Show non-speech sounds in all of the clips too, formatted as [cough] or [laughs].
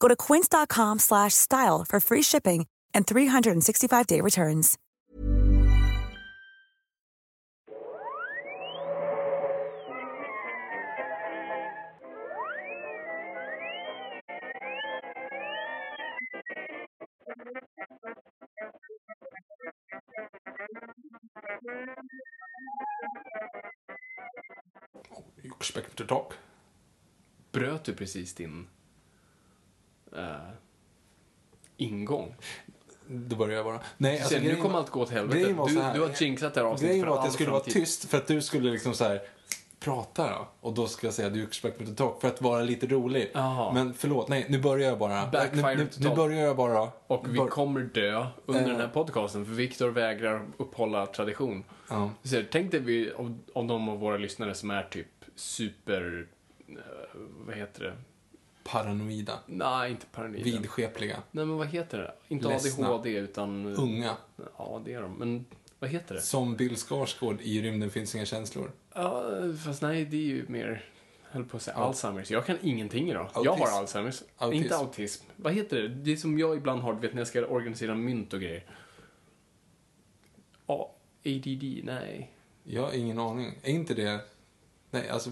Go to quince.com slash style for free shipping and 365-day returns. You expect to talk. Bröt du precis din eh, ingång? Det börjar jag bara. Nej, alltså, Sen, nu kommer allt gå åt helvete. var Du, så du har jinxat det här avsnittet Grejen för var att jag skulle vara framtid. tyst för att du skulle liksom så här prata då. Och då ska jag säga du expect me to talk för att vara lite rolig. Jaha. Men förlåt, nej, nu börjar jag bara. Backfire nu, nu, nu börjar jag bara. Och vi Bör- kommer dö under Eh. den här podcasten för Viktor vägrar upphålla tradition. Ja. Ser, tänk dig vi, om, om de av våra lyssnare som är typ super... eh, vad heter det? Paranoida. Nej, inte paranoida. Vidskepliga. Nej, men vad heter det? Inte Ledsna. ADHD, utan... Unga. Ja, det är de. Men vad heter det? Som Bill Skarsgård i Rymden finns inga känslor. Ja, fast nej, det är ju mer... höll på att säga Alzheimers. Jag kan ingenting idag. Jag Autism. har Alzheimers. Autism. Inte autism. Vad heter det? Det är som jag ibland har, du vet när jag ska organisera mynt och grejer. Ja, ADD, nej. Jag har ingen aning. Är inte det... Nej, alltså...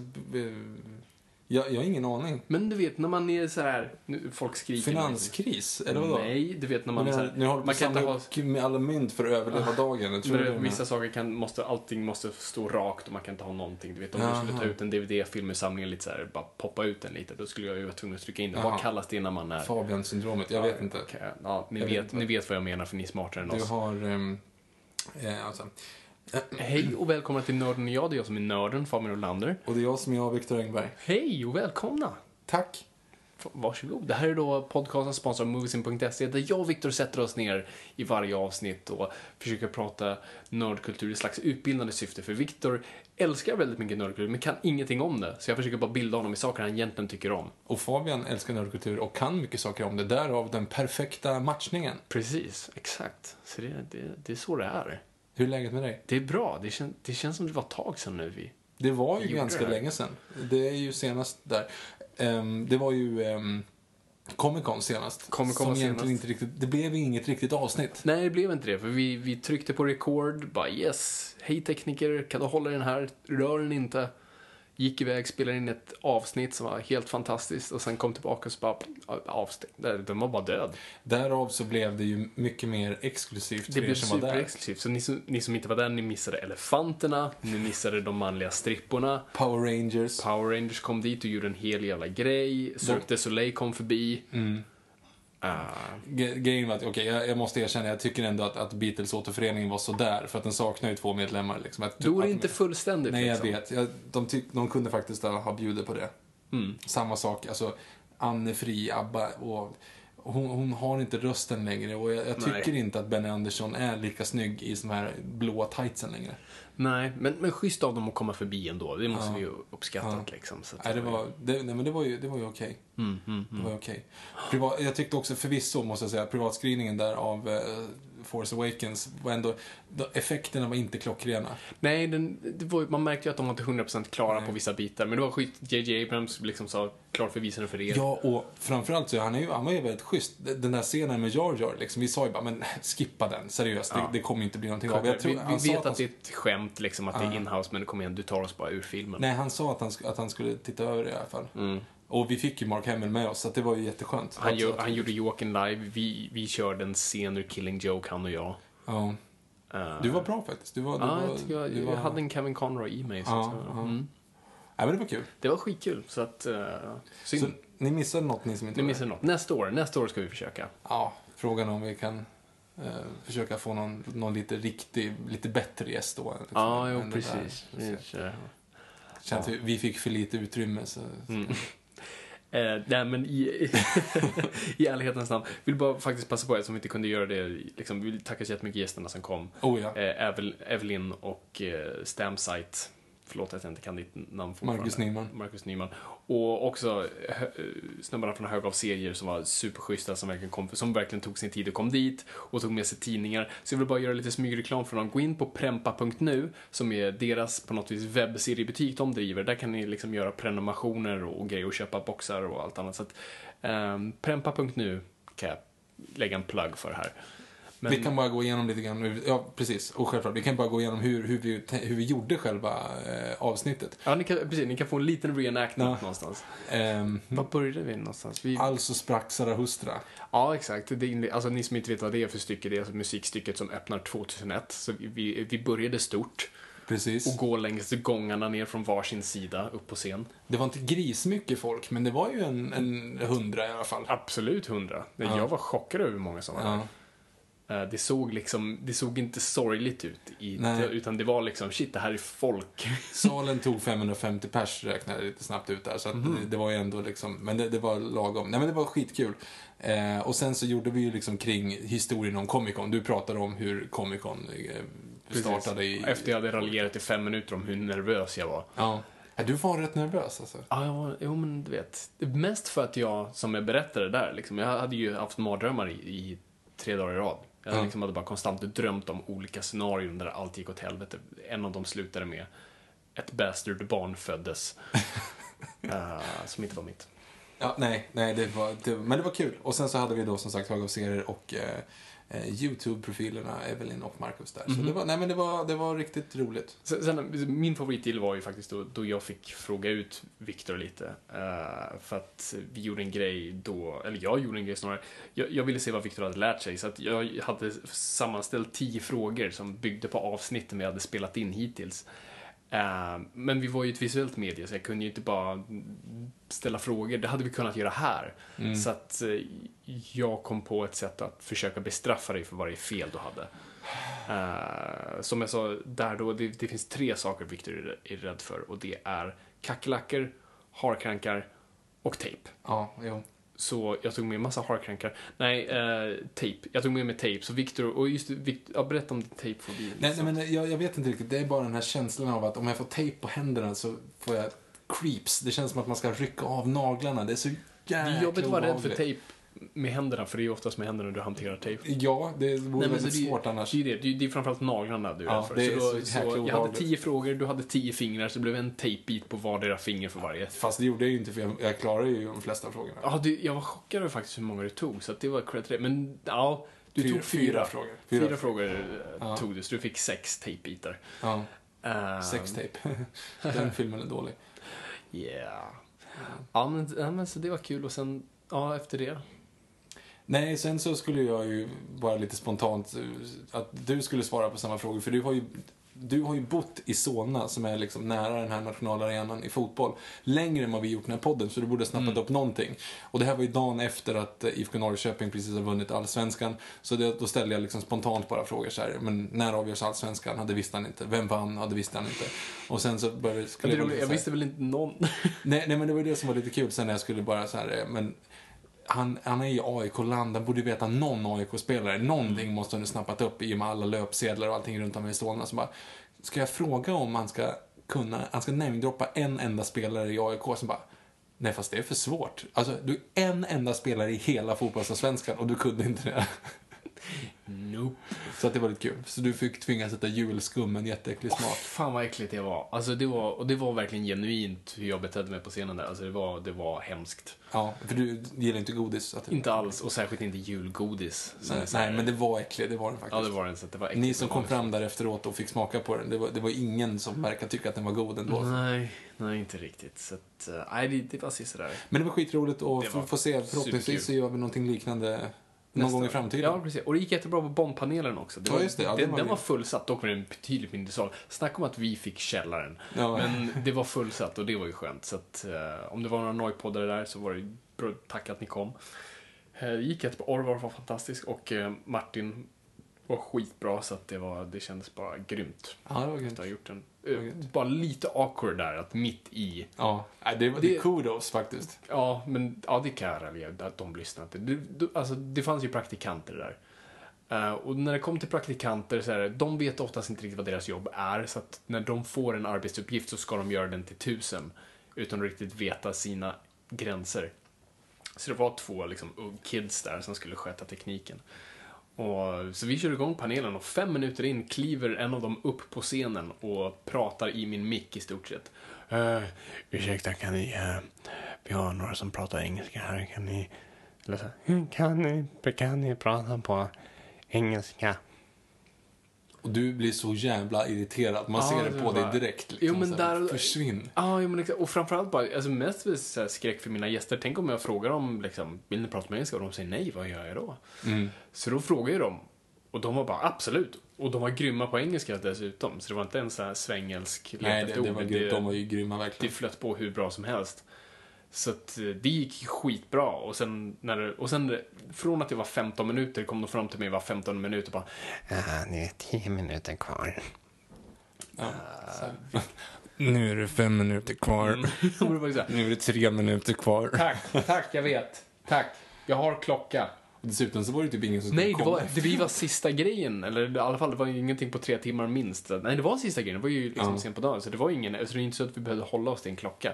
Jag, jag har ingen aning. Men du vet, när man är så här, nu, folk skriker. Finanskris? Eller vadå? Nej, du vet när man Men är så nu, här, nu håller du man kan inte ha... med alla mynt för att överleva dagen. Jag tror du vissa saker kan, måste, allting måste stå rakt och man kan inte ha någonting. Du vet, om Jaha. du skulle ta ut en DVD-film ur samlingen lite så här, bara poppa ut den lite, då skulle jag ju vara tvungen att trycka in den. Vad kallas det när man är... Fabian-syndromet, jag vet inte. Okej, Ja, ni, Jag vet vet, ni vet vad jag menar för ni är smartare än Du oss. har... Um, eh, alltså, Hej och välkomna till Nörden och jag. Det är jag som är nörden, Fabian Olander. och det är jag som är jag, Viktor Engberg. Hej och välkomna! Tack. Varsågod. Det här är då podcasten sponsrad av Moviesin.se där jag och Viktor sätter oss ner i varje avsnitt och försöker prata nördkultur i slags utbildande syfte. För Viktor älskar väldigt mycket nördkultur men kan ingenting om det. Så jag försöker bara bilda honom i saker han egentligen tycker om. Och Fabian älskar nördkultur och kan mycket saker om det. Därav den perfekta matchningen. Precis, exakt. Så det, det, det är så det är. Hur är läget med dig? Det är bra. Det, kän, det känns som det var ett tag sedan nu vi... Det var ju ganska det? länge sedan. Det är ju senast där. Ehm, det var ju um, Comic Con senast. Comic Con som senast. inte riktigt, det blev inget riktigt avsnitt. Nej, det blev inte det. För vi, vi tryckte på record, bara yes, hej tekniker, kan du hålla den här? Rör den inte. Gick iväg, spelade in ett avsnitt som var helt fantastiskt och sen kom tillbaka och så bara avstängd. Den var bara död. Därav så blev det ju mycket mer exklusivt Det för er blev som var där. superexklusivt. Så ni som, ni som inte var där, ni missade elefanterna, ni missade de manliga stripporna. Power Rangers. Power Rangers kom dit och gjorde en hel jävla grej. Cirque du Soleil kom förbi. Mm. Ah, Ge- Grejen var att, okej, jag, jag måste erkänna, jag tycker ändå att, att Beatles-återföreningen var sådär, för att den saknar ju två medlemmar. Liksom. Att, då är det inte fullständigt Nej, jag liksom. vet. Jag, de, tyck, de kunde faktiskt ha ha bjudit på det. Mm. Samma sak, alltså Anne Fri, ABBA och hon, hon har inte rösten längre och jag, jag tycker inte att Benny Andersson är lika snygg i de här blåa tightsen längre. Nej, men, men schysst av dem att komma förbi ändå. Det måste Ja. vi ju uppskatta Ja. liksom. Så Nej, det var, det, nej, men det var ju, det var ju okej. Mm, mm, Det mm. var ju okej. Privat, jag tyckte också förvisso, måste jag säga, privatskrivningen där av eh, Force Awakens var ändå, effekterna var inte klockrena. Nej, den, var, man märkte ju att de var inte 100% klara Nej. på vissa bitar. Men det var skit. JJ Abrams liksom sa klart för visaren för er. Ja, och framförallt så han, är ju, han var ju väldigt schysst. Den där scenen med Jar Jar, liksom, vi sa ju bara, men skippa den, seriöst, Ja. det, det kommer ju inte bli någonting Kom, av. Jag tror, vi han vi vet han att det är ett skämt, liksom, att det är inhouse, men kom igen, du tar oss bara ur filmen. Nej, han sa att han, att han skulle titta över det i alla fall. Mm. Och vi fick ju Mark Hamill med oss, så det var ju jätteskönt. Han, gör, han gjorde Joakim live, vi, vi körde en scen ur Killing Joke, han och jag. Ja. Eh, Du var bra faktiskt. Du var, du Ja, var, jag, du var... jag hade en Kevin Conroy i mig. Så Ja, ja. mm. Nej, men det var kul. Det var skitkul, så att... Uh, synd. Så ni missade något, ni som inte var missade där? något. Nästa år, nästa år ska vi försöka. Ja, frågan om vi kan eh, försöka få någon, någon lite riktig, lite bättre gäst då. Liksom, Ja, jo, där. precis. Kör. Känns vi, vi fick för lite utrymme. Så, Mm. Eh, nej, men i, [laughs] i ärlighetens namn, vill bara faktiskt passa på, eftersom vi inte kunde göra det, liksom, vi vill tacka så jättemycket gästerna som kom. Oh ja, Eh, Evel, Evelyn och eh, Stamsite, förlåt att jag inte kan ditt namn fortfarande. Marcus Nyman. Marcus Nyman. Och också eh, snubbarna från Hög av serier som var superschyssta, som verkligen, kom, som verkligen tog sin tid och kom dit och tog med sig tidningar. Så jag vill bara göra lite smygreklam för dem. Gå in på prempa.nu, som är deras på något vis webbseriebutik de driver. Där kan ni liksom göra prenumerationer och grejer och köpa boxar och allt annat. Så att, um, prempa.nu kan jag lägga en plugg för här. Men- Vi kan bara gå igenom lite grann, ja precis, och självklart, vi kan bara gå igenom hur, hur, vi, hur vi gjorde själva eh, avsnittet. Ja, ni kan, precis, ni kan få en liten reenactment Ja. någonstans. Ehm, Var började vi någonstans? Vi... alltså sprack Zarathustra. Ja, exakt. Det, alltså, ni som inte vet vad det är för stycke, det är alltså musikstycket som öppnar 2001. Så vi- vi, vi började stort Precis. och går längs gångarna ner från varsin sida upp på scen. Det var inte grismycket folk, men det var ju en, en hundra i alla fall. Absolut hundra. Ja. Jag var chockad över hur många som var där. Ja. Eh, Det såg liksom, det såg inte sorgligt ut, i, Nej. utan det var liksom, shit, det här är folk. [laughs] Salen tog 550 pers, räknade lite snabbt ut där. Så Mhm. det, det var ju ändå liksom, men det, det var lagom. Nej men det var skitkul. Eh, och sen så gjorde vi ju liksom kring historien om Comic Con. Du pratade om hur Comic Con eh, startade i... Efter jag hade raljerat i fem minuter om hur nervös jag var. Ja. ja. Du var rätt nervös alltså. Ja, jag var- jo men du vet. Mest för att jag, som jag berättade där, liksom, jag hade ju haft mardrömmar i, i tre dagar i rad. Jag Ja. liksom hade bara konstant drömt om olika scenarion där allt gick åt helvete. En av dem slutade med ett bastard barn föddes. [laughs] eh, som inte var mitt. Ja, nej, nej det var, det, men det var kul. Och sen så hade vi då som sagt Hög av serier och eh, YouTube-profilerna Evelyn och Marcus där. Så Mhm. det var, nej men det var, det var riktigt roligt. Sen, sen, min favoritdeal var ju faktiskt då, då jag fick fråga ut Viktor lite. Eh, för att vi gjorde en grej då, eller jag gjorde en grej snarare. Jag, jag ville se vad Viktor hade lärt sig, så att jag hade sammanställt tio frågor som byggde på avsnitten vi hade spelat in hittills. Eh, men vi var ju ett visuellt medie, så jag kunde ju inte bara ställa frågor. Det hade vi kunnat göra här. Mm. Så att eh, jag kom på ett sätt att försöka bestraffa dig för varje fel du hade. Eh, som jag sa där då, det, det finns tre saker Victor är, är rädd för och det är kackerlackor, harkrankar och tejp. Ja, jo. Så jag tog med massa harkrankar. Nej, eh, tejp. Jag tog med mig tejp. Så Victor, och just det, Victor, ja, berätta om tejpfobi. Nej, nej men jag, jag vet inte riktigt. Det är bara den här känslan av att om jag får tejp på händerna så får jag creeps. Det känns som att man ska rycka av naglarna. Det är så det jäkla är jobbigt att vara rädd för tejp med händerna, för det är ju oftast med händerna du hanterar tejp. Ja, det vore väldigt så det, är- svårt annars. Det är, det. Det, är, det är framförallt naglarna du är Ja, rädd för. det är så, så då, så jäkla jag hade tio frågor, du hade tio fingrar, så det blev en tejpbit på vardera finger för varje. Fast det gjorde jag ju inte för jag, jag klarade ju de flesta frågorna. Ja, du, jag var chockad över faktiskt hur många du tog, så det var cred. Men ja, du Fyra- tog fyra. fyra frågor. Fyra, Fyra frågor eh, Ja. tog du, så du fick sex tejpbitar. Ja, Uh, sextape. [laughs] Den filmen är dålig. Yeah. Ja, men, ja, men så det var kul och sen, ja, efter det. Nej, sen så skulle jag ju bara lite spontant eh, att du skulle svara på samma frågor. För du har ju, du har ju bott i Solna som är liksom nära den här nationalarenan i fotboll. Längre än vad vi gjort den här podden, så du borde ha snappat Mm. upp någonting. Och det här var ju dagen efter att eh, IFK Norrköping precis har vunnit Allsvenskan. Så det, då ställde jag liksom spontant bara frågor så här. Men när avgörs Allsvenskan? Hade visste han inte. Vem vann? Hade visste han inte. Och sen så började skulle Det jag så här- visste väl inte någon. Nej, nej, men det var det som var lite kul sen när jag skulle bara så här, eh, men han, han är i AIK-land, han borde ju veta någon AIK-spelare. Någonting måste han ha snappat upp i och med alla löpsedlar och allting runt om i Solna. Så bara, ska jag fråga om han ska kunna, han ska namedroppa en enda spelare i AIK som bara, nej fast det är för svårt. Alltså, du är en enda spelare i hela fotbollsallsvenskan och du kunde inte det. Nope. Så att det var lite kul. Så du fick tvingas sätta julskum, en jätteäcklig smak. fan vad äckligt det var. Alltså det var, och det var verkligen genuint hur jag betedde mig på scenen där. Alltså det var, det var hemskt. Ja, för du gillar inte godis. Att det, Inte alls, och särskilt inte julgodis. Nej, nej, men det var äckligt, det var det faktiskt. Ja, det var det. Så att det var äckligt. Ni som kom fram där efteråt och fick smaka på den, det var, det var ingen som verkade tycka att den var god ändå. Nej, nej inte riktigt. Så att, eh, nej, det, det var sådär. Men det var skitroligt och Det få, se. Förhoppningsvis så gör vi någonting liknande någon gång i framtiden. Ja, precis. Och det gick jättebra på Bondpanelen också. Det Ja, var, just det. Ja, den, den var den var fullsatt, dock var det en betydligt mindre sal. Snacka om att vi fick källaren. Ja. Men det var fullsatt och det var ju skönt. Så att, eh, om det var några nojpoddare där så var det bra, tack att ni kom. Eh, Det gick jättebra. Orvar var fantastisk och eh, Martin var skitbra så att det, var, det kändes bara grymt. Ja, det var Att grymt. ha gjort en, bara lite awkward där, att mitt i Ja, det var det kudos faktiskt. Ja, men ja, det kan jag raljera att de lyssnar inte. Det, det, alltså, det fanns ju praktikanter där. Eh, och när det kommer till praktikanter så är det, de vet oftast inte riktigt vad deras jobb är. Så att när de får en arbetsuppgift så ska de göra den till tusen. Utan att riktigt veta sina gränser. Så det var två liksom, kids där som skulle sköta tekniken. Och, så vi kör igång panelen och fem minuter in kliver en av dem upp på scenen och pratar i min mick i stort sett. Uh, ursäkta, kan ni... Uh, vi har några som pratar engelska här. Kan ni... Eller så, här, kan, ni, kan ni prata på engelska? Och du blir så jävla irriterad. Man Ja, ser det det på var- dig direkt. Liksom, Jo, men så här, där- Försvinn. Ja, jo, men. Och framförallt bara, alltså mest väl så här skräck för mina gäster. Tänk om jag frågar dem, liksom, vill ni prata med engelska? Och de säger nej, vad gör jag då? Mm. Så då frågar jag dem. Och de var bara absolut. Och de var grymma på engelska dessutom. Så det var inte en sån här svängelsk lek Nej, det, det var grymt. De var ju grymma det verkligen. flöt på hur bra som helst. Så att eh, det gick skitbra. Och sen, när och sen från att det var 15 minuter kom de fram till mig var 15 minuter och bara Ah, det är tio minuter kvar. Ja. Nu är det fem minuter kvar. [laughs] Här, Nu är det tre minuter kvar. Tack, tack, jag vet. Tack. Jag har klocka. Och dessutom så var det typ ingen som Nej, det var, det var sista grejen. Eller i alla fall, det var ingenting på tre timmar minst. Nej, det var sista grejen. Det var ju liksom Ja. sent på dagen. Så det var ingen, så det är inte så att vi behövde hålla oss till en klocka.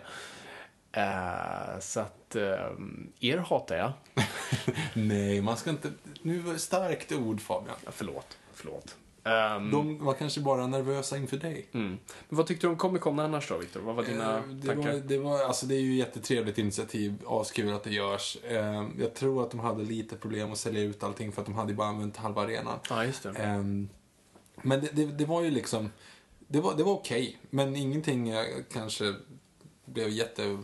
Eh, så att, eh, er hatar jag. [laughs] Nej, man ska inte... Nu var det starkt ord, Fabian. Ja, förlåt, förlåt. Ehm, De var kanske bara nervösa inför dig. mm. Men vad tyckte du om Comic Con annars då, Victor? Vad var dina Eh, det, tankar? var, det, var, alltså det är ju jättetrevligt initiativ, askul att det görs. Eh, jag tror att de hade lite problem att sälja ut allting för att de hade ju bara använt halva arenan. Ja, just det. Ehm, men det, det, det var ju liksom, det var, det var okej, men ingenting jag kanske blev jätte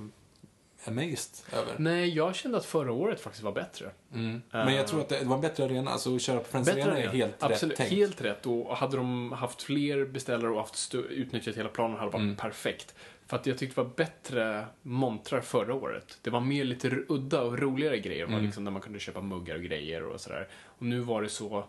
amazed över. Nej, jag kände att förra året faktiskt var bättre. Mm. Men jag tror att det, det var en bättre arena, alltså att köra på Friends Arena är helt Absolut, rätt tänkt. helt rätt. Och hade de haft fler beställare och haft utnyttjat hela planen hade det varit Mm. perfekt. För att jag tyckte det var bättre montrar förra året. Det var mer lite udda och roligare grejer. Mm. liksom där man kunde köpa muggar och grejer och sådär. Och nu var det så...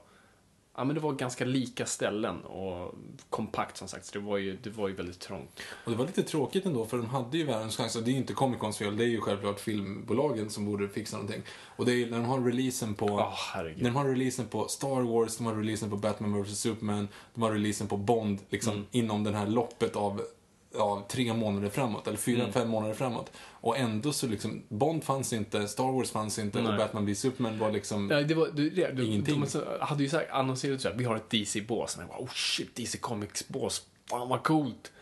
Ja, men det var ganska lika ställen och kompakt som sagt. Så det var ju, det var ju väldigt trångt. Och det var lite tråkigt ändå, för de hade ju världens chans. Och det är ju inte Comic Cons fel, det är ju självklart filmbolagen som borde fixa någonting. Och det är ju när de har releasen på... Herregud. När de har releasen på Star Wars, de har releasen på Batman vs Superman, de har releasen på Bond, liksom Mm. inom den här loppet av, av tre månader framåt, eller fyra, Mm. fem månader framåt. Och ändå så liksom, Bond fanns inte, Star Wars fanns inte Nej. och Batman vs Superman var liksom... Nej, det var, det, det, de, Ingenting. de hade ju sagt, annonserat så här, vi har ett DC-bås. Och jag bara, oh shit, DC Comics-bås. Fan vad coolt.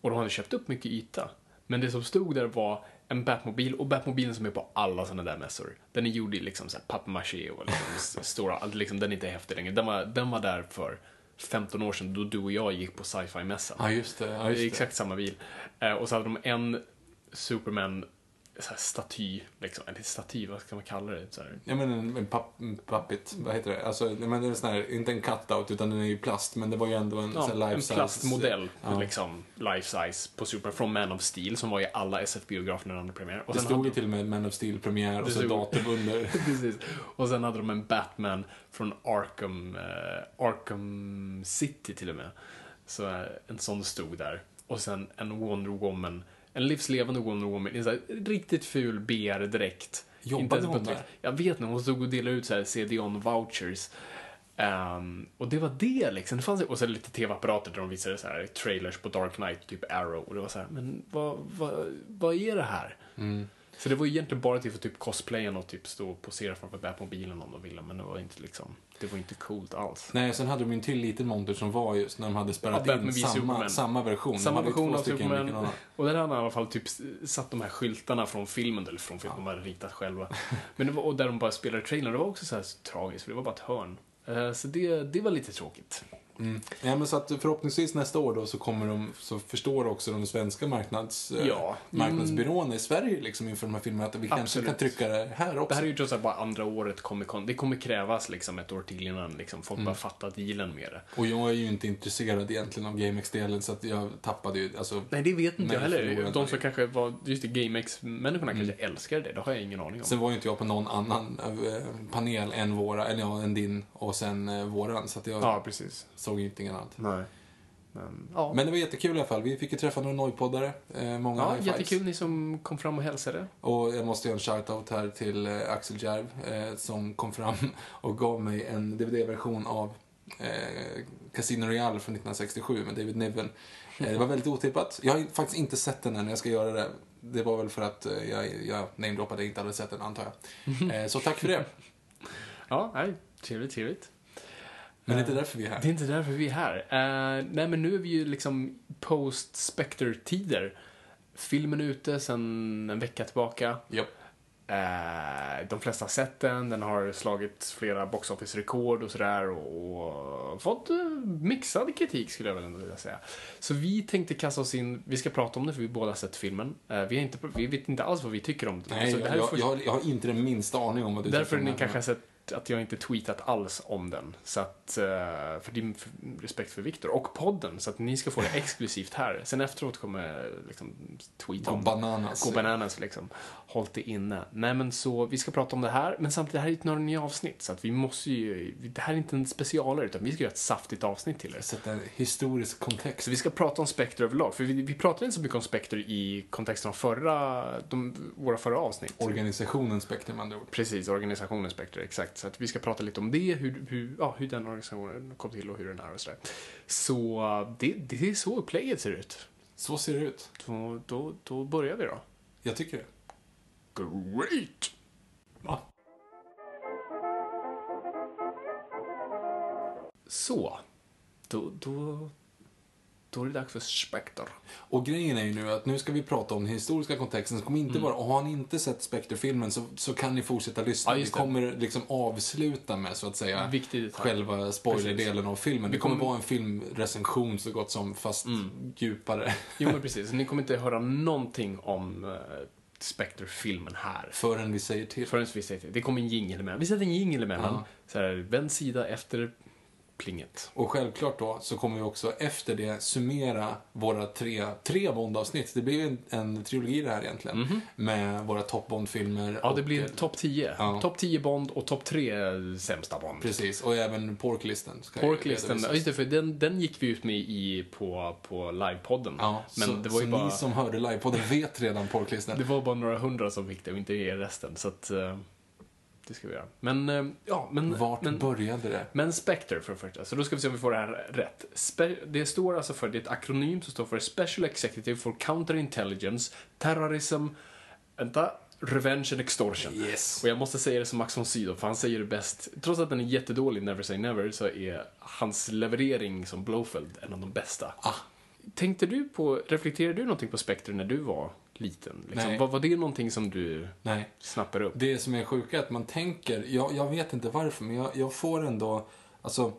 Och de hade köpt upp mycket yta. Men det som stod där var en Batmobil och Batmobilen som är på alla sådana där mässor. Den är gjord i liksom papier-maché och liksom [laughs] stora, liksom, den är inte häftig längre. Den var, den var där för 15 år sedan då du och jag gick på sci-fi-mässan. Ja, just det. Ja, det just är det. exakt samma bil. Eh, och så hade de en Superman staty, liksom, eller staty, vad ska man kalla det? Så här, Ja men en, en, papp, vad heter det? Alltså, men det är sån här, inte en cut-out utan den är ju plast, men det var ju ändå en Ja, life en size. plastmodell, Ja. liksom life size, på Super från Man of Steel som var i alla SF-biografer när den hade premiär. Och Det sen stod hade ju till och med Man of Steel-premiär och så stod- datum under. [laughs] Precis. Och sen hade de en Batman från Arkham, eh, Arkham City till och med. Så eh, en sån stod där. Och sen en Wonder Woman, en livslevande Wonder Woman i sån här riktigt ful BR-dräkt. Jobbade hon där? Jag vet inte, hon stod och delade ut så här CD-on-vouchers. Ehm, och det var det liksom. Det fanns, och så lite tv-apparater där de visade så här trailers på Dark Knight, typ Arrow. Och det var så här, men vad, vad, vad är det här? Mm. Så det var ju egentligen bara till för typ cosplayen och typ stå och posera framför Batmobilen om de ville, men det var inte liksom, det var inte coolt alls. Nej, sen hade de en till liten monter som var just när de hade Ja, spärrat Batman in samma, samma version. Samma version av Superman. likadana. Och där hade han i alla fall typ satt de här skyltarna från filmen, eller från filmen, de hade ritat själva. Men det var, och där de bara spelade trailern, det var också så här tragiskt, för det var bara ett hörn. Eh, Så det, det var lite tråkigt. Mm. Ja, men så att förhoppningsvis nästa år då så kommer de, så förstår också de svenska marknads, eh, Ja. marknadsbyråerna i Sverige liksom inför de här filmerna att vi kanske Absolut. kan trycka det här också. Det här är ju trots allt bara andra året Comic Con. Det kommer krävas liksom ett år till innan liksom, folk Mm. bara fattar dealen med det. Och jag är ju inte intresserad egentligen av GameX-delen så att jag tappade ju, alltså Nej, det vet inte jag heller. De som kanske var, just det, GameX-människorna kanske älskar det. Det har jag ingen aning om. Sen var ju inte jag på någon annan eh, panel än våra, eller ja, än din och sen eh, våran. Så att jag Ja, precis. Såg inget annat. Nej. Men, ja. Men det var jättekul i alla fall. Vi fick ju träffa några nojpoddare. Eh, många ja, high-fives. jättekul ni som kom fram och hälsade. Och jag måste göra en shout-out här till eh, Axel Järv eh, som kom fram [laughs] och gav mig en DVD-version av eh, Casino Royale från 1967 med David Niven. Det var väldigt otippat. Jag har faktiskt inte sett den än, jag ska göra det. Det var väl för att jag, jag namedroppade inte hade sett den, antar jag. [laughs] Så tack för det. Ja, nej, trevligt, trevligt. Men det är inte därför vi är här. Det är inte därför vi är här. Eh, nej, men nu är vi ju liksom post-Spectre-tider. Filmen är ute sedan en vecka tillbaka. Japp. Eh, de flesta har sett den, den har slagit flera box office-rekord och sådär och, och fått eh, mixad kritik skulle jag väl ändå vilja säga. Så vi tänkte kasta oss in, vi ska prata om det för vi båda har sett filmen. Eh, vi, inte, vi vet inte alls vad vi tycker om det. Nej, Så jag, jag, jag, har, jag har inte den minsta aning om vad du Därför tycker om ni den kanske har sett att jag inte tweetat alls om den. Så att, eh, för din respekt för Viktor och podden, så att ni ska få det [laughs] exklusivt här. Sen efteråt kommer jag liksom tweeta om bananas. Gå bananas liksom. Håll det inne. Nej men så, vi ska prata om det här, men samtidigt, det här är ett nya avsnitt. Så att vi måste ju, det här är inte en specialare, utan vi ska göra ett saftigt avsnitt till det. Sätta en historisk kontext. Så vi ska prata om Spectre överlag, för vi, vi pratade inte så mycket om Spectre i kontexten av förra, de, våra förra avsnitt. Organisationen Spektrum med andra ord. Precis, organisationen Spectre, exakt. Så att vi ska prata lite om det, hur, hur, ja, hur den organisationen kom till och hur den är och sådär. Så det, det är så upplägget ser ut. Så ser det ut. Så då, då börjar vi då. Jag tycker det. Great! Va? Så, då, då, då är det dags för Spectre. Och grejen är ju nu att nu ska vi prata om den historiska kontexten. Så kommer inte bara, och har ni inte sett Spectre-filmen så, så kan ni fortsätta lyssna. Ja, vi kommer liksom avsluta med, så att säga, själva spoilerdelen av filmen. Vi Det kommer kommer- vara en filmrecension så gott som, fast djupare. Jo men [laughs] precis, ni kommer inte höra någonting om uh, Spectre-filmen här. Förrän vi säger till. Förrän vi säger till. Det kommer en jingel emellan. Vi sätter en jingel emellan. Ja. Så här, vänd sida efter plinget. Och självklart då så kommer vi också efter det summera våra tre, tre Bond-avsnitt. Det blir en, en trilogi det här egentligen. Med våra top Bond-filmer. Ja, det blir topp 10. Ja. Topp 10 Bond och topp 3 sämsta Bond. Precis, och även Porklisten. Porklisten, ja, just det, för den, den gick vi ut med i, på, på livepodden. Ja, Men så, det var ju så bara, ni som hörde livepodden vet redan Porklisten. [laughs] det var bara några hundra som fick det och inte er resten. Så att, eh, det ska vi göra. Men, eh, ja, men... Vart men, började det? Men Spectre för det första, så då ska vi se om vi får det här rätt. Spe det står alltså för, det är ett akronym som står för Special Executive for Counterintelligence, Terrorism, vänta, Revenge and Extortion. Yes. Och jag måste säga det som Max von Sydow, för han säger det bäst. Trots att den är jättedålig, Never Say Never, så är hans leverering som Blofeld en av de bästa. Ah. Tänkte du på, reflekterade du någonting på Spectre när du var liten? Liksom? Var, var det någonting som du Nej. snappade upp? Det som är sjuka är att man tänker, jag, jag vet inte varför, men jag, jag får ändå, alltså,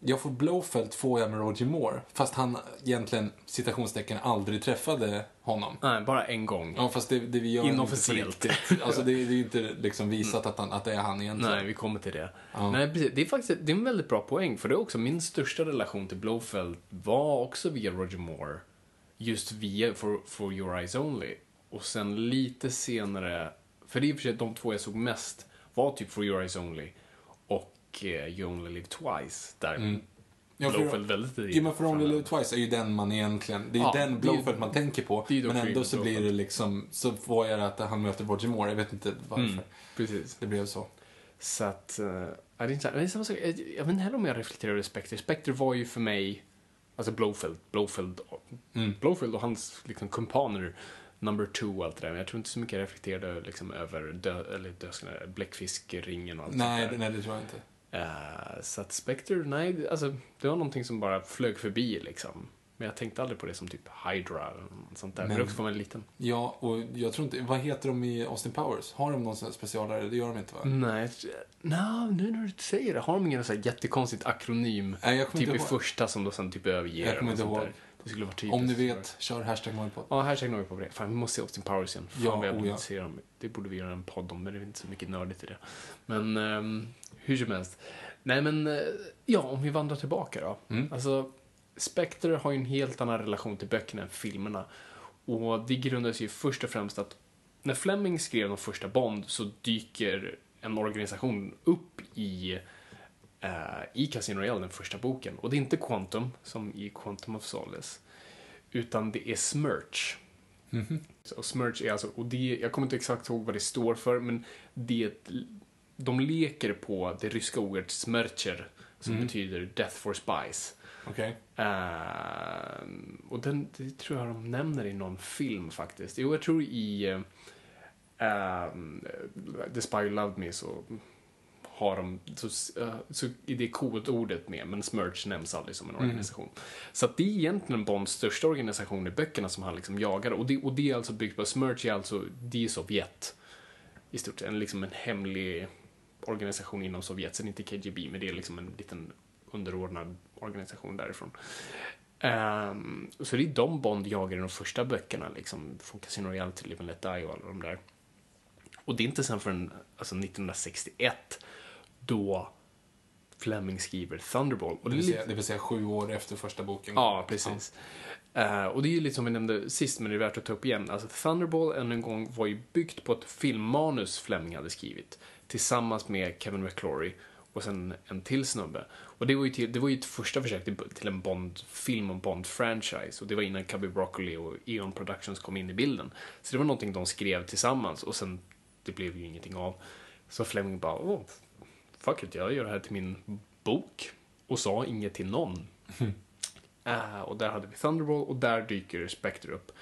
jag får Blowfelt får jag med Roger Moore, fast han egentligen, citationstecken, aldrig träffade honom. Nej, bara en gång. Ja, fast det, det vi gör Inofficiellt. Alltså det, det är ju inte [laughs] liksom visat att, han, att det är han egentligen. Nej, vi kommer till det. Ja. Nej, precis. Det är faktiskt det är en väldigt bra poäng, för det är också min största relation till Blofeld var också via Roger Moore. Just via For, for Your Eyes Only. Och sen lite senare, för det är i och för sig de två jag såg mest, var typ For Your Eyes Only och eh, You Only Live Twice, där Mm. Ja, för, Blofeld väldigt Ja, men For Only. Live Twice är ju den man egentligen, det är ju Ja, den det Blofeld man tänker på. det Men ändå så blir det liksom, så var jag att han möter Roger Moore, jag vet inte varför. Mm, precis. Det blev så. Så att, uh, det är det. Jag, jag vet inte heller om jag reflekterar över Spectre. Spectre var ju för mig, alltså Blofeld, Blofeld, Mm. Blofeld och hans liksom, kumpaner, number two och allt det där. Men jag tror inte så mycket jag reflekterade liksom, över dö, eller dödskallar, bläckfiskringen och allt Nej, det, där. nej, det tror jag inte. Eh, så att Spectre, nej, alltså, det var någonting som bara flög förbi liksom. Men jag tänkte aldrig på det som typ Hydra eller sånt där. Men, också får man en liten. Ja, och jag tror inte... Vad heter de i Austin Powers? Har de någon sån här specialare? Det gör de inte, va? Nej, no, nu när du säger det. Har de ingen så här jättekonstigt akronym? Nej, jag typ i första som de sen typ överger. Jag kommer inte ihåg. Det skulle vara typiskt. Om ni för- vet, kör hashtag Noipod. Ja, hashtag det. Fan, vi måste se Austin Powers igen. Fan Ja, vad jag oh ja. se dem. Det borde vi göra en podd om, men det är inte så mycket nördigt i det. Men ehm, hur som helst. Nej, men eh, ja, om vi vandrar tillbaka då. Mm. Alltså, Spectre har ju en helt annan relation till böckerna än filmerna. Och det grundas ju först och främst att när Fleming skrev de första Bond så dyker en organisation upp i eh, i Casino Royale, den första boken. Och det är inte Quantum, som i Quantum of Solace, utan det är Smirch. Så Smirch är alltså, och det, jag kommer inte exakt ihåg vad det står för, men det är ett, de leker på det ryska ordet Smercher, som betyder Death for Spies. Okej. Ehm, och den, det tror jag de nämner i någon film faktiskt. Jo, jag tror i uh, The Spy Who Loved Me så har de, så, eh, så är det kodordet med, men Smirch nämns aldrig som en organisation. Så att det är egentligen Bonds största organisation i böckerna som han liksom jagar. Och det, och det är alltså byggt på, Smirch är alltså, det är Sovjet. I stort sett, liksom en hemlig organisation inom Sovjet, sen inte KGB, men det är liksom en liten underordnad organisation därifrån. Ehm, så det är de Bond jagar i de första böckerna, liksom, från Casino Royale till Live and Let Die och alla de där. Och det är inte sen förrän alltså 1961 då Fleming skriver Thunderball. Och Det, vill säga, det vill säga sju år efter första boken. Ja, precis. Eh, och det är ju lite som vi nämnde sist, men det är värt att ta upp igen. Alltså, Thunderball, än en gång, var ju byggt på ett filmmanus Fleming hade skrivit. Tillsammans med Kevin McClory och sen en till snubbe. Och det var ju, till, det var ju ett första försök till, till en Bond-film och Bond-franchise. Och det var innan Cubby Broccoli och Eon Productions kom in i bilden. Så det var någonting de skrev tillsammans och sen, det blev ju ingenting av. Så Fleming bara, åh, fuck it, jag gör det här till min bok. Och sa inget till någon. [laughs] Eh, och där hade vi Thunderball och där dyker Spectre upp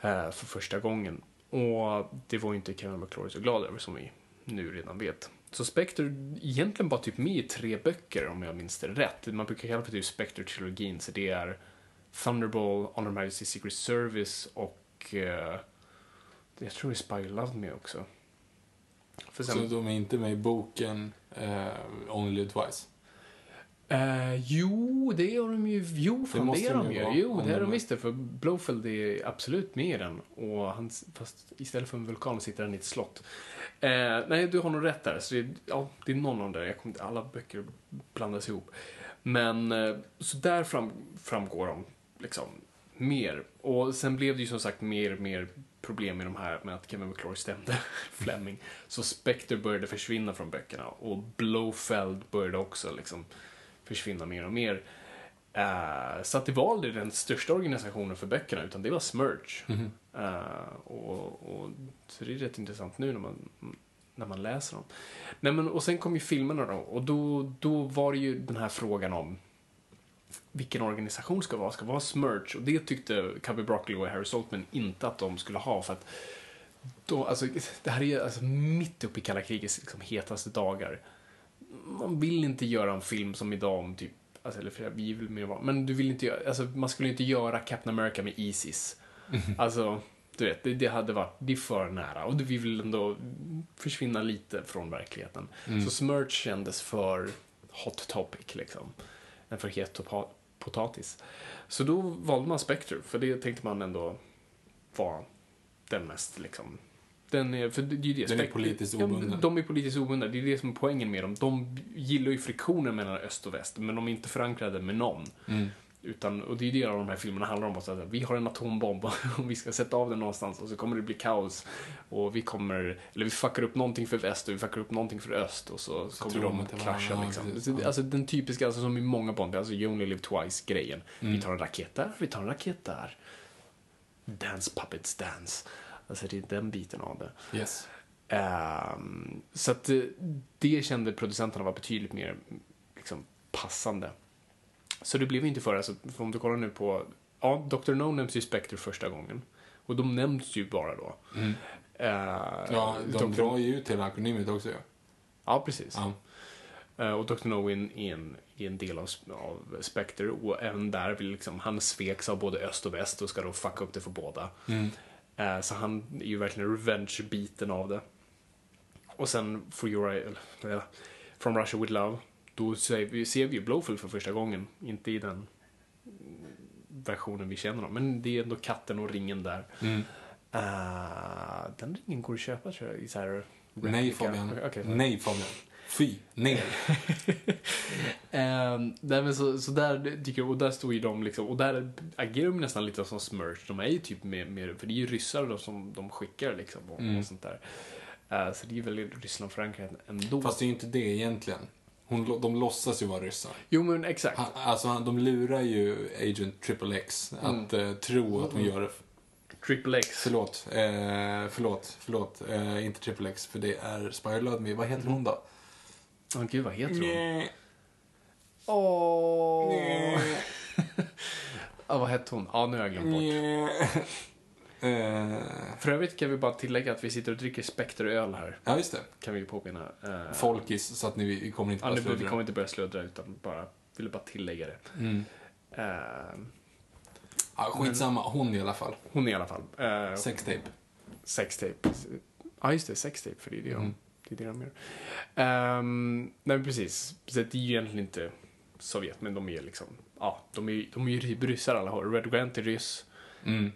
eh, för första gången. Och det var ju inte Kevin McClory så glad över som vi nu redan vet. Så Spectre är egentligen bara typ med i tre böcker om jag minns det rätt. Man brukar kalla det för typ Spectre-trilogin, så det är Thunderball, Honor Majesty Secret Service och uh, jag tror det är Spy Who Me också. För sen, Så de är inte med i boken uh, Only Twice? Eh, jo, det är de ju. Jo, fan, det, måste är de de ju vara, Jo, det är de de visst det, för Blowfield är absolut med i den. Och han, fast istället för en vulkan sitter han i ett slott. Eh, nej, du har nog rätt där. Så det, ja, det är någon av dem där. Jag kommer inte, alla böcker blandas ihop. Men, eh, så där fram, framgår de liksom mer. Och sen blev det ju som sagt mer och mer problem med de här med att Kevin McClory stämde [laughs] Fleming. Så Spectre började försvinna från böckerna och Blowfeld började också liksom försvinna mer och mer. Eh, så att det var aldrig den största organisationen för böckerna, utan det var Smirch. Eh, och, och, så det är rätt intressant nu när man, när man läser dem. Nej, men, och sen kom ju filmerna då, och då, då var det ju den här frågan om vilken organisation ska vara, ska vara Smirch? Och det tyckte Cubby Broccoli och Harry Saltman inte att de skulle ha, för att då, alltså, det här är ju alltså mitt uppe i kalla krigets liksom, hetaste dagar. Man vill inte göra en film som idag om typ, alltså, eller för vi vill mer vara, men du vill inte göra, alltså man skulle inte göra Captain America med Isis. [laughs] Alltså, du vet, det, det hade varit, det är för nära och vi vill ändå försvinna lite från verkligheten. Så Smirch kändes för hot topic liksom. En för het potatis. Så då valde man Spectre, för det tänkte man ändå var den mest liksom den är, för det är ju det. Den är politiskt Ja, obunden. de är politiskt obundna. Det är det som är poängen med dem. De gillar ju friktionen mellan öst och väst, men de är inte förankrade med någon. Mm. Utan, och det är det de här filmerna handlar om. Att vi har en atombomb [laughs] och vi ska sätta av den någonstans och så kommer det bli kaos. Och vi kommer, eller vi fuckar upp någonting för väst och vi fuckar upp någonting för öst och så, kommer tror de att var- krascha ja, liksom. precis. Så Ja. Alltså den typiska, alltså som i många Bond, alltså You Only Live Twice-grejen. Mm. Vi tar en raket där, vi tar en raket där. Dance puppets dance. Alltså det är den biten av det. Yes. Ehm, så att eh, det kände producenterna var betydligt mer liksom, passande. Så det blev inte för, alltså, för om du kollar nu på, ja, Dr. No nämns ju Spectre första gången. Och de nämns ju bara då. Mm. Eh, Ja, de Dr. drar ju ut hela akronymet också ju. Ja, precis. Ja. Eh, och Dr. Nowin är en, är en del av, av Spectre och även där vill liksom, han sveks av både öst och väst och ska då fucka upp det för båda. Eh, så han är ju verkligen revenge-biten av det. Och sen For Your eller, eh, From Russia With Love, då ser vi, ser vi ju Blowfield för första gången. Inte i den versionen vi känner dem, men det är ändå katten och ringen där. Mm. Eh, den ringen går att köpa tror jag i så här Nej. Fabian. Okej, Nej Fabian. Fy, ner. [laughs] Nej men så, så där dyker och där står ju de liksom, och där agerar de nästan lite som Smurch. De är ju typ med, med för det är ju ryssar då som de skickar liksom och, Mm. och sånt där. Eh, så det är ju väldigt Ryssland-förankrat ändå. Fast det är ju inte det egentligen. Hon, de låtsas ju vara ryssar. Jo men exakt. Han, alltså, han, de lurar ju Agent Triple X att Mm. eh, tro att hon gör det. Triple X. Förlåt, eh, förlåt, förlåt. Eh, inte Triple X, för det är Spire Ludmy. Vad heter hon då? Åh gud vad heter hon? Åh. Nej. [laughs] Ja, vad hette hon? Ja, nu har jag glömt bort. Eh, För övrigt kan vi bara tillägga att vi sitter och dricker Spectre-öl här. ja, just det. Kan vi påminna. Eh, Folkis, så att ni kommer inte Ja, bara nu, vi sluddra. kommer inte börja sluddra utan bara, ville bara tillägga det. Mm. Eh, Ja, skitsamma, hon i alla fall. hon i alla fall. Uh, Sextape. Sextape. Ja, just det. Sextape, för det är det de, Mm. Är det de gör. Ehm, nej, men precis. Så det är ju egentligen inte Sovjet, men de är liksom, ja, de är, de är ju ryssar alla har. Red Grant är ryss, Mm.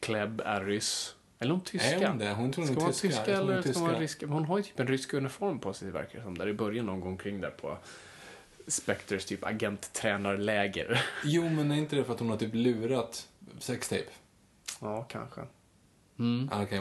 Klebb är ryss. Eller hon tyska? Är hon det? Hon tror Ska hon tyska. tyska tror hon eller ska hon ryska? Hon har ju typ en rysk uniform på sig, verkar det som. Där i början någon gång kring där på Spectres typ agenttränarläger. [laughs] Jo, men är inte det för att hon har typ lurat sextape? ja, kanske. Mm. Ah, okay,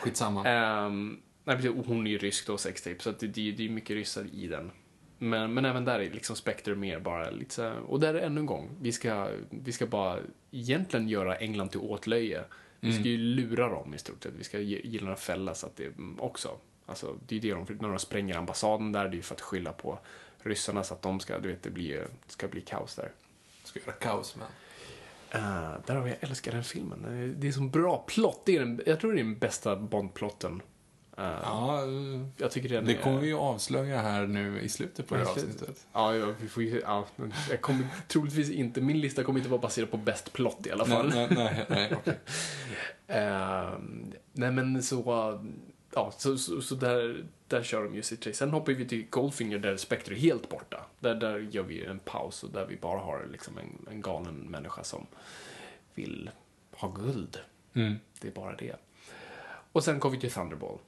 skitsamma. Ehm, nej, precis, hon är ju rysk då, sextape, så det, det, det är mycket ryssar i den. Men, men även där är liksom Spectre mer bara lite så här, och där är ännu en gång, vi ska, vi ska bara egentligen göra England till åtlöje. Vi ska ju lura dem i stort sett, vi ska ge- ge dem en fälla så att det mm, också, alltså det är det de, när de spränger ambassaden där, det är ju för att skylla på ryssarna så att de ska, du vet, det blir, ska bli kaos där. Ska göra kaos, men. Uh, där har vi, jag älskar den filmen. Det är- Det är så bra plott. Det är den, jag tror det är den bästa Bond-plotten. Uh, Ja, Jag tycker den det är... kommer vi ju avslöja här nu i slutet på det här avsnittet. Ja, ja, vi får ju, ja, men jag kommer troligtvis inte, min lista kommer inte vara baserad på bäst plott i alla fall. Nej, nej, nej, nej okej. [laughs] Ehm, nej men så, ja, så, så, så där, där kör de ju sitt race. Sen hoppar vi till Goldfinger där Spectre är helt borta. Där, där gör vi en paus och där vi bara har liksom en, en galen människa som vill ha guld. Mm. Det är bara det. Och sen kom vi till Thunderball.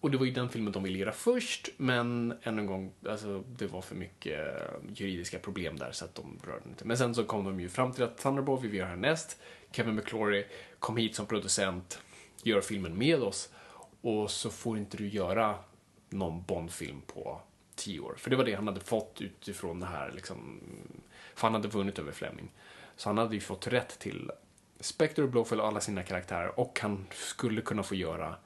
Och det var ju den filmen de ville göra först, men än en gång, alltså, det var för mycket juridiska problem där så att de rörde den inte. Men sen så kom de ju fram till att Thunderball vill vi göra härnäst. Kevin McClory kom hit som producent, gör filmen med oss och så får inte du göra någon Bond-film på tio år. För det var det han hade fått utifrån det här, liksom, för han hade vunnit över Fleming. Så han hade ju fått rätt till Spectre och Blowfell och alla sina karaktärer och han skulle kunna få göra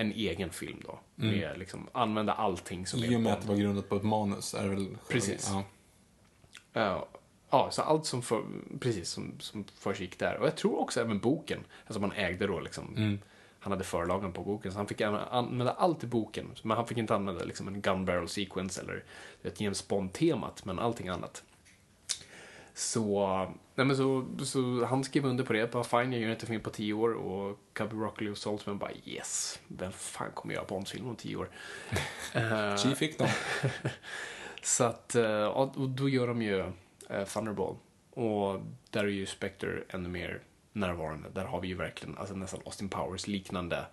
en egen film då. Med liksom, använda allting som I är och med att det var grundat på ett manus är det väl... Precis. Ja. Ja, ja, så allt som, för, precis, som, som försiggick där. Och jag tror också även boken, alltså man ägde då liksom, Mm. han hade förlagen på boken, så han fick använda, använda allt i boken. Men han fick inte använda liksom en gun barrel sequence eller ett James Bond-temat, men allting annat. Så, nej men så, så han skrev under på det, bara fine, jag gör inte film på tio år och Cubby Broccoli och Saltzman bara yes, vem fan kommer göra Bond-film om tio år? [laughs] Chi fick dem. [laughs] så att, eh, och då gör de ju eh, Thunderball. Och där är ju Spectre ännu mer närvarande. Där har vi ju verkligen alltså nästan Austin Powers liknande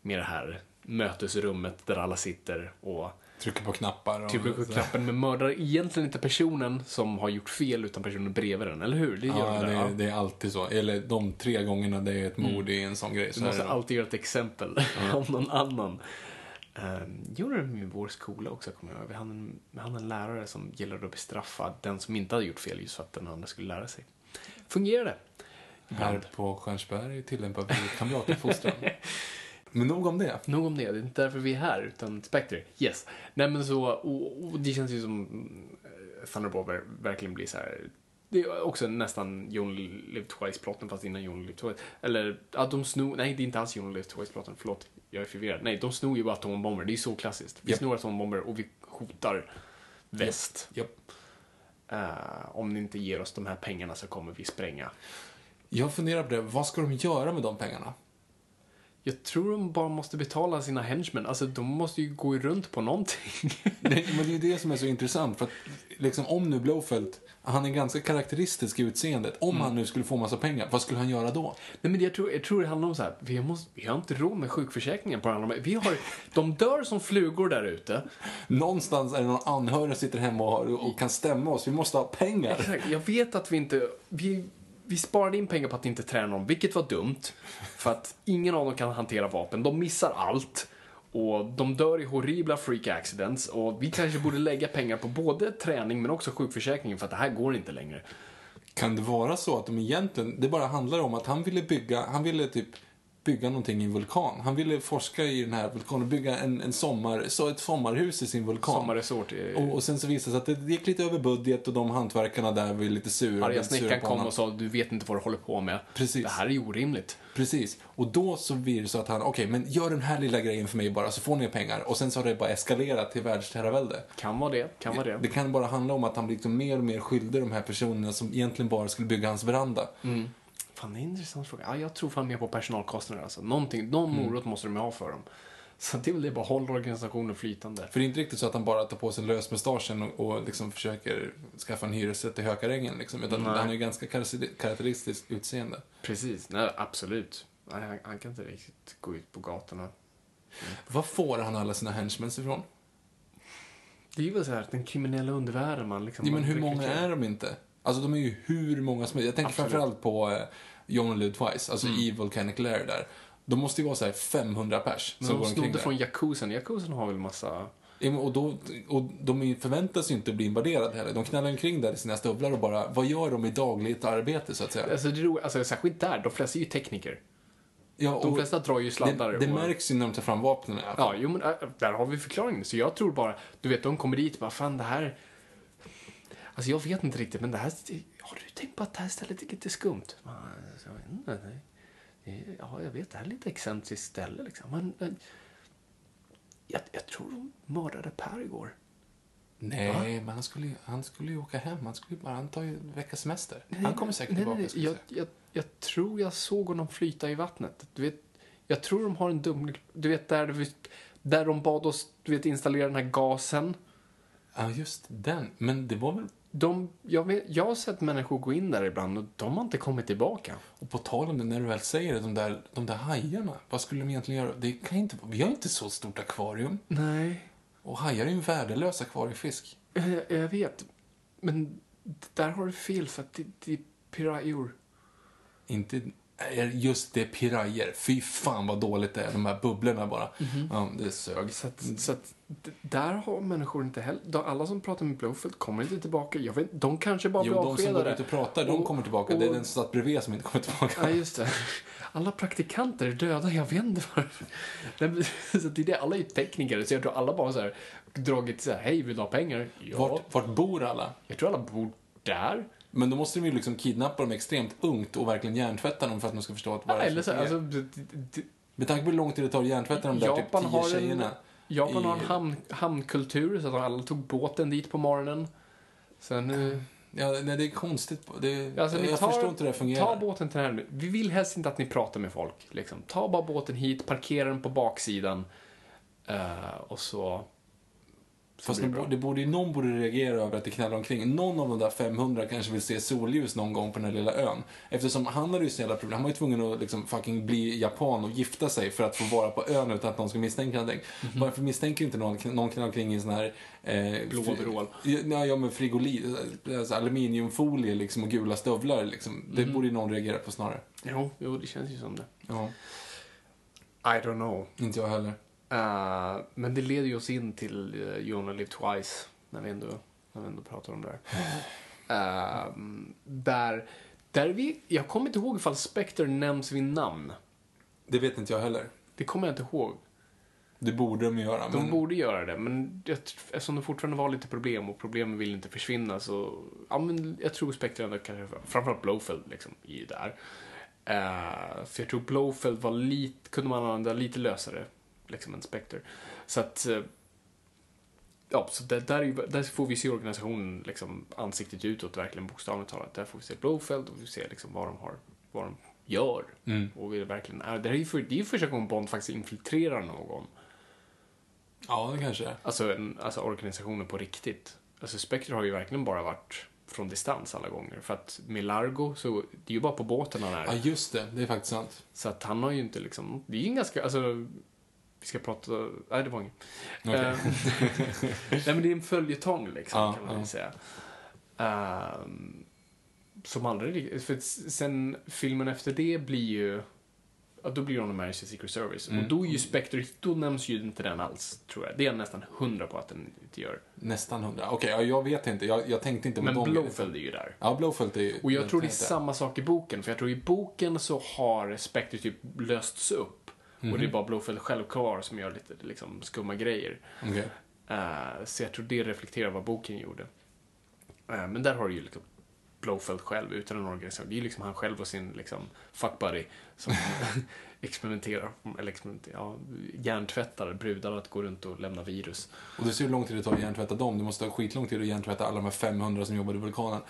med det här mötesrummet där alla sitter och Trycker på knappar. Och, trycker på knappen med mördare. Egentligen inte personen som har gjort fel utan personen bredvid den, eller hur? Det gör Ja, de det, ja. det är alltid så. Eller de tre gångerna det är ett mord i en sån grej. Du Så är måste det. alltid göra ett exempel [laughs] om någon annan. Um, gjorde de i vår skola också, kommer jag ihåg. Vi hade en, vi hade en lärare som gillade att bestraffa den som inte hade gjort fel just för att den andra skulle lära sig. Fungerade. Här på Stjärnsberg tillämpar vi kamratuppfostran. [laughs] Men nog om det. Nog om det, det är inte därför vi är här, utan Spectre. Yes. Nej men så, och, och det känns ju som Thunderball ver- verkligen blir så här. Det är också nästan Only Live Twice-plotten fast innan Only Live Twice. Eller, ja de snor, nej det är inte alls Only Live Twice-plotten, förlåt. Jag är förvirrad. Nej, de snor ju bara atombomber, det är så klassiskt. Vi Japp. snor atombomber och vi hotar väst. Japp. Eh, om ni inte ger oss de här pengarna så kommer vi spränga. Jag funderar på det, vad ska de göra med de pengarna? Jag tror de bara måste betala sina henchmen. Alltså, de måste ju gå runt på någonting. [laughs] Nej, men det är ju det som är så intressant. För att, liksom, om nu Blowfelt, han är ganska karaktäristisk i utseendet. Om Mm. han nu skulle få massa pengar, vad skulle han göra då? Nej, men jag tror, jag tror det handlar om så här, vi, måste, vi har inte råd med sjukförsäkringen på alla de här. Vi har, de dör som flugor där ute. Någonstans är det någon anhörig som sitter hemma och, och kan stämma oss. Vi måste ha pengar. Exakt. Jag vet att vi inte... Vi, vi sparade in pengar på att inte träna dem, vilket var dumt. För att ingen av dem kan hantera vapen. De missar allt. Och de dör i horribla freak accidents. Och vi kanske borde lägga pengar på både träning men också sjukförsäkringen för att det här går inte längre. Kan det vara så att de egentligen, det bara handlar om att han ville bygga, han ville typ bygga någonting i en vulkan. Han ville forska i den här vulkanen, bygga en, en sommar, så ett sommarhus i sin vulkan. Sommarresort. är- Och, och sen så visade det sig att det gick lite över budget och de hantverkarna där var lite sura. Arga snickaren kom och sa du vet inte vad du håller på med. Precis. Det här är ju orimligt. Precis. Och då så blir det så att han, okej, men gör den här lilla grejen för mig bara så får ni pengar. Och sen så har det bara eskalerat till världsterravälde. Kan vara det, kan vara det. Det kan bara handla om att han blir liksom mer och mer skyldig de här personerna som egentligen bara skulle bygga hans veranda. Fan, det är en intressant fråga. Ja, jag tror fan mer på personalkostnader alltså. Någonting, någon Mm. morot måste de ha för dem. Så det är väl det, bara håll organisationen flytande. För det är inte riktigt så att han bara tar på sig lösmustaschen och, och liksom försöker skaffa en hyresrätt i Hökarängen. Liksom, utan Nej. han är ju ganska karaktäri- karaktäristiskt utseende. Precis, nej absolut. Nej, han, han kan inte riktigt gå ut på gatorna. Var får han alla sina henchmen ifrån? Det är väl så här, den kriminella undervärlden man liksom... Ja, men hur många är de inte? Alltså de är ju hur många som helst. Jag tänker Absolut. framförallt på eh, John Live Twice, alltså i Volcanic Lair där. De måste ju vara så här 500 pers Men som de går omkring där. från Yakuzen. Yakuzen har väl massa... Och, då, och de förväntas ju inte bli invaderade heller. De knallar omkring där i sina stövlar och bara, vad gör de i dagligt arbete så att säga? Alltså, det är alltså särskilt där, de flesta är ju tekniker. Ja, De flesta drar ju sladdar. det, det och... märks ju när de tar fram vapnen. Ja, jo men äh, där har vi förklaringen. Så jag tror bara, du vet, de kommer dit och bara, fan det här... Alltså jag vet inte riktigt, men det här... Har du tänkt på att det här stället är lite skumt? Alltså, Jag vet inte. nej. Ja, jag vet, det här är lite excentriskt ställe liksom. Men, men jag, jag tror de mördade Per igår. Nej, men han skulle, han skulle ju åka hem. Han skulle bara, han tar ju en veckas semester. Han kommer säkert nej, tillbaka. nej, nej. jag Jag, jag, tror jag såg honom flyta i vattnet. Du vet, jag tror de har en dum... Du vet, där, där de bad oss du vet, installera den här gasen. Ja, just den. Men det var väl, De, jag, vet, jag har sett människor gå in där ibland och de har inte kommit tillbaka. och på tal om det, när du väl säger det, de där, de där hajarna. Vad skulle de egentligen göra? Det kan inte, vi har inte så stort akvarium. Nej, Och hajar är ju en värdelös akvariefisk. jag, jag vet. Men där har du fel för att det, det är pirajor. Inte, just det pirajer. Fy fan vad dåligt det är, de här bubblorna bara. Ja, det sög. Så att, så att där har människor inte heller... Alla som pratar med Blowfield kommer inte tillbaka. Jag vet, de kanske bara Jo, blir de som går avskedade. ut och pratar, de Och- kommer tillbaka. det är och- den som satt bredvid som inte kommer tillbaka. Ja, just det. Alla praktikanter är döda, jag vet inte varför. [laughs] Det är det, alla är ju tekniker, så jag tror alla bara så här dragit så här, hej, vill du ha pengar? Ja. Vart, vart bor alla? Jag tror alla bor där. Men då måste de ju liksom kidnappa dem extremt ungt och verkligen hjärntvätta dem för att de ska förstå att Ja, det är eller så, alltså, Med tanke på hur lång tid det tar att hjärntvätta de där typ har tio en- tjejerna. Japan har en i- hamn, hamnkultur, så att alla tog båten dit på morgonen. Sen, eh, Ja, nej, det är konstigt. Det, alltså, jag tar, förstår inte hur det fungerar. Ta båten till den här. Vi vill helst inte att ni pratar med folk. Liksom. Ta bara båten hit, parkera den på baksidan. eh, och så... Fast det, det borde- någon borde reagera över att det knallar omkring. Någon av de där 500 kanske vill se solljus någon gång på den här lilla ön. Eftersom han hade ju så jävla problem. Han var ju tvungen att liksom fucking bli japan och gifta sig för att få vara på ön utan att någon ska misstänka någonting. Mhm. Varför misstänker inte någon, någon knallar omkring i en sån här... Eh, Blå overall. Ja, ja, men frigolit, alltså aluminiumfolie liksom och gula stövlar liksom. Det Mhm. borde ju någon reagera på snarare. Jo, jo, det känns ju som det. Ja, I don't know. inte jag heller. Eh, men det leder ju oss in till uh, You Only Live Twice, när vi ändå, när vi ändå pratar om det här. Eh, där, där vi, jag kommer inte ihåg ifall Spectre nämns vid namn. Det vet inte jag heller. Det kommer jag inte ihåg. Det borde de göra. De men... borde göra det, men jag, eftersom det fortfarande var lite problem och problemen vill inte försvinna så, ja men jag tror Spectre ändå kanske, framförallt Blowfield liksom, i där. Uh, för jag tror Blowfield var lite, kunde man använda lite lösare, liksom än Spectre. Så att, eh, Ja, så där, där, där får vi se organisationen liksom ansiktet utåt, verkligen bokstavligt talat. Där får vi se Blowfeld och vi ser liksom vad de har, vad de gör. Mm. Och vi verkligen är. Det är ju för, det är ju första gången Bond faktiskt infiltrerar någon. Ja, det kanske är. Alltså, en, alltså organisationen på riktigt. Alltså Spectre har ju verkligen bara varit från distans alla gånger. För att med Largo, så det är ju bara på båten han är. Ja, just det. Det är faktiskt sant. Så att han har ju inte liksom, det är ju en ganska, alltså, vi ska prata, nej det var inget. Okej. Eh, [laughs] nej men det är en följetong liksom, Ja, kan man väl säga. Ehm, som aldrig för sen filmen efter det blir ju, ja, då blir det On Marriage to Secret Service. Mm. Och då är ju Spectre, då nämns ju inte den alls, tror jag. Det är jag nästan hundra på att den inte gör. Nästan hundra. Okej, ja, jag vet inte. Jag, jag tänkte inte på Men dem. Blowfeld är ju där. Ja, Blowfeld är ju... Och jag tror det är samma sak i boken, för jag tror i boken så har Spectre typ lösts upp. Och det är bara Blowfeld själv kvar som gör lite liksom, skumma grejer. Okej. Eh, så jag tror det reflekterar vad boken gjorde. Eh, men där har du ju liksom Blowfeld själv utan en organisation. Det är ju liksom han själv och sin liksom, fuck buddy som [laughs] experimenterar, eller experimenterar, ja, hjärntvättar brudar att gå runt och lämna virus. Och du ser hur lång tid det tar att hjärntvätta dem. Det måste ta skitlång tid att hjärntvätta alla de här 500 som jobbar i vulkanen.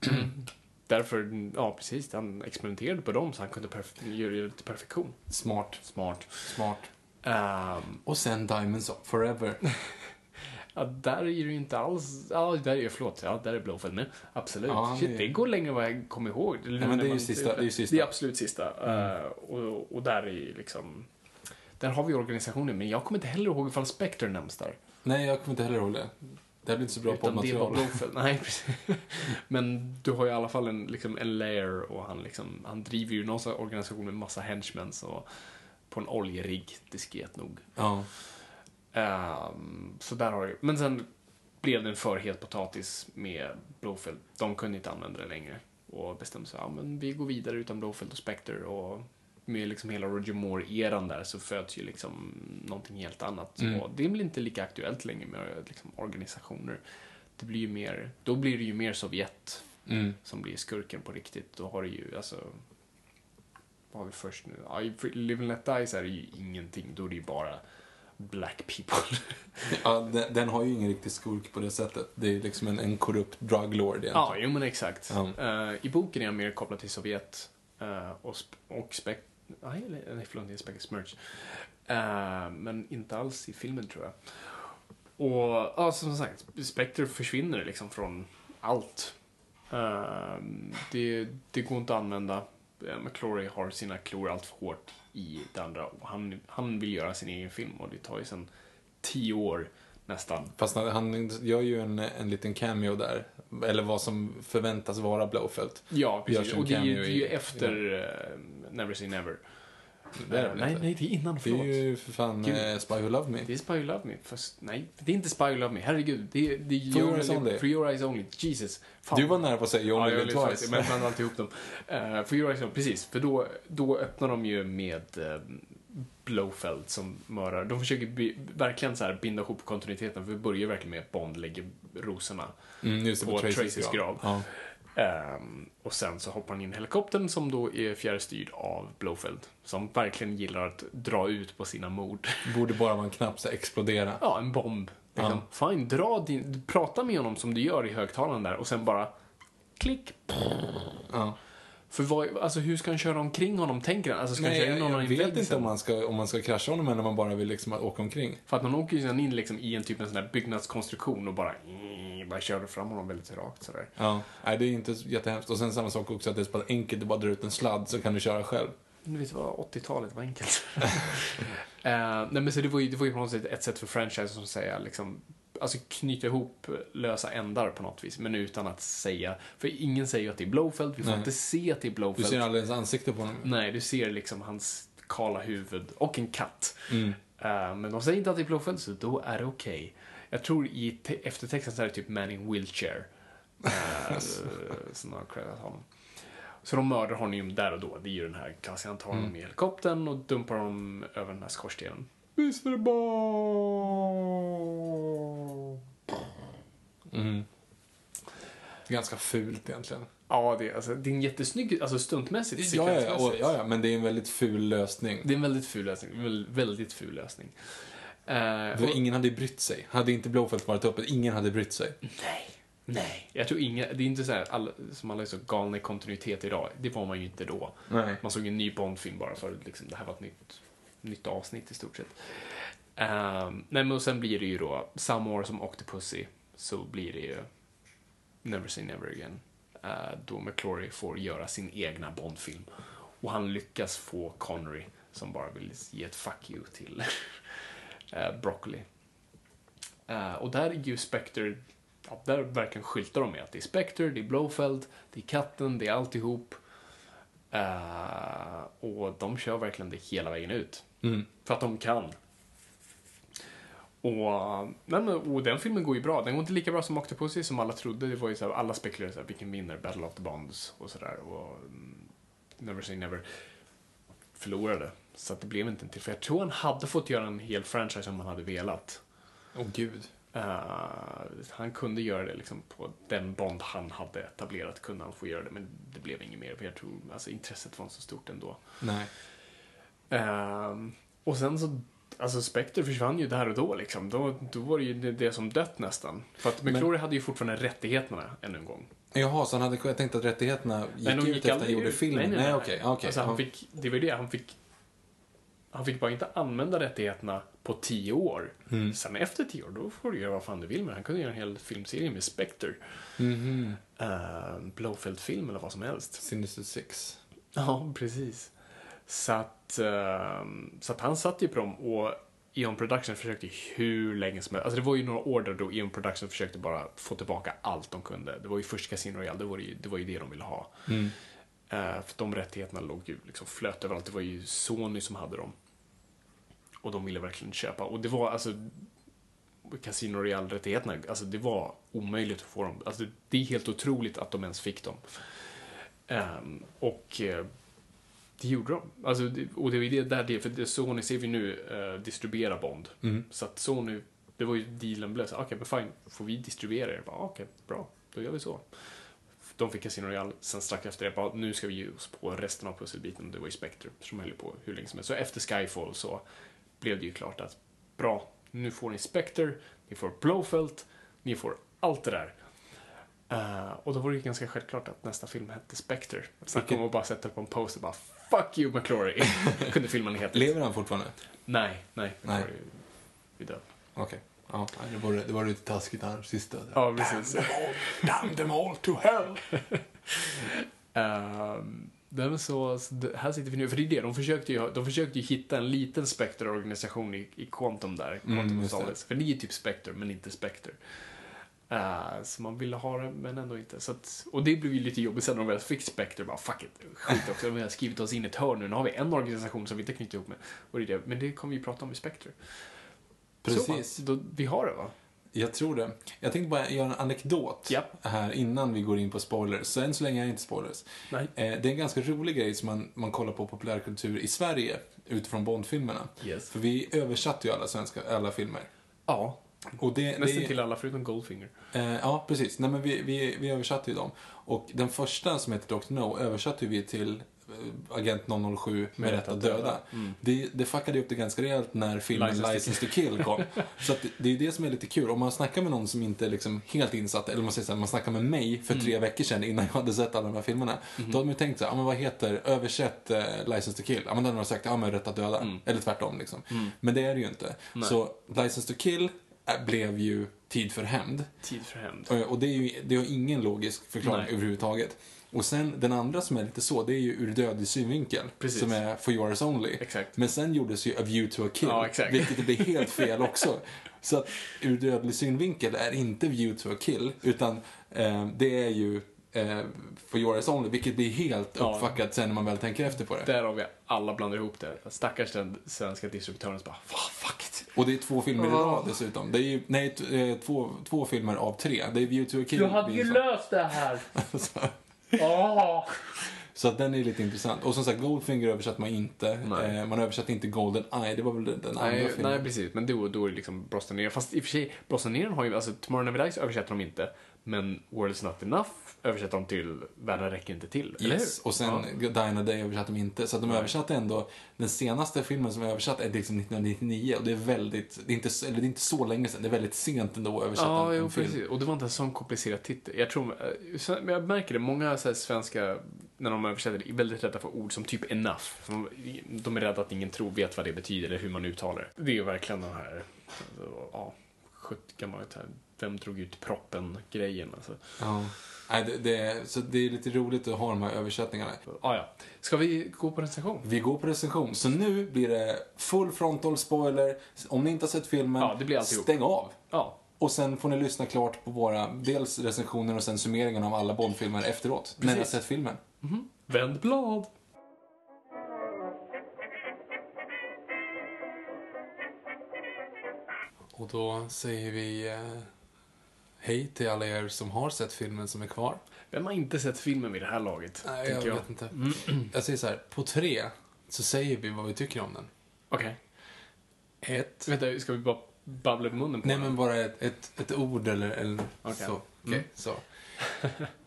[clears throat] Därför, ja precis, han experimenterade på dem så han kunde göra det till perfektion. Smart. Smart. Smart. Ehm, Och sen Diamonds Up Forever. [laughs] Ja, där är det ju inte alls... Ja, där är förlåt. Ja, där är Blowfeld med. Absolut. Ja, Shit, är- det går längre än vad jag kommer ihåg. men det är ju Man- sista- det är ju sista. Det är absolut sista. Eh, och, och där är ju liksom... Där har vi organisationen, men jag kommer inte heller ihåg ifall Spectre nämns där. Nej, jag kommer inte heller ihåg det. Det här blir inte så bra poddmaterial. Nej, precis. [laughs] Men du har i alla fall en, liksom, en layer och han, liksom, han driver ju någon organisation med massa henchmen och på en oljerigg, diskret nog. Ja. Ehm, så där har du Men sen blev det en för het potatis med Blowfeld. De kunde inte använda det längre. Och bestämde sig, ja men vi går vidare utan Blowfeld och Spectre. Och med liksom hela Roger Moore-eran där så föds ju liksom någonting helt annat. Mm. Och det blir inte lika aktuellt längre med liksom, organisationer. Det blir ju mer, då blir det ju mer Sovjet Mm. som blir skurken på riktigt. Då har du ju, alltså... Vad har vi först nu? Ja, i Live and Let Die är det ju ingenting. Då är det ju bara black people. [laughs] Ja, den, den har ju ingen riktig skurk på det sättet. Det är liksom en, en korrupt druglord egentligen. Ja, jo men exakt. Ja. Eh, I boken är han mer kopplad till Sovjet eh, och, sp- och spek... Nej, nej, förlåt, det är Spaghetti Smurge. Uh, men inte alls i filmen tror jag. Och ja, som sagt, Spectre försvinner liksom från allt. Uh, det, det går inte att använda. Eh, McClory har sina klor allt för hårt i det andra. Och han, han vill göra sin egen film och det tar ju sedan tio år nästan. Fast han, gör ju en, en liten cameo där. Eller vad som förväntas vara Blowfeld. Ja, precis. Och det är ju, det är ju efter eh, Never Say Never. Det är det nej, inte? nej, det är innan. Det Förlåt. är ju för fan Gud. eh, Spy Who Loved Me. Det är Spy Who Loved Me. Fast, nej, det är inte Spy Who Loved Me. Herregud. Det är, det är For You Your Eyes Only. For Your Eyes Only. Jesus. Fan. Du var nära på att säga You Ja, Only jag Live Twice. faktiskt, men blandade alltid ihop dem. Uh, for Your Eyes Only, precis. För då, då öppnar de ju med uh, Blowfeld som mördar. De försöker by, verkligen så här binda ihop kontinuiteten. För vi börjar verkligen med att Bond lägger rosorna. Mm, just det, på, på Tracys, Tracys grav. Ja. Ehm, och sen så hoppar han in i helikoptern som då är fjärrstyrd av Blowfeld. Som verkligen gillar att dra ut på sina mord. [laughs] Borde bara vara en knapp så explodera. Ja, en bomb. Liksom. Fine, dra din... Prata med honom som du gör i högtalaren där och sen bara klick. Ja. För vad, alltså hur ska han köra omkring honom, tänker han? Alltså ska han Nej, köra in jag, honom jag en vet vägg inte sen? om man, ska, om man ska krascha honom eller om man bara vill liksom åka omkring. För att man åker ju in liksom i en typ en sån där byggnadskonstruktion och bara, bara körde fram honom väldigt rakt sådär. Ja. Nej, det är inte jättehemskt. Och sen samma sak också att det är så pass enkelt, du bara drar ut en sladd så kan du köra själv. Du vet vad, 80-talet var enkelt. [laughs] Eh, nej men så det var ju, det var ju på något sätt ett sätt för franchise som säga liksom, alltså knyta ihop lösa ändar på något vis, men utan att säga, för ingen säger ju att det är Blowfeld, vi får Nej. inte se att det är Du Blowfeld. ser aldrig ens ansikte på honom. Nej, du ser liksom hans kala huvud och en katt. Mm. Eh, men de säger inte att det är Blowfeld, så då är det okej. Jag tror i te- eftertexten så är det typ Man in Wheelchair. Uh, [laughs] som har creddat honom. Så de mördar honom där och då. Det är ju den här klassiska, han tar Mm. honom i helikoptern och dumpar honom över den här skorstenen. Visst för barn. Mm. Ganska fult egentligen. Ja, det, är- alltså, det är en jättesnygg, alltså stuntmässigt, Ja, ja, ja, ja, ja, men det är en väldigt ful lösning. Det är en väldigt ful lösning. Väldigt, väldigt ful lösning. För och- ingen hade brytt sig. Hade inte Blowfelt varit uppe, ingen hade brytt sig. Nej. Nej. Jag tror inga, det är inte så här, alla, som alla är så galna i kontinuitet idag. Det var man ju inte då. Nej. Man såg en ny Bond-film bara för att liksom, det här var ett nytt, nytt avsnitt i stort sett. Ehm, nej, men och sen blir det ju då, samma år som Octopussy, så blir det ju Never Say Never Again. Eh, då McClory får göra sin egna Bond-film. Och han lyckas få Connery, som bara vill ge ett fuck you till [laughs] eh, Broccoli. Eh, och där är ju Spectre, ja, där verkligen skyltar de med att det är Spectre, det är Blowfeld, det är katten, det är alltihop. Och de kör verkligen det hela vägen ut. Mm. För att de kan. Och, nej, men, och den filmen går ju bra. Den går inte lika bra som Octopussy som alla trodde. Det var ju så här, alla spekulerade så här, vilken vinner Battle of the Bonds och sådär. Och mm, Never Say Never förlorade. Så att det blev inte en till. För jag tror han hade fått göra en hel franchise om han hade velat. Åh gud. Eh, han kunde göra det liksom på den Bond han hade etablerat kunde han få göra det. Men det blev inget mer. För jag tror alltså, intresset var inte så stort ändå. Nej. Ehm, och sen så, alltså Spectre försvann ju där och då liksom. Då, då var det ju det, som dött nästan. För att McClory hade ju fortfarande rättigheterna ännu en gång. Jaha, så han hade tänkt att rättigheterna gick de ut efter att han gjorde filmen? Nej, nej, nej. okej. okej. Alltså han fick, det var ju det, han fick han fick bara inte använda rättigheterna på tio år. Mm. Sen efter tio år, då får du göra vad fan du vill med Han kunde göra en hel filmserie med Spectre. Mhm. Uh, Blowfeld-film eller vad som helst. Sinister Six. Ja, precis. Så att, ehm, så att han satt ju på dem och Eon Production försökte hur länge som helst. Alltså det var ju några år där då Eon Production försökte bara få tillbaka allt de kunde. Det var ju först Casino Royale, det var ju det, var ju det de ville ha. Mm. Eh, för de rättigheterna låg ju liksom flöt överallt. Det var ju Sony som hade dem. Och de ville verkligen köpa. Och det var alltså Casino Royale-rättigheterna, alltså det var omöjligt att få dem. Alltså det är helt otroligt att de ens fick dem. Ehm, och eh, det gjorde de. Alltså, och det var ju det där det, för Sony ser vi nu uh, distribuera Bond. Mm. Så att Sony, det var ju dealen blev så okej men fine, får vi distribuera det? Bara, Okej, bra, då gör vi så. De fick Casino Royale, sen strax efter det, bara, nu ska vi ge oss på resten av pusselbiten. Det var ju Spectre som höll på hur länge som helst. Så efter Skyfall så blev det ju klart att bra, nu får ni Spectre, ni får Blowfelt, ni får allt det där. Eh, och då var det ju ganska självklart att nästa film hette Spectre. Snacka Vilket- om att bara sätta på en poster bara Fuck you McClory. [laughs] Kunde filmen heta. Lever han fortfarande? Nej, nej. Nej. Är död. Okej. Ja, nej, det var, det var lite taskigt här sista. Ja, precis. Damn them all to hell! [laughs] Um, men så, här sitter vi nu, för det är det, de försökte ju, de försökte ju hitta en liten Spectre-organisation i, i Quantum där, Quantum Mm, just det. Solace. För det är typ Spectre, men inte Spectre. Uh, så man ville ha det, men ändå inte. Så att, och det blev ju lite jobbigt sen när de väl fick Spectre, bara fuck it, skit också, vi har skrivit oss in i ett hörn nu, nu har vi en organisation som vi inte knyter ihop med. Och det är det, men det kommer vi prata om i Spectre. Precis. Så, då, vi har det va? Jag tror det. Jag tänkte bara göra en anekdot Ja. här innan vi går in på spoilers. Så än så länge är det inte spoilers. Nej. Eh, det är en ganska rolig grej som man, man kollar på populärkultur i Sverige utifrån Bondfilmerna. Yes. För vi översatte ju alla svenska, alla filmer. Ja, Och det, nästan det, till alla förutom Goldfinger. Eh, ja, precis. Nej, men vi, vi, vi översatte ju dem. Och den första som heter Dr. No översatte vi till eh, Agent 007 med rätt att döda. Mm. Det, det fuckade upp det ganska rejält när filmen License to License to Kill kom. [laughs] Så att det, är det som är lite kul. Om man snackar med någon som inte är liksom helt insatt, eller man säger så här, man snackar med mig för Mm. tre veckor sedan innan jag hade sett alla de här filmerna. Mm-hmm. Då hade man ju tänkt så här, ja men vad heter, översätt eh, License to Kill? Ja men då hade man sagt, ja men rätt att döda. Mm. Eller tvärtom liksom. Men det är det ju inte. Så License to Kill blev ju Tid för hämnd. Tid för hämnd. Eh, Och det, är ju, det har ingen logisk förklaring Nej. överhuvudtaget. Och sen den andra som är lite så, det är ju ur dödlig synvinkel. Precis. Som är For yours only. Exakt. Men sen gjordes ju A view to a kill. Ja. Vilket blir helt fel också. Så att ur dödlig synvinkel är inte view to a kill, utan eh, det är ju eh, For yours only, vilket blir helt Ja. uppfuckat sen när man väl tänker efter på det. Där har vi alla blandar ihop det. Stackars den svenska distributören som bara, "Fan, fuck it. Och det är två filmer i rad dessutom. Det är ju, nej, eh, två, två filmer av tre. Det är view to a kill. Du hade ju löst det här. [laughs] Så- Åh. [laughs] Så att den är lite intressant. Och som sagt, Goldfinger översatte man inte. Nej. Eh, man översatte inte Golden Eye, det var väl den, den andra Nej, filmen. nej, precis. Men då, då är det liksom Brosnaneren. Fast i och för sig, Brosnaneren har ju, alltså Tomorrow Never Dies översätter de inte. Men World's Not Enough översätter de till Världen räcker inte till. Eller Yes, hur? och sen Ja. Dine a Day översatte de inte. Så att de översatte ändå, den senaste filmen som är översatt är liksom 1999 och det är väldigt, det är inte, eller det är inte så länge sedan, det är väldigt sent ändå att översätta Ja, en, jo, film. precis. Och det var inte en sån komplicerad titel. Jag tror, eh, jag märker det, många så svenska, när de översätter, är väldigt rädda för ord som typ enough. De, är rädda att ingen tror vet vad det betyder eller hur man uttalar det. Det är verkligen den här, ja, 70 gammalt här, vem drog ut proppen-grejen alltså. Ja. Nej, det, det, så det är lite roligt att ha de här översättningarna. Ah, ja. Ska vi gå på recension? Vi går på recension, så nu blir det full frontal spoiler. Om ni inte har sett filmen, Ja, det blir alltihop. stäng av. Ja. Och sen får ni lyssna klart på våra, dels recensioner och sen summeringen av alla Bondfilmer efteråt. När ni har Precis. sett filmen. Vänd blad. Och då säger vi eh, hej till alla er som har sett filmen som är kvar. Vem har inte sett filmen vid det här laget? Nej, jag, tänker vet inte. Jag säger så här, på tre så säger vi vad vi tycker om den. Okej. Ett. Vänta, ska vi bara babbla i munnen på Nej, den? men bara ett, ett, ett ord eller, eller Okej. så. Okej, Mm. så.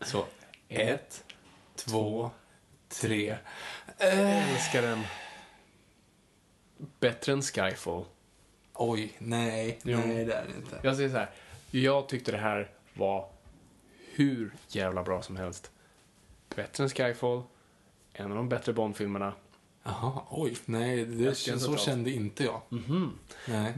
[laughs] Så. Ett, två, tre. Jag älskar den. Bättre än Skyfall. Oj, nej, Jo. nej det är det inte. Jag säger så här. Jag tyckte det här var hur jävla bra som helst. Bättre än Skyfall. En av de bättre Bond-filmerna. Jaha, oj, nej, det, ska så kände inte jag. Mhm. Nej.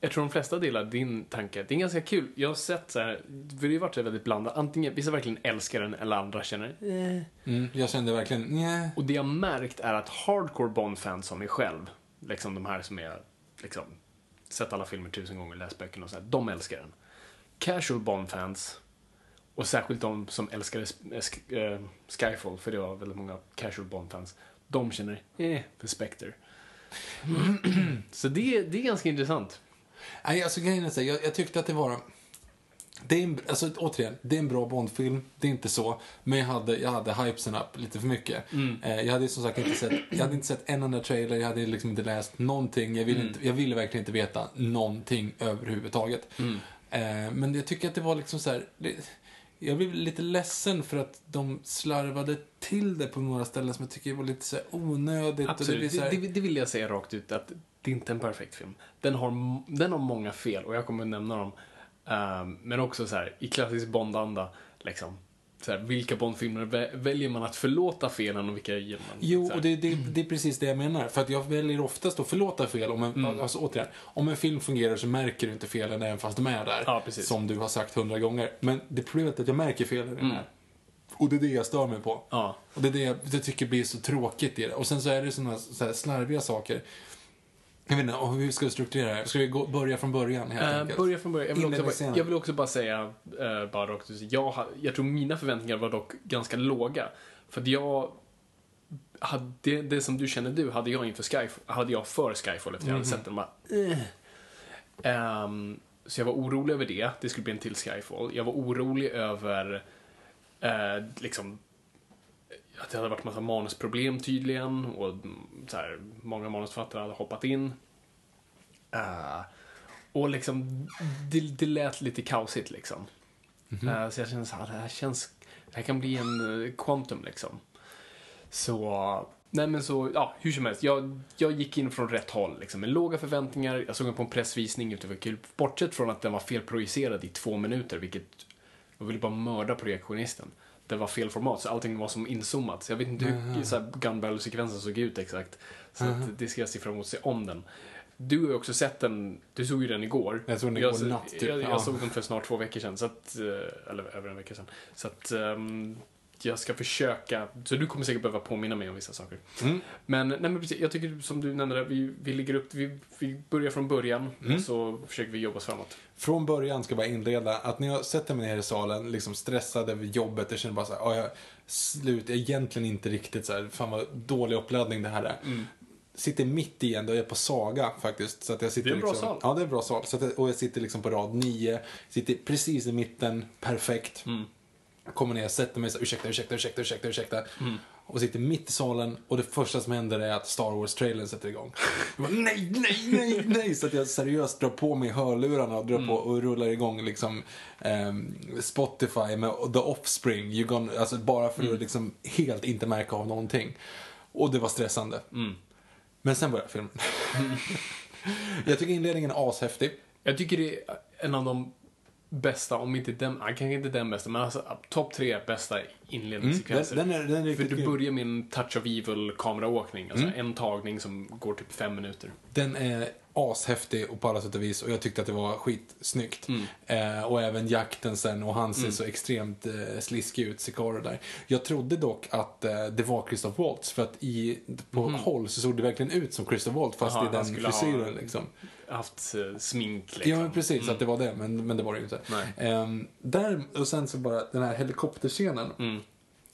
Jag tror de flesta delar din tanke. Det är ganska kul. Jag har sett så här, för det har ju varit så väldigt blandat. Antingen, vissa verkligen älskar den eller andra känner eh. Mm, jag kände verkligen, nej. Och det jag märkt är att hardcore Bond-fans som mig själv, liksom de här som är, liksom, sett alla filmer tusen gånger, läst böckerna och så här, de älskar den. Casual Bond-fans, och särskilt de som älskade Sk- Sk- eh, Skyfall, för det var väldigt många casual Bond-fans, de känner eh, för Spectre. [clears throat] så det, det är ganska intressant. Nej, alltså grejen är så jag, jag tyckte att det var... Det är en, alltså, återigen, det är en bra Bondfilm, det är inte så. Men jag hade, jag hade hypesen upp lite för mycket. Mm. Eh, jag hade som sagt inte sett, jag hade inte sett en enda trailer, jag hade liksom inte läst någonting. Jag ville, Mm. inte, jag ville verkligen inte veta någonting överhuvudtaget. Mm. Eh, men jag tycker att det var liksom så här, det, jag blev lite ledsen för att de slarvade till det på några ställen som jag tycker var lite så här onödigt. Det, Absolut, så här, det, det, det vill jag säga rakt ut att det är inte en perfekt film. Den har, den har många fel och jag kommer att nämna dem. Ehm, men också så här, i klassisk Bond-anda, liksom. Så här, vilka Bond-filmer vä- väljer man att förlåta felen och vilka ger man? Jo, och det, det, det är precis det jag menar. För att jag väljer oftast att förlåta fel. Om en, Mm. alltså, återigen, om en film fungerar så märker du inte felen även fast de är där. Ja. Som du har sagt hundra gånger. Men det problemet är att jag märker felen i den Mm. här. Och det är det jag stör mig på. Ja. Och det är det jag, det tycker blir så tråkigt i det. Och sen så är det såna så här slarviga saker. Jag vet inte, och hur ska vi strukturera det? Ska vi gå, börja från början helt Eh, enkelt? börja från början. Jag vill, också bara, jag vill också bara säga, uh, bara rakt jag, jag tror mina förväntningar var dock ganska låga. För att jag, hade, det, det som du känner du, hade jag inför Skyfall, hade jag för Skyfall efter jag hade sett den. Bara, eh. Ehm, så jag var orolig över det, det skulle bli en till Skyfall. Jag var orolig över, eh, liksom, att det hade varit massa manusproblem tydligen och så här, många manusförfattare hade hoppat in. Eh, och liksom, det, det lät lite kaosigt liksom. Eh, så jag kände så här, det här känns, det här kan bli en uh, quantum liksom. Så, nej men så, ja, hur som helst. Jag, jag gick in från rätt håll liksom, med låga förväntningar. Jag såg den på en pressvisning, det var kul. Bortsett från att den var felprojicerad i två minuter, vilket, jag ville bara mörda projektionisten. Det var fel format, så allting var som inzoomat. Så jag vet inte hur så här, gun barrel-sekvensen såg ut exakt. Så att det ska jag se fram emot att se om den. Du har ju också sett den, du såg ju den igår. Jag såg den igår natt, typ. Jag, Ja. jag såg den för snart två veckor sedan, så att, eh, eller över en vecka sedan. Så att ehm, jag ska försöka, så du kommer säkert behöva påminna mig om vissa saker. Mm. Men, nej men precis, jag tycker som du nämnde, vi, vi ligger upp, vi, vi börjar från början Mm. och så försöker vi jobba oss framåt. Från början ska jag bara inleda att när jag sätter mig ner i salen, liksom stressad över jobbet, jag känner bara så här, "Ja, jag, slut, jag är egentligen inte riktigt så här, fan vad dålig uppladdning det här är. Sitter mitt i en, då är jag på Saga faktiskt. Så att jag sitter Det är en bra liksom, sal. Ja, det är en bra sal. Så att jag, och jag sitter liksom på rad nio, sitter precis i mitten, perfekt. Kommer ner, sätter mig så ursäkta, ursäkta, ursäkta, ursäkta, ursäkta. Mm. Och sitter mitt i salen och det första som händer är att Star Wars-trailern sätter igång. Jag bara, nej, nej, nej, nej! Så att jag seriöst drar på mig hörlurarna och drar Mm. på och rullar igång liksom ehm, Spotify med The Offspring. You gonna, alltså bara för Mm. att liksom helt inte märka av någonting. Och det var stressande. Mm. Men sen började filmen. [laughs] jag tycker inledningen är ashäftig. Jag tycker det är en av de bästa, om inte den, kanske inte den bästa, men alltså topp tre bästa Den, inledningssekvenser. den, är, den är För du börjar med en touch of evil kameraåkning, alltså Mm. en tagning som går typ fem minuter. Den är ashäftig och på alla sätt och vis och jag tyckte att det var skitsnyggt. Eh, och även jakten sen och han ser så extremt eh, sliskig ut, Sicaro där. Jag trodde dock att eh, det var Christoph Waltz för att i, på håll så såg det verkligen ut som Christoph Waltz fast Jaha, i den skulle ha- frisyren liksom. Haft eh, smink liksom. Ja, precis, att det var det, men, men det var det ju inte. Ehm, där, och sen så bara den här helikopterscenen. Mm.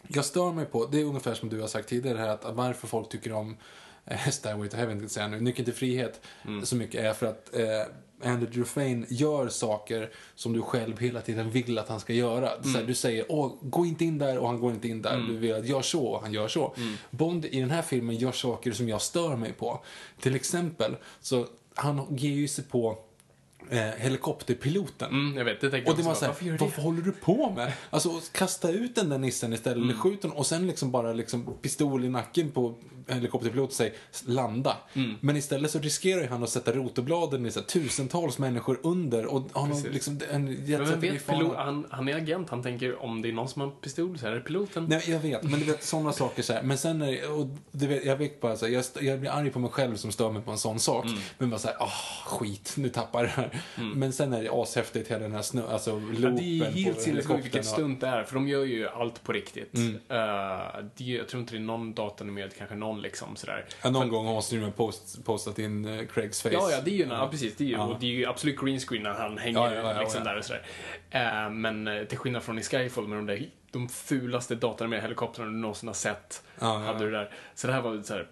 Jag stör mig på, det är ungefär som du har sagt tidigare här, att varför folk tycker om eh, [laughs] Stairway to Heaven, jag säga nu, Nyckeln till frihet, Mm. så mycket är för att eh, Andrew Dufresne gör saker som du själv hela tiden vill att han ska göra. Mm. här, du säger, åh, gå inte in där och han går inte in där. Du vill att gör så och han gör så. Mm. Bond i den här filmen gör saker som jag stör mig på. Till exempel, så han ger ju sig på eh, helikopterpiloten. Mm, jag vet, det Och det var såhär, Varför det? håller du på med? Alltså, kasta ut den där nissen istället, Mm. eller skjut den och sen liksom bara liksom pistol i nacken på helikopterpiloten och säger landa. Mm. Men istället så riskerar han att sätta rotorbladen i så här, tusentals människor under och har någon, liksom, en Men jet vem vet, pilot, han, han är agent, han tänker om det är någon som har en pistol så är det piloten. Nej, jag vet, men du vet sådana saker så här. Men sen är och du vet, jag vet bara så här, jag, jag blir arg på mig själv som stör mig på en sån sak. Mm. Men bara såhär, ah skit, nu tappar jag det här. Men sen är det ashäftigt hela den här snö, alltså loopen Ja, det är helt sinnessjukt och- stunt det är, för de gör ju allt på riktigt. Mm. Eh, det, jag tror inte det är någon datanimerad, kanske någon liksom sådär. Ja, någon gång måste du post, postat in eh, Craigs face. Ja, ja, det är ju, ja. precis, det är ju, Ja. och det är ju absolut green screen när han hänger Ja, liksom där och sådär. Eh, men eh, till skillnad från i Skyfall med de där, de fulaste datanimerade helikoptrarna du någonsin har sett, hade du där. Så det här var så här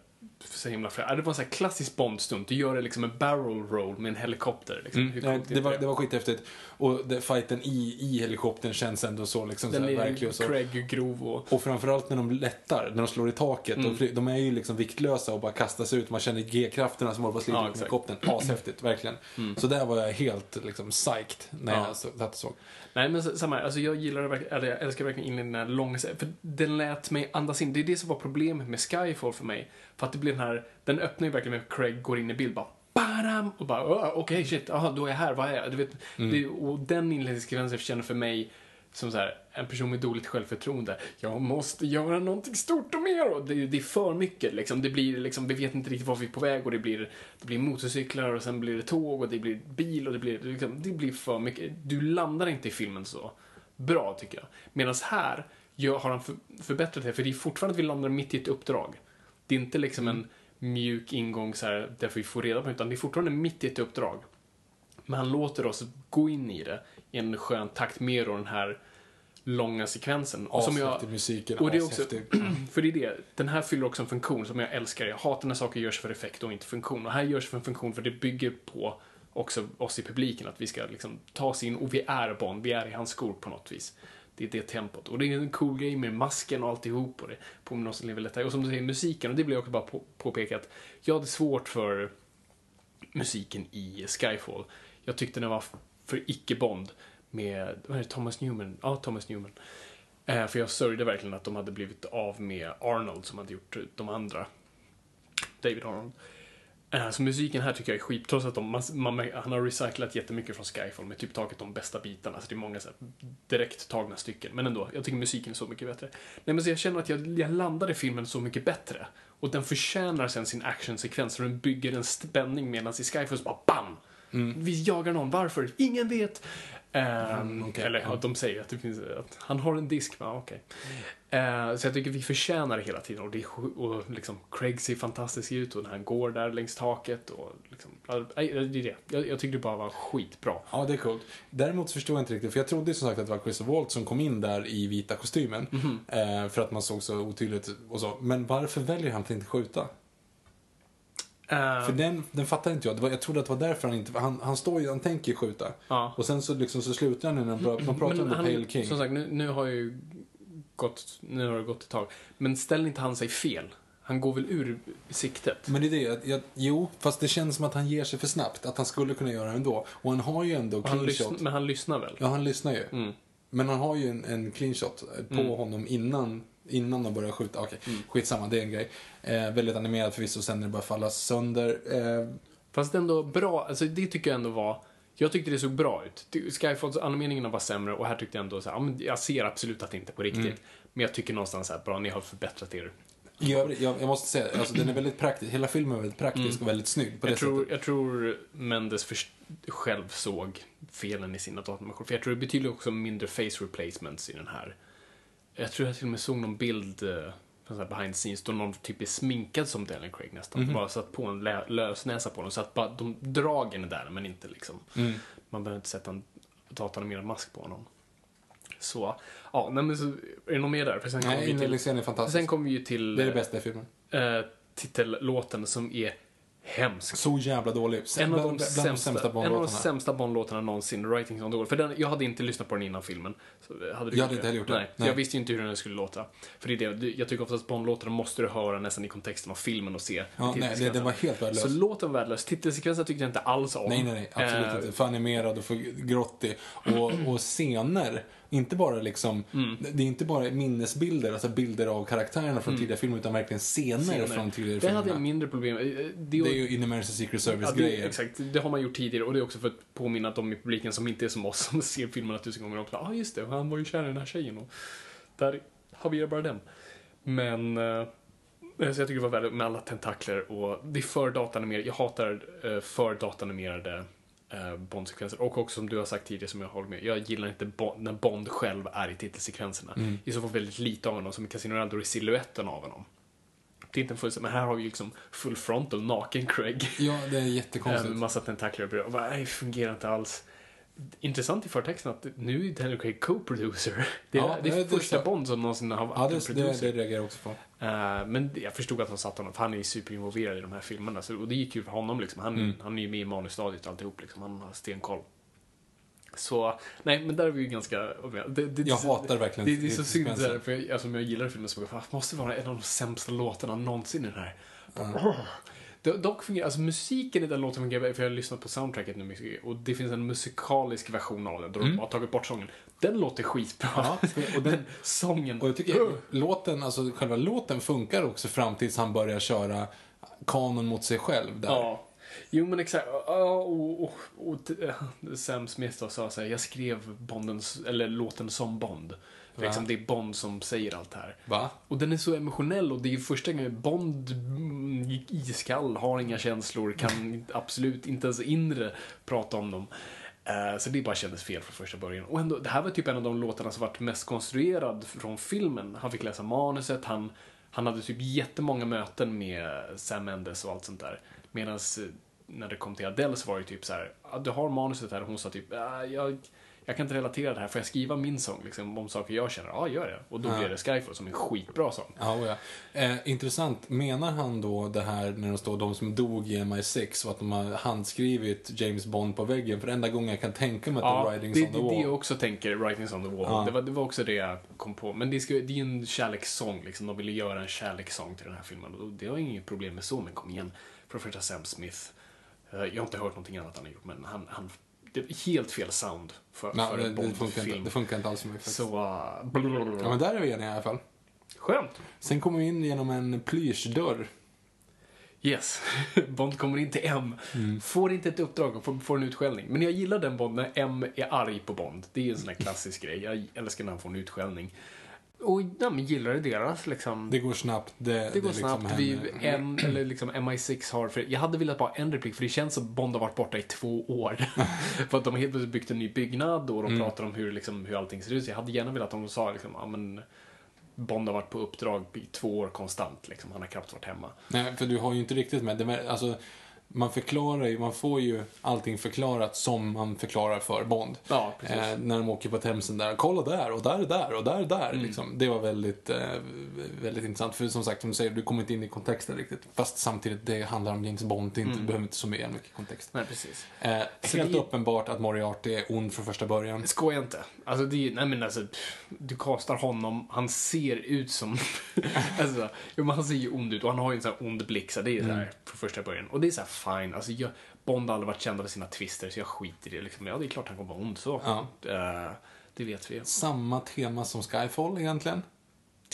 så himla. Ja, Det var en sån här klassisk Bond-stunt. Du gör det liksom en barrel roll med en helikopter. Liksom. Hur Nej, det, var, det var skithäftigt. Och det, fighten i, i helikoptern känns ändå så liksom så här, är verklig och så. Craig grov och... Och framförallt när de lättar, när de slår i taket. Mm. Fly- de är ju liksom viktlösa och bara kastas ut. Man känner G-krafterna som håller på att slita Ja, ut helikoptern. Ashäftigt, verkligen. Så där var jag helt liksom psyched när Ja. jag så- satt och såg. Nej men samma, alltså jag gillar verkligen, eller jag älskar verkligen in i den här långa för den lät mig andas in. Det är det som var problemet med Skyfall för mig. För att det blir den här, den öppnar ju verkligen med Craig går in i bild bara Badam! Och bara, "Åh, okej shit, aha, då är jag här, vad är jag? Du vet, det, och den inledningssekvensen känner för mig som så här, en person med dåligt självförtroende. Jag måste göra någonting stort och mer. Och det, det är för mycket liksom. Det blir liksom, vi vet inte riktigt var vi är på väg och det blir, det blir motorcyklar och sen blir det tåg och det blir bil och det blir, liksom, det blir för mycket. Du landar inte i filmen så bra tycker jag. Medan här gör, har han för, förbättrat det, för det är fortfarande att vi landar mitt i ett uppdrag. Det är inte liksom en mjuk ingång så här, därför vi får reda på det, utan det är fortfarande mitt i ett uppdrag. Men han låter oss gå in i det i en skön takt med den här långa sekvensen. Och som jag, Ashäftig musiken, och det är också, ashäftig. [clears throat] för det är det, den här fyller också en funktion som jag älskar. Jag hatar när saker görs för effekt och inte funktion. Och här görs för en funktion för det bygger på också oss i publiken, att vi ska liksom ta oss in och vi är Bond, vi är i hans skor på något vis. Det är det tempot. Och det är en cool grej med masken och alltihop och det påminner oss om Live lättare. Och som du säger, musiken, och det blir också bara på, påpekat. Jag hade svårt för musiken i Skyfall. Jag tyckte den var för icke-Bond med, vad är det, Thomas Newman? Ja, Thomas Newman. Eh, för jag sörjde verkligen att de hade blivit av med Arnold som hade gjort de andra. David Arnold. Alltså så musiken här tycker jag är skit, trots att de, man, man, han har recyclat jättemycket från Skyfall med typ tagit de bästa bitarna, så det är många så här, direkt tagna stycken. Men ändå, jag tycker musiken är så mycket bättre. Nej men så jag känner att jag, jag landade filmen så mycket bättre. Och den förtjänar sen sin actionsekvens, och den bygger en spänning medan i Skyfall så bara BAM! Vi jagar någon, varför? Ingen vet! Ehm, okej. Eller ja, de säger att, det finns, att han har en disk, men okej. Eh, så jag tycker vi förtjänar det hela tiden och, det är, och liksom, Craig ser fantastisk ut och när han går där längs taket och liksom, nej, det är det. Jag, jag tyckte det bara var skitbra. Ja, det är coolt. Däremot förstår jag inte riktigt, för jag trodde som sagt att det var Christopher Waltz som kom in där i vita kostymen. Mhm. eh, för att man såg så otydligt och så. Men varför väljer han att inte skjuta? Eh, För den, den fattar inte jag. Var, jag trodde att det var därför han inte... Han, han står ju, han tänker ju skjuta. ja. Och sen så, liksom, så slutar han när de pratar om The han, Pale King. Som sagt, nu, nu har ju gått, nu har det gått ett tag. Men ställer inte han sig fel? Han går väl ur siktet? Men det är det, jag, jag, jo, fast det känns som att han ger sig för snabbt. Att han skulle kunna göra det ändå. Och han har ju ändå Och han clean lyssn- shot. men han lyssnar väl? Ja, han lyssnar ju. Mm. Men han har ju en, en clean shot på Mm. honom innan, innan de börjar skjuta. Okej, skitsamma, det är en grej. Eh, väldigt animerad förvisso, sen när det börjar falla sönder. Eh, Fast ändå bra, alltså det tycker jag ändå var jag tyckte det såg bra ut. Skyfalls animeringarna var sämre och här tyckte jag ändå så här, jag ser absolut att det inte är på riktigt. Mm. Men jag tycker någonstans att bra, ni har förbättrat er. övrigt, jag, jag måste säga, alltså, den är väldigt praktisk. Hela filmen är väldigt praktisk och väldigt snygg på det Mm. Jag tror, sättet. jag tror Mendes först, själv såg felen i sina datamaskiner. För jag tror det betyder också mindre face replacements i den här. Jag tror jag till och med såg någon bild eh, sån här behind the scenes då någon typ är sminkad som Daniel Craig nästan. Mhm. Bara satt på en lösnäsa på honom. Så att bara de dragen är där men inte liksom. Mm. Man behöver inte sätta en datanimerad mask på honom. Så, ja, nej men så, är det något mer där? För sen Nej, vi till, inledningsscenen är fantastisk. sen kommer vi ju till Det är det bästa i filmen. eh, titellåten som är hemsk. Så jävla dålig. En av, Bland- de bland sämsta, en av de sämsta Bondlåtarna någonsin, Writings on the Wall. För den, jag hade inte lyssnat på den innan filmen. Så hade du Jag hade inte heller gjort det. Nej, Nej. Jag visste ju inte hur den skulle låta. För det är det, jag tycker oftast Bondlåtarna måste du höra nästan i kontexten av filmen och se. Ja, nej, det, det var helt värdelöst. Så låten var värdelös. Titelsekvensen tyckte jag inte alls om. Nej, nej, nej. Absolut Eh, inte. För animerad och för grottig. Och, och scener. Inte bara liksom, Mm. det är inte bara minnesbilder, alltså bilder av karaktärerna från tidigare filmer, utan verkligen scener, scener. från tidigare Det hade filmer. jag mindre problem med. Eh, Det är ju in Emergency Secret Ja, det, Service-grejer. exakt, det har man gjort tidigare och det är också för att påminna de i publiken som inte är som oss, [laughs] som ser filmerna tusen gånger om. Ja, ah, just det, han var ju kär i den här tjejen och där havererar bara den. Men, eh, så jag tycker det var väldigt med alla tentakler och det är för datanimerade, jag hatar eh, för datanimerade eh, Bond-sekvenser. Och också som du har sagt tidigare, som jag håller med, jag gillar inte Bond, när Bond själv är i titelsekvenserna. Mm. I så fall väldigt lite av honom, som i Casino Royale, är siluetten av honom. Det är inte en full, men här har vi liksom full frontal, naken Craig. Ja, det är [laughs] Eh, jättekonstigt. Med massa tentakler och. Va, Nej, fungerar inte alls. Intressant i förtexten att nu är Daniel Craig co-producer. [laughs] Det är, Ja, det är första. Bond som någonsin har Ja, varit det, en det, producer. det reagerar jag också på. Eh, men jag förstod att han satt honom, för han är ju superinvolverad i de här filmerna. Så, och det gick ju för honom liksom. Han, Mm. han är ju med i manusstadiet och alltihop liksom. Han har stenkoll. Så, nej men där är vi ju ganska... Det, det, Jag hatar verkligen det, det är så synd där, för jag, alltså, jag gillar filmen så "Fan, det måste vara en av de sämsta låtarna någonsin i den här. Do- Dock fungerar, alltså musiken i den låten fungerar för jag har lyssnat på soundtracket nu mycket, och det finns en musikalisk version av den, då de har tagit bort sången. Den låter skitbra. Mm. Ja, och den- sången. Och jag tycker låten, alltså själva låten funkar också fram tills han börjar köra kanon mot sig själv där. Ja. Jo men exakt. Och, och, och, och Sam Smith då sa såhär, jag skrev Bondens, eller låten som Bond. Liksom, det är Bond som säger allt det här. Va? Och den är så emotionell och det är första gången Bond mm, gick iskall, har inga känslor, kan [laughs] absolut inte ens inre prata om dem. Eh, Så det bara kändes fel från första början. Och ändå, det här var typ en av de låtarna som varit mest konstruerad från filmen. Han fick läsa manuset, han, han hade typ jättemånga möten med Sam Mendes och allt sånt där. Medan när det kom till Adele så var det typ så här, "Ja, du har manuset här och hon sa typ, "Ah, jag, jag kan inte relatera det här, får jag skriva min sång liksom, om saker jag känner? Ja, gör det. Och då Ja. blev det Skyfall som en skitbra sång. Ja, oh ja. Eh, intressant. Menar han då det här när det står de som dog i MI6 och att de har handskrivit James Bond på väggen? För enda gången jag kan tänka mig att Ja, det är det, Writings det on the är det Wall. jag också tänker, Writings on the Wall. Ja. Det, var, det var också det jag kom på. Men det, ska, det är ju en kärlekssång, liksom. De ville göra en kärlekssång till den här filmen. Och det har jag inget problem med så, men kom igen. För det första Sam Smith. Eh, Jag har inte hört någonting annat han har gjort, men han, han det helt fel sound för, Nej, för det, en det, funkar inte, Bond-film. det funkar inte alls mig faktiskt. Så, uh, blablabla. Ja, men där är vi eniga i alla fall. Skönt. Sen kommer vi in genom en plyschdörr. Yes. [laughs] Bond kommer in till M. Mm. Får inte ett uppdrag och får, får en utskällning. Men jag gillar den Bond när M är arg på Bond. Det är en sån här klassisk grej. Jag älskar när han får en utskällning. Och ja, men gillar det deras liksom. Det går snabbt. Det, Det går liksom snabbt. händer. Vi, en, eller liksom MI6 har, för jag hade velat bara en replik, för det känns som Bond har varit borta i två år. [laughs] för att de har helt plötsligt byggt en ny byggnad och de Mm. pratar om hur, liksom, hur allting ser ut. Så jag hade gärna velat att de sa liksom, ja men Bond har varit på uppdrag i två år konstant, liksom. Han har knappt varit hemma. Nej, för du har ju inte riktigt med. Det med alltså, man förklarar ju, man får ju allting förklarat som man förklarar för Bond. Ja. Eh, när de åker på Themsen där, kolla där och där är där och där är där. Mm. Liksom. Det var väldigt, eh, väldigt intressant. För som sagt, som du säger, du kommer inte in i kontexten riktigt. Fast samtidigt, det handlar om James Bond, det inte, du behöver inte så mycket mycket kontext. Nej, precis. Eh, Så helt det- uppenbart att Moriarty är ond från första början. Skoja inte. Alltså, det är, nej men alltså, du kastar honom, han ser ut som... [laughs] alltså, jo, men han ser ju ond ut och han har ju en sån här ond blick, så det är så här från första början. Och det är så här fine. Alltså, jag, Bond har aldrig varit känd för sina twister, så jag skiter i det. Liksom. Ja, det är klart han kommer vara ond, så. Ja. Eh, det vet vi. Samma tema som Skyfall egentligen.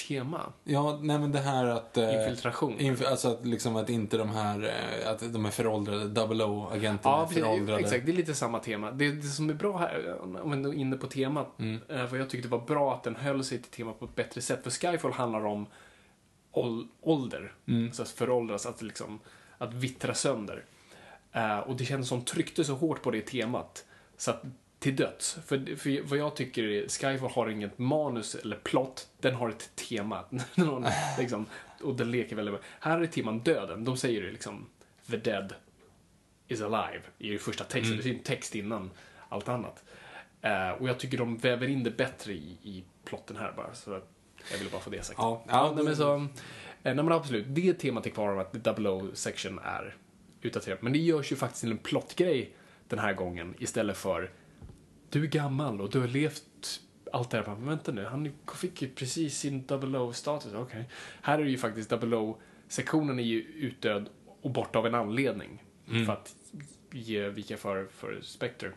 Tema? Ja, nej men det här att... Eh, Infiltration? Inf alltså att, liksom att inte de här, eh, att de är föråldrade, double O-agenterna Ja, är föråldrade. exakt. Det är lite samma tema. Det, det som är bra här, om man är inne på temat, Mm. för jag tyckte det var bra att den höll sig till temat på ett bättre sätt. För Skyfall handlar om ål- ålder, Mm. alltså att föråldras, att, liksom, att vittra sönder. Eh, och det kändes som tryckte så hårt på det temat, så att till döds. För, för vad jag tycker är, Skyfall har inget manus eller plott, den har ett tema. [laughs] Har liksom, och den leker väldigt bra. Här är teman döden, de säger ju liksom the dead is alive i första texten. Det är en text innan allt annat. Eh, och jag tycker de väver in det bättre i, i plotten här bara. Så jag ville bara få det sagt. Ja, Ja, men så, eh, nej, men absolut. Det temat är kvar om att Double O section är utdaterat. Men det görs ju faktiskt till en plottgrej den här gången istället för du är gammal och du har levt allt det här. Men vänta nu, han fick ju precis sin Double O-status. Okej. Här är det ju faktiskt Double O-sektionen är ju utdöd och borta av en anledning. För att ge vika för, för Spectre.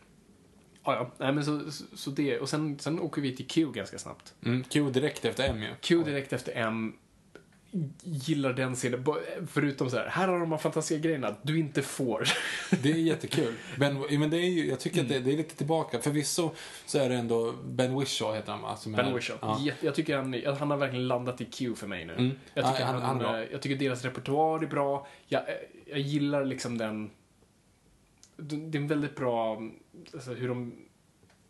Ja, ja. Nej, men så, så, så det. Och sen, sen åker vi till Q ganska snabbt. Mm, Q direkt efter M ju. Q direkt efter M gillar den scenen. Förutom så här, här har de här fantastiska grejerna du inte får. [laughs] Det är jättekul. Ben, men det är ju, jag tycker att Mm. det, det är lite tillbaka. Förvisso så är det ändå Ben Whishaw heter han? Som Ben Whishaw. Ja. Jag tycker han, han har verkligen landat i Q för mig nu. Mm. Jag, Ja, tycker han- han, han eh, jag tycker deras repertoar är bra. Jag, jag gillar liksom den... Det är en väldigt bra... Alltså, hur de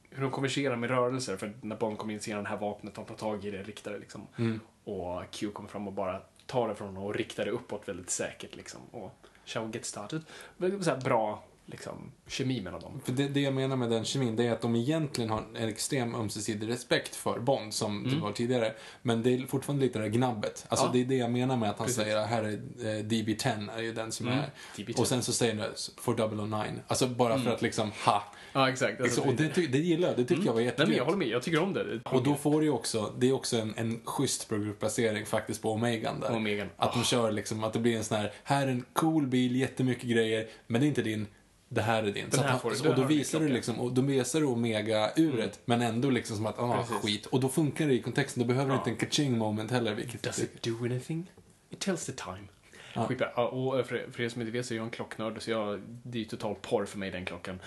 hur de konverserar med rörelser. För när Bond kommer in ser han det här vapnet, han tar tag i det, riktar det liksom. Mm. Och Q kommer fram och bara tar det från honom och riktar det uppåt väldigt säkert liksom. Och shall we get started? Så här bra liksom, kemi mellan dem. För det, det jag menar med den kemin, det är att de egentligen har en extrem ömsesidig respekt för Bond, som det var tidigare. Men det är fortfarande lite det där gnabbet. Alltså Mm. Ja. det är det jag menar med att han Precis. säger här är eh, DB10, är ju den som Mm. är... DB10. Och sen så säger han for 009. Alltså bara Mm. för att liksom, ha. Ja, exakt. Alltså, Så, och det, det gillar jag, det tycker jag var Nej, men jättekul. jag håller med. Jag tycker om det. Och då får du ju också, det är också en, en schysst produktplacering faktiskt på Omegan där. Omegan. Att de kör liksom, att det blir en sån här, här är en cool bil, jättemycket grejer, men det är inte din, det här är din. Så här får du, och då du visar du liksom, och då visar du Omega-uret, men ändå liksom som att, ah, Precis. skit. Och då funkar det i kontexten, då behöver du Ja. inte en kaching moment heller, vilket Does jag it do anything? It tells the time. Ja. Skitbra. Och för, för er som inte vet så är jag en klocknörd, så jag, det är ju total porr för mig den klockan.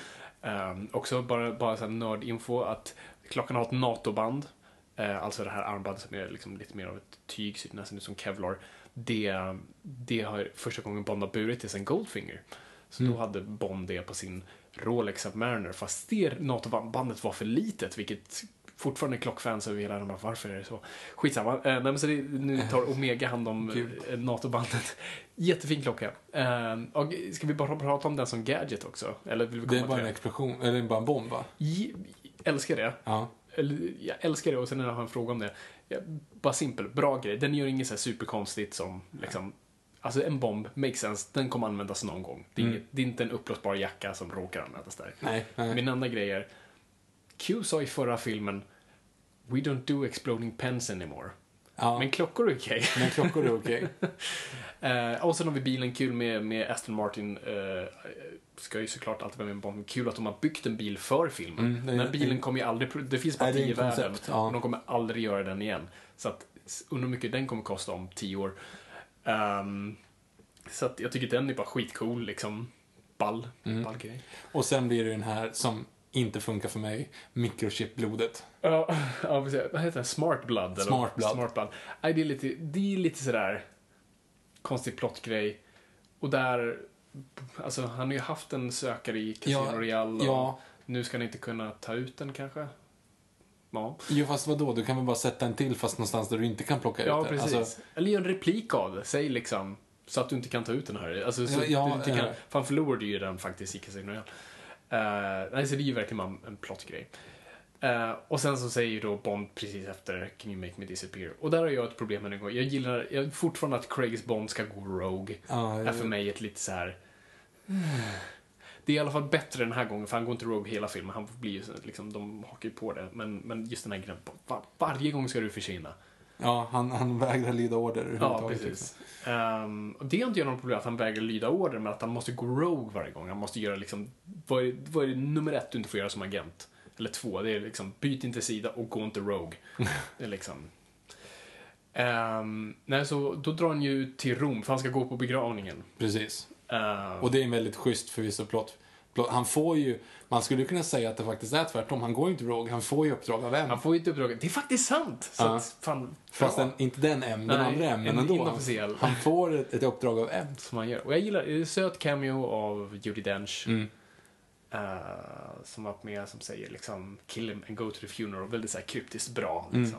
Um, också bara, bara så här nördinfo att klockan har ett NATO-band. Eh, alltså det här armbandet som är liksom lite mer av ett tyg, ser nästan ut som Kevlar. Det, det har första gången Bond har burit till sen Goldfinger. Så Mm. då hade Bond det på sin Rolex Submariner. Fast det NATO-bandet var för litet, vilket fortfarande klockfans över hela bara, varför är det så? Skitsamma. Eh, nej, men så det, nu tar Omega hand om [laughs] eh, NATO-bandet. Jättefin klocka. Eh, och ska vi bara prata om den som gadget också? Eller vill vi komma Det är bara till en explosion, eller bara en bomb va? Ge- Älskar det. Ja. Jag älskar det och sen har jag en fråga om det. Ja, bara simpel, bra grej. Den gör inget så här superkonstigt som liksom Alltså en bomb, makes sense, den kommer användas någon gång. Det är, Mm. inget, det är inte en uppblåsbar jacka som råkar användas där. Nej, nej. Min andra grej är, Q sa i förra filmen We don't do exploding pens anymore. ja. Men klockor är okej. Men klockor är okej. [laughs] Eh, och sen har vi bilen, kul med, med Aston Martin. Eh, ska ju såklart alltid vara med en bomb. Kul att de har byggt en bil för filmen. Mm, Den här bilen kommer ju aldrig, det finns bara tio i en världen. ja. Och de kommer aldrig göra den igen. Så att, undrar hur mycket den kommer kosta om tio år. Ehm, så att jag tycker den är bara skitcool, liksom. Ball. Mm. Ball grej. Och sen blir det den här som inte funkar för mig, mikrochip-blodet. Ja, [laughs] ja, precis. vad heter det? Smart blood? eller? Smart blood. Smart blood. Nej, det är lite, det är lite sådär konstig plottgrej. Och där, alltså han har ju haft en sökare i Casino Ja, Royale Ja, nu ska han inte kunna ta ut den kanske? Ja, jo fast vadå, du kan väl bara sätta en till fast någonstans där du inte kan plocka ja ut den. precis. Alltså, Eller gör en replik av det. Säg liksom, Så att du inte kan ta ut den här. Alltså, så Ja, ja, du inte kan, eh. för han förlorade ju den faktiskt i Casino Royale. Uh, nej, så det är ju verkligen bara en plottgrej. Uh, och sen så säger ju då Bond precis efter Can you make me disappear? Och där har jag ett problem med den gången. Jag gillar jag, fortfarande att Craigs Bond ska gå rogue. Ja, är för mig ett lite så här. Det är i alla fall bättre den här gången, för han går inte rogue hela filmen. Han blir ju liksom, de hakar ju på det. Men, men just den här grejen, var, varje gång ska du försvinna. Ja, han, han vägrar lyda order Ja, precis. Um, och det har inte något problem att han vägrar lyda order, men att han måste gå rogue varje gång. Han måste göra liksom, vad är, vad är det nummer ett du inte får göra som agent? Eller två, det är liksom, byt inte sida och gå inte rogue. [laughs] det är liksom... Ehm, nej, så då drar han ju till Rom, för han ska gå på begravningen. Precis. Ehm, Och det är en väldigt schysst förvisso plott. Han får ju, man skulle kunna säga att det faktiskt är tvärtom. Han går ju inte rogue, han får ju uppdrag av M. han får ju inte uppdraget. Det är faktiskt sant! Så Ja. att, fan, Fast den, inte den M, den Nej, andra M, men en ändå. inofficiell. Han får ett, ett uppdrag av M. Som han gör. Och jag gillar, det är en söt cameo av Judi Dench. Mm. eh, som var med som säger liksom kill him and go to the funeral. Väldigt så här kryptiskt bra Mm.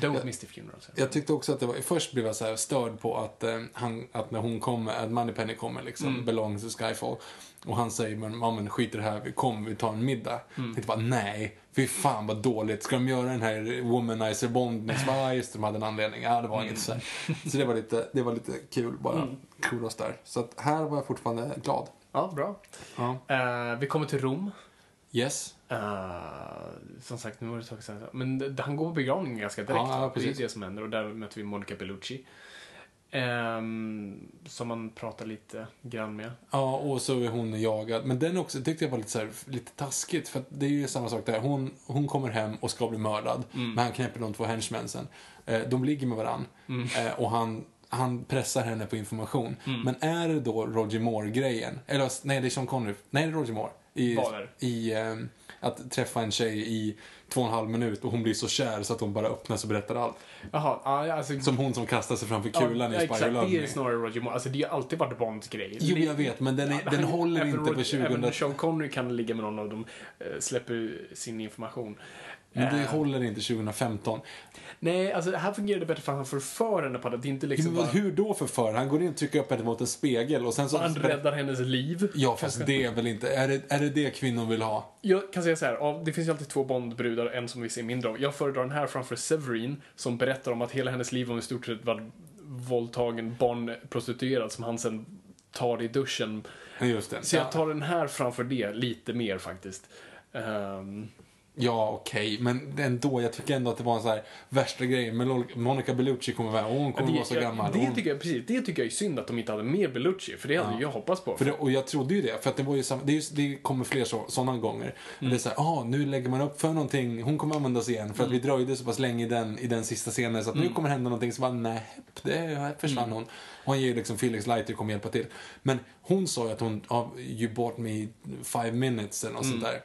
Don't miss the funeral. Så. Jag tyckte också att det var, först blev jag så här störd på att, eh, han, att när hon kommer, att Moneypenny kommer liksom, Mm. belongs to Skyfall. Och han säger, men, ja, men skit i det här, vi kom, vi tar en middag. Mm. Jag tänkte bara, nej, fy fan vad dåligt. Ska de göra den här womanizer bond? Så bara, just det, de hade en anledning. Ja, det var inget så här. Så det var lite, det var lite kul bara. Mm. Kudos där. Så att här var jag fortfarande glad. Ja, bra. Ja. Eh, vi kommer till Rom. Yes. Eh, som sagt, nu var det ett tag sedan. Men han går på begravningen ganska direkt. Ja, ja, det är precis. det som händer. Och där möter vi Monica Bellucci. Ehm, som man pratar lite grann med. Ja, och så är hon jagad. Men den också tyckte jag var lite, så här, lite taskigt. För att det är ju samma sak där. Hon, hon kommer hem och ska bli mördad. Mm. Men han knäpper de två henchmen sen. Eh, de ligger med varann. Mm. Eh, och han, han pressar henne på information. Mm. Men är det då Roger Moore-grejen? Eller nej, det är Sean Connery. Nej, det är Roger Moore. I, i ehm, att träffa en tjej i två och en halv minut och hon blir så kär så att hon bara öppnar sig och berättar allt. Jaha, ja, alltså... Som hon som kastar sig framför kulan ja, i exakt, Spy Love det är snarare Roger Moore. Alltså det har alltid varit Bonds grej. Jo, jag vet, men den, är, Ja, den han- håller inte på Roger- 20... Även Sean Connery kan ligga med någon av dem, eh, släpper sin information. Men det Eh, håller inte 2015. Nej, alltså här fungerar det bättre för att han förför henne på det. Det är inte liksom Men bara... hur då för för? Han går in och trycker upp henne mot en spegel och sen så... Han räddar hennes liv. Ja, fast det är väl inte... Är det, är det det kvinnor vill ha? Jag kan säga så här, av- det finns ju alltid två Bondbrudar, en som vi ser mindre av. Jag föredrar den här framför Severin, som berättar om att hela hennes liv var i stort sett var våldtagen barnprostituerad som han sen tar i duschen. Just det. Så jag Ja, tar den här framför det lite mer faktiskt. Ehm, ja okej. Men ändå, jag tycker ändå att det var en så här värsta grejen. Men Monica Bellucci kommer vara... Hon kommer vara så jag- gammal. Det Hon, tycker jag, precis, det tycker jag är synd att de inte hade mer Bellucci, för det hade Ja. jag hoppats på. för det, och jag trodde ju det, för att det var ju samma, det, just, det kommer fler så, sådana gånger. Men det är såhär, ah, nu lägger man upp för någonting, hon kommer användas igen. För att vi dröjde så pass länge i den, i den sista scenen så att nu kommer hända någonting. Så bara, nej, det försvann hon. Och han ger liksom Felix Leiter kommer hjälpa till. Men hon sa ju att hon, ah, you bought me five minutes eller något sånt där.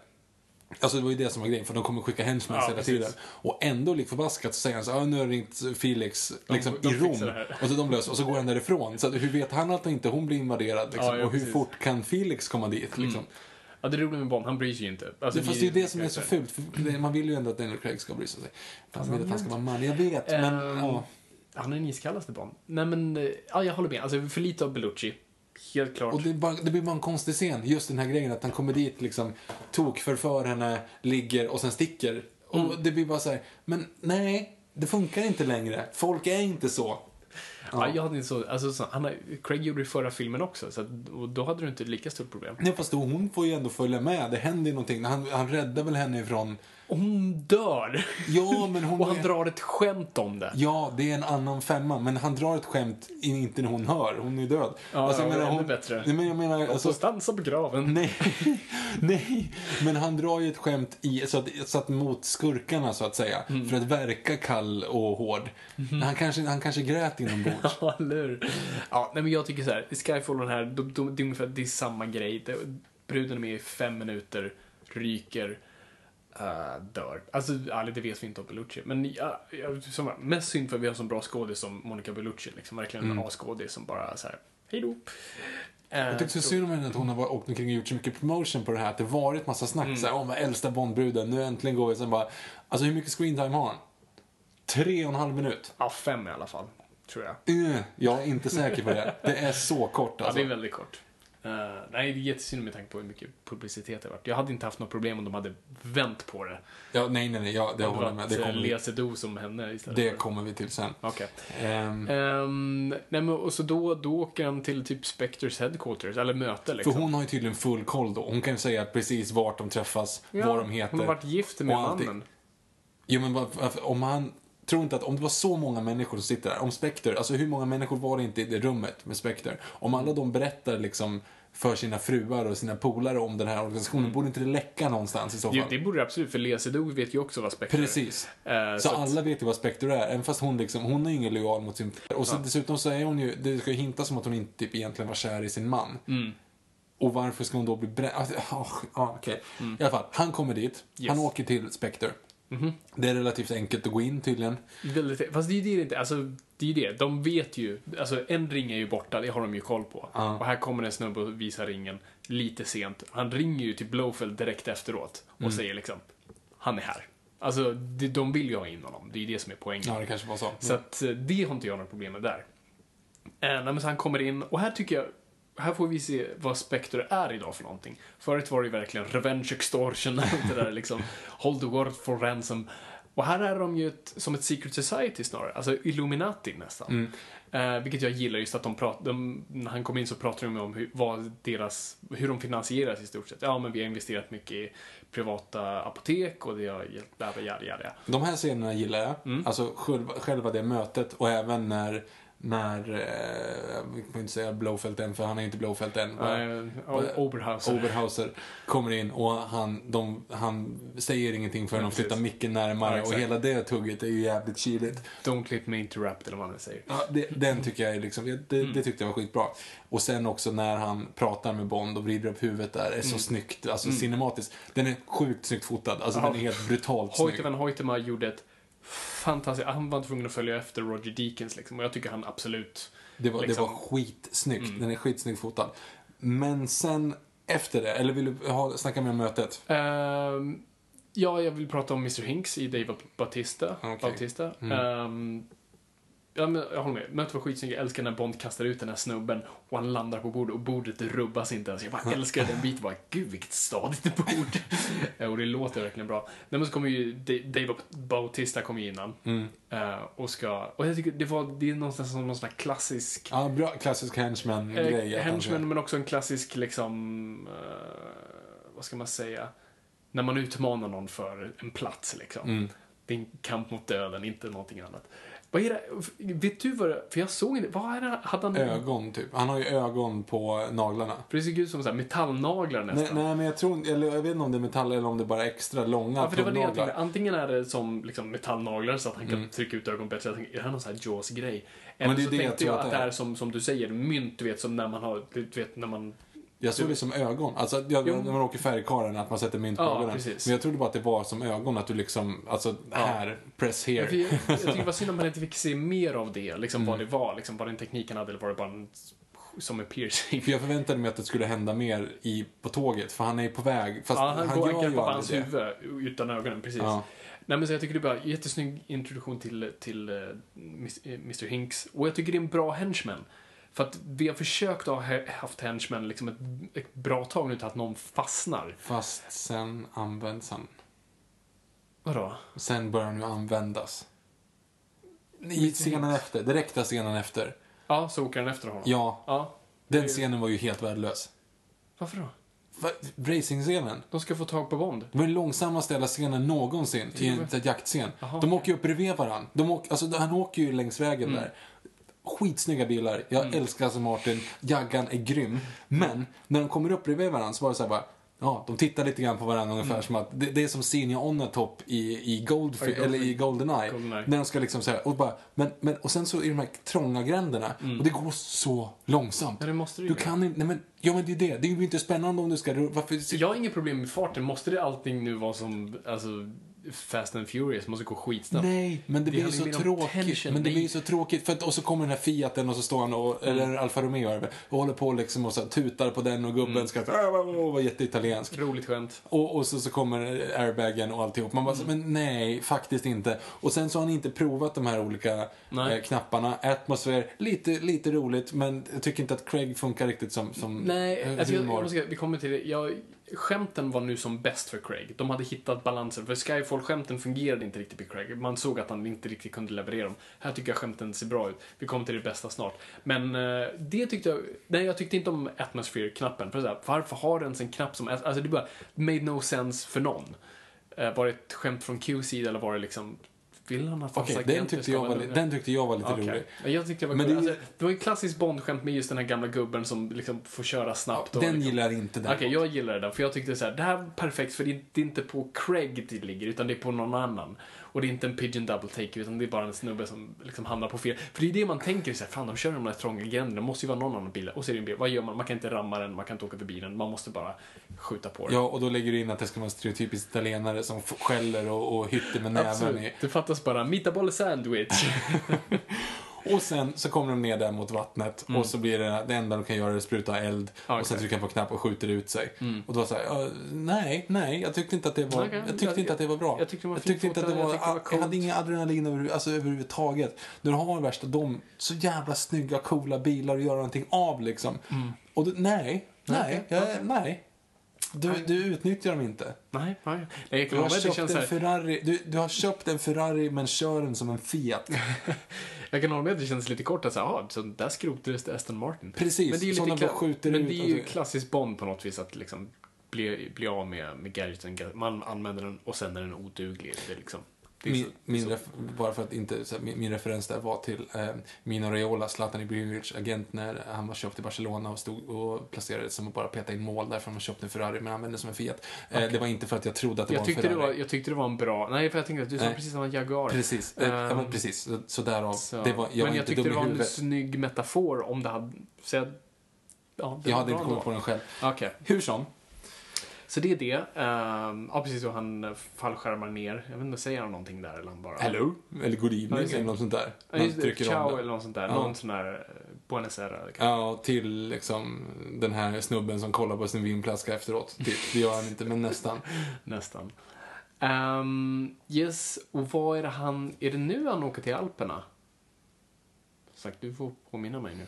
Alltså det var ju det som var grejen, för de kommer skicka henchmen Ja, hela precis. tiden. Och ändå lik förbaskat så säger han så ah, nu har jag ringt Felix liksom, de i fixar Rom. Och så de löser, och så går han därifrån. Så hur vet han att inte hon blir invaderad? Liksom? Ja, ja, och hur precis. fort kan Felix komma dit? Liksom? Ja, det roliga med Bond, han bryr sig ju inte. Alltså, det, fast det är ju det som är så fult. För man vill ju ändå att Daniel Craig ska bry sig. Man vill att han ska vara man. Jag vet, men Ehm, ja. Han är den iskallaste Bond. Nej men, eh, ja jag håller med. Alltså för lite av Bellucci. Helt klart. Och det, bara, det blir bara en konstig scen. Just den här grejen att han kommer dit, liksom, tok förför henne, ligger och sen sticker. Och Mm. det blir bara så här, men nej, det funkar inte längre. Folk är inte så. Ja. jag hade inte så, alltså, så, han Craig gjorde det i förra filmen också, så att, och då hade du inte lika stort problem. Nej, fast då, hon får ju ändå följa med. Det händer ju någonting. Han, han räddar väl henne ifrån... Hon dör! Ja, men hon... [laughs] Och han drar ett skämt om det. Ja, det är en annan femma, men han drar ett skämt inte när hon hör. Hon är död. Ja, ja, jag menar, ännu hon, bättre. Nej, men jag menar, alltså, så stansa på graven. nej, [laughs] nej, men han drar ju ett skämt i, så att, så att mot skurkarna, så att säga. Mm. För att verka kall och hård. Men Han, kanske, han kanske grät inombords. [laughs] Ja, eller hur? Ja, nej men jag tycker så här, i Skyfall och den här, de, de, det är ungefär det är samma grej. Det, bruden är med i fem minuter, ryker, uh, dör. Alltså, ja, det vet vi inte om Bellucci. Men ja, ja, som, mest synd för att vi har en sån bra skådis som Monica Bellucci. Liksom, verkligen en A-skådis som bara så här, hej då. Eh, Jag tyckte så synd om henne att hon har åkt omkring och gjort så mycket promotion på det här. Att det varit massa snack Mm. så här, om äldsta Bondbruden, nu äntligen går vi. Sen bara, alltså hur mycket screentime har han? Tre och en halv minut. Ja, fem i alla fall. tror jag. Uh, jag är inte säker på det. Det är så kort Ja, alltså. det är väldigt kort. Eh, nej, det är jättesynd med tanke på hur mycket publicitet det har varit. Jag hade inte haft något problem om de hade vänt på det. Ja, nej, nej, nej. Ja, det håller jag med. Det kommer, Lea Seydoux som henne istället det för- kommer vi till sen. Okej. Ehm, Ehm, nej men och så då, då åker han till typ Spectres headquarters, eller möte för liksom. hon har ju tydligen full koll då. Hon kan ju säga precis vart de träffas, Ja, vad de heter. Hon har varit gift med mannen. Jo, men om han... Tror inte att om det var så många människor som sitter där, om Spectre, alltså hur många människor var det inte i det rummet med Spectre? Om alla de berättar liksom för sina fruar och sina polare om den här organisationen, borde inte det läcka någonstans i så fall? Mm. Jo, det borde det absolut, för Lea Seydoux vet ju också vad Spectre Precis. är. Eh, Så, att- alla vet ju vad Spectre är, även fast hon liksom, hon är ju ingen lojal mot sin... Och så, dessutom så är hon ju, det ska ju hintas som att hon inte typ egentligen var kär i sin man. Mm. Och varför ska hon då bli bränd? Alltså, oh, oh, okej. I alla fall, han kommer dit, Mm. Yes. Han åker till Spectre. Det är relativt enkelt att gå in tydligen. Väldigt, fast det är ju det inte, alltså det är ju det. De vet ju, alltså en ring är ju borta, det har de ju koll på. Ja. Och här kommer en snubbe och visar ringen lite sent. Han ringer ju till Blowfeld direkt efteråt och Mm. säger liksom, han är här. Alltså, det, de vill ju ha in honom, det är ju det som är poängen. Ja, det kanske var så. Så att eh, det har inte jag några problem med där. Nej, men så han kommer in och här tycker jag, här får vi se vad Spectre är idag för någonting. Förut var det ju verkligen revenge extortion, allt [laughs] det där liksom. Hold the world for ransom. Och här är de ju ett, som ett secret society snarare, alltså Illuminati nästan. Eh, vilket jag gillar just att de pratar, när han kom in så pratar de om hur, vad deras, hur de finansieras i stort sett. Ja, men vi har investerat mycket i privata apotek och det har hjälpt, bla, bla, bla. De här scenerna gillar jag. Mm. Alltså själva, själva det mötet och även när, när, eh, vi får inte säga Blowfelt än för han är inte Blowfelt än. Uh, Oberhauser. Oberhauser kommer in och han, de, han säger ingenting förrän de flyttar micken närmare Ja, och hela det tugget är ju jävligt kyligt. Don't let me interrupt, eller vad man säger. Ja, det, den tycker jag är liksom, det, Mm. det tyckte jag var skitbra. Och sen också när han pratar med Bond och vrider upp huvudet där, är så snyggt, alltså cinematiskt. Den är sjukt snyggt fotad, alltså Mm. Ja. den är helt brutalt snygg. Hoyte van Hoytema gjorde ett fantastiskt... Han var tvungen att följa efter Roger Deakins liksom, och jag tycker han absolut... Det var, liksom- det var skitsnyggt. Mm. Den är skitsnyggt fotad. Men sen efter det, eller vill du ha, snacka mer om mötet? Ehm, ja, jag vill prata om Mr Hinks i David Bautista. Okej. Bautista. Mm. Ehm, ja, men jag håller med. Mötet var skitsnyggt. Jag älskar när Bond kastar ut den här snubben och han landar på bordet och bordet rubbas inte ens. Jag bara älskar den biten. Bara, Gud, vilket stadigt bord. [laughs] Och det låter verkligen bra. Nej, men så kommer ju Da- David Bautista kommer ju innan. Mm. Eh, och ska... Och jag tycker det var... Det är någonstans som någon sån här klassisk... Ja, bra, klassisk henchman-grej. Eh, henchman, men också en klassisk liksom... eh, vad ska man säga? När man utmanar någon för en plats liksom. Mm. Det är en kamp mot döden, inte någonting annat. Vad är det? Vet du vad det... För jag såg inte... Vad är det? Hade han... Ögon, typ. Han har ju ögon på naglarna. För det såg ut som så här metallnaglar Nej, nästan. nej, men jag tror eller jag vet inte om det är metall eller om det är bara extra långa Ja, för det var det jag tänkte. Antingen är det som liksom, metallnaglar så att han kan Mm. trycka ut ögon bättre. Jag tänkte, är det här någon sån här Jaws-grej? men Eller det är så det jag tänkte tror jag att det är som, som du säger, mynt, du vet, som när man har, du vet, när man Jag såg det som ögon. Alltså, jag, när man åker färgkaren, att man sätter mynt på Ja, ögonen. precis. Men jag trodde bara att det var som ögon, att du liksom, alltså här, press Ja, here. Jag, jag tycker det var synd om man inte fick se mer av det, liksom Mm. vad det var, liksom vad den tekniken hade, eller var det bara en, som en piercing. För jag förväntade mig att det skulle hända mer i, på tåget, för han är ju på väg. Fast ja, han, han, går gör ju på hans huvud utan ögonen, precis. Ja. Nej men så jag tycker det är bara jättesnygg introduktion till, till uh, Mr Hinks. Och jag tycker det är en bra henchman. För att vi har försökt ha haft henchmen liksom ett, ett bra tag nu till att någon fastnar. Fast sen används han. Vadå? Sen börjar han ju användas. I scenen efter, direkta scenen efter. Ja, så åker han efter honom. Ja, Ja. den scenen var ju helt värdelös. Varför då? Va- Racing-scenen. De ska få tag på Bond. Det var den långsammaste jävla scenen någonsin i en jaktscen. Jaha, De åker ju upp bredvid varandra. De åker, alltså, han åker ju längs vägen Mm. där. Skitsnygga bilar. Jag älskar Aston Martin. Jaggan är grym. Men när de kommer upp bredvid varandra så var det så här bara Ja, de tittar lite grann på varandra ungefär Mm. som att det, det är som Senior on a top i, i, i Goldfi- eller i Goldeneye. Goldeneye. När de ska liksom säga och bara, men, men, och sen så är de här trånga gränderna och det går så långsamt. Ja, det måste det Du ju. kan inte, nej men, ja men det är det. Det är ju inte spännande om du ska, varför, Jag har inget problem med farten. Måste det allting nu vara som, alltså, Fast and Furious måste gå skitsnabbt. Nej, men det, blir ju så tråkigt. Men det blir ju så tråkigt. För att, och så kommer den här Fiaten och så står han och, Mm. eller Alfa Romeo är det och håller på liksom och så tutar på den och gubben ska så, äh, vara jätteitaliensk. Roligt skämt. Och, och så, så kommer airbagen och alltihop. Man bara, så, men nej, faktiskt inte. Och sen så har han inte provat de här olika eh, knapparna. Atmosfär, lite, lite roligt, men jag tycker inte att Craig funkar riktigt som, som Nej, eh, alltså jag, humor. jag måste vi kommer till det. Jag, skämten var nu som bäst för Craig. De hade hittat balansen. För Skyfall-skämten fungerade inte riktigt på Craig. Man såg att han inte riktigt kunde leverera dem. Här tycker jag skämten ser bra ut. Vi kommer till det bästa snart. Men eh, det tyckte jag... Nej, jag tyckte inte om Atmosphere-knappen. För här, varför har den en knapp som... Alltså det bara made no sense för någon. Eh, var det ett skämt från Qs sida eller var det liksom... Vill han att Okej, hans den, tyckte jag var, li- den tyckte jag var lite Okej. rolig. Ja, Jag tyckte det var Men Men det ju- alltså, det var en klassisk Bondskämt med just den här gamla gubben som liksom får köra snabbt. Den liksom. gillar inte den. Okej, jag gillar det där, för jag tyckte så här, det här är perfekt för det är inte på Craig det ligger, utan det är på någon annan. Och det är inte en pigeon double take, utan det är bara en snubbe som liksom hamnar på fel. För det är det man tänker så här, fan de kör de där trånga gränderna, det måste ju vara någon annan bil. Och så är det en bil, vad gör man? Man kan inte ramma den, man kan inte åka förbi den, man måste bara skjuta på den. Ja, och då lägger du in att det ska vara en stereotypisk italienare som skäller och, och hytter med näven Absolut. i. Det fattas bara meatball sandwich. [laughs] [laughs] Och sen så kommer de ner där mot vattnet och så blir det, det enda de kan göra är att spruta eld Ja, och sen trycker han på knapp och skjuter ut sig. Och då säger jag, nej, nej, jag tyckte inte att det var, Okej, jag tyckte jag- inte att det var bra. jag tyckte var jag tyckte inte att det var, jag det var jag, hade ingen adrenalin över, alltså, överhuvudtaget. Du har värsta, de så jävla snygga, coola bilar att göra någonting av liksom. Och du, nej, nej, Okej, jag, nej. Du, du utnyttjar dem inte. nej, nej. nej Du har, köpt en så här, Ferrari, du, du har köpt en Ferrari men kör den som en Fiat. [laughs] Jag kan hålla med att det känns lite kort att säga, ah, så där skrotades det Aston Martin. Precis, men det är ju lite bara skjuter Men ut det är ju så- klassiskt Bond på något vis att liksom bli, bli av med, med gadgeten. Man använder den och sen är den oduglig. Det är liksom, Min, så, min så. ref, bara för att inte, här, min, min referens där var till eh, Mino Raiola, Zlatan Ibrahimovic agent när han var köpt i Barcelona och stod och placerades som att bara peta in mål därför han köpte en Ferrari men använde som en Fiat. Eh, det var inte för att jag trodde att det jag, var en det Ferrari. var, jag tyckte det var en bra... Nej, för jag tänkte att du sa Nej. precis samma Jaguar. Precis, eh, ja, men Ehm, precis. Så, så därav, Så. det var, jag var men jag tyckte det var en snygg metafor om det hade... Så jag, ja, det Jag var hade inte kommit på den själv. Okej. Hur som, Så det är det. Um, ja, precis. Och han eh, fallskärmar ner. Jag vet inte, säger han någonting där eller han bara... hello, eller good evening eller något sånt där. Ja, trycker Ciao eller något sånt där. Ja. Någon sån där uh, Buenos Aires. Ja, till liksom den här snubben som kollar på sin vinflaska efteråt. Typ. Det gör han inte, men nästan. [laughs] Nästan. Ehm, yes, och vad är det han... Är det nu han åker till Alperna? Sagt, du får påminna mig nu.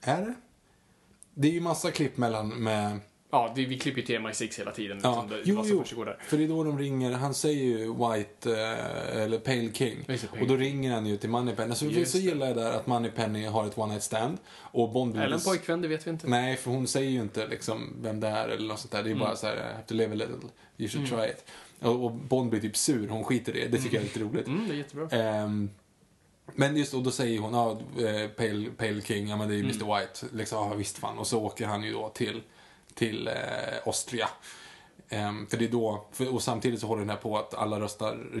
Är det? Det är ju massa klipp mellan med... Ja, vi, vi klipper ju till MI6 hela tiden. Ja, Liksom, det, jo, jo. För det är då de ringer, han säger ju White, eh, eller Pale King. Det, och då ringer han ju till Moneypenny. Så, Just så det. gillar jag där att Moneypenny har ett one night stand. Och Bond Eller en pojkvän, det vet vi inte. Nej, för hon säger ju inte liksom vem det är eller något sånt där. Det är Mm. bara så här, have to live a little, you should try it. Och, och Bond blir typ sur, hon skiter i det. Det tycker jag är lite roligt. Mm, det är jättebra. Ehm, men just då, då säger hon, ja, eh, Pale, Pale King, ja men det är ju Mm. Mr White. Liksom, ja visst fan. Och så åker han ju då till, till eh, Austria. Ehm, för det är då, för, och samtidigt så håller den här på att alla röstar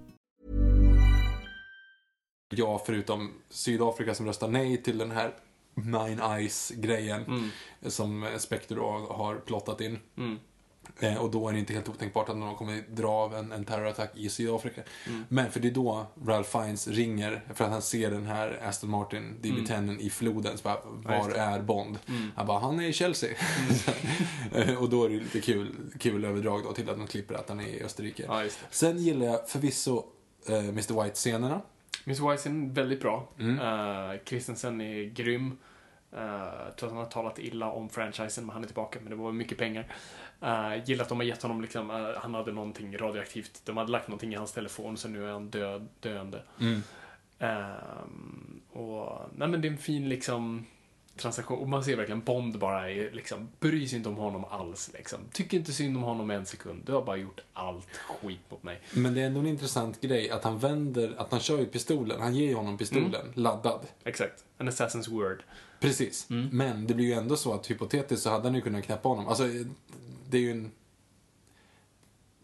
Ja, förutom Sydafrika som röstar nej till den här Nine Eyes-grejen som Spectre har plottat in. Eh, och då är det inte helt otänkbart att någon kommer dra av en, en terrorattack i Sydafrika. Men för det är då Ralph Fiennes ringer för att han ser den här Aston Martin DB10 i floden. Så bara, var är Bond? Han bara, han är i Chelsea. [laughs] Eh, och då är det lite kul, kul överdrag då till att de klipper att han är i Österrike. Ja. Sen gillar jag förvisso eh, Mr White-scenerna. Miss Wisen är väldigt bra. Mm. Uh, Christensen är grym. Uh, jag tror att han har talat illa om franchisen, men han är tillbaka. Men det var mycket pengar. Uh, gillar att de har gett honom liksom, uh, han hade någonting radioaktivt. De hade lagt någonting i hans telefon, så nu är han död, döende. Ehm, och, nej men det är en fin liksom transaktion. Och man ser verkligen Bond bara är, liksom, bryr sig inte om honom alls. Liksom. Tycker inte synd om honom en sekund. Du har bara gjort allt skit mot mig. Men det är ändå en intressant grej att han vänder, att han kör ju pistolen. Han ger ju honom pistolen Mm. laddad. Exakt. An assassin's word. Precis. Mm. Men det blir ju ändå så att hypotetiskt så hade han ju kunnat knäppa honom. Alltså, det är ju en...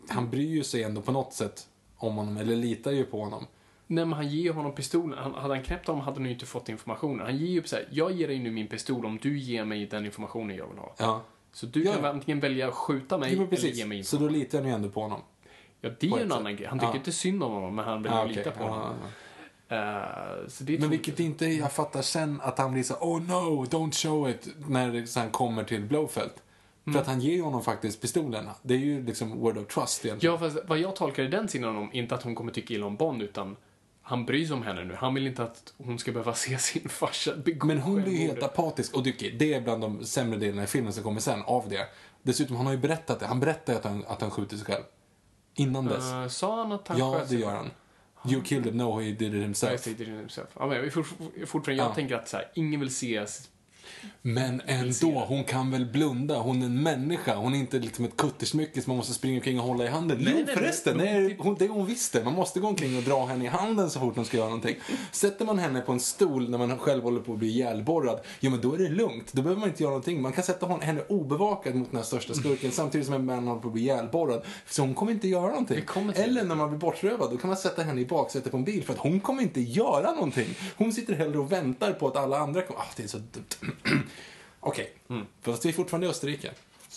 Han bryr ju sig ändå på något sätt om honom, eller litar ju på honom. Nej men han ger ju honom pistolen. Han, hade han knäppt honom hade han ju inte fått informationen. Han ger ju så här, jag ger dig nu min pistol om du ger mig den informationen jag vill ha. Ja. Så du Ja. kan antingen välja att skjuta mig Jo, eller ge mig Så information. då litar han ju ändå på honom. Ja, det är ju en annan grej. Han tycker Ja. inte synd om honom, men han vill Ah, ju okej. lita på Ja, honom. ja, så är Men vilket inte jag fattar sen att han blir så oh no, don't show it, när det sen kommer till Blowfelt. Mm. För att han ger honom faktiskt pistolen. Det är ju liksom word of trust egentligen. Ja, fast vad jag tolkar i den sidan om, inte att hon kommer tycka illa om Bond, utan han bryr sig om henne nu. Han vill inte att hon ska behöva [laughs] se sin farsa begå Men hon blir ju helt apatisk och det, det är bland de sämre delarna i filmen som kommer sen av det. Dessutom, han har ju berättat det. Han berättar att han, att han skjuter sig själv. Innan dess. Eh, sa han att han ja, det gör han. You killed him, no he did it himself. det, det är det himself. Ja, men fortfarande, jag Ja. tänker att så här, ingen vill se Men ändå, hon kan väl blunda. Hon är en människa. Hon är inte liksom ett kuttersmycke som man måste springa omkring och hålla i handen. Nej, jo, nej, förresten, nej. hon, det är hon visst det. Man måste gå omkring och dra henne i handen så fort hon ska göra någonting. Sätter man henne på en stol när man själv håller på att bli ihjälborrad, ja men då är det lugnt. Då behöver man inte göra någonting. Man kan sätta hon- henne obevakad mot den här största skurken samtidigt som en man håller på att bli ihjälborrad. Så hon kommer inte göra någonting. Eller när man blir bortrövad, då kan man sätta henne i baksätet på en bil för att hon kommer inte göra någonting. Hon sitter hellre och väntar på att alla andra kommer. Ah, det är så dumt. [clears throat] Okej, fast vi är fortfarande i Österrike.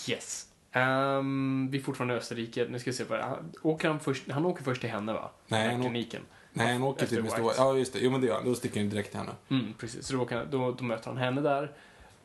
Yes. Um, vi är fortfarande i Österrike. Nu ska vi se. Vad, han, åker han, först, han åker först till henne, va? Nej, han kliniken. Nej, han åker till Mr. Ja, just det. Jo, men det gör han. Då sticker han direkt till henne. Mm, precis. Så då, åker då, då möter han henne där.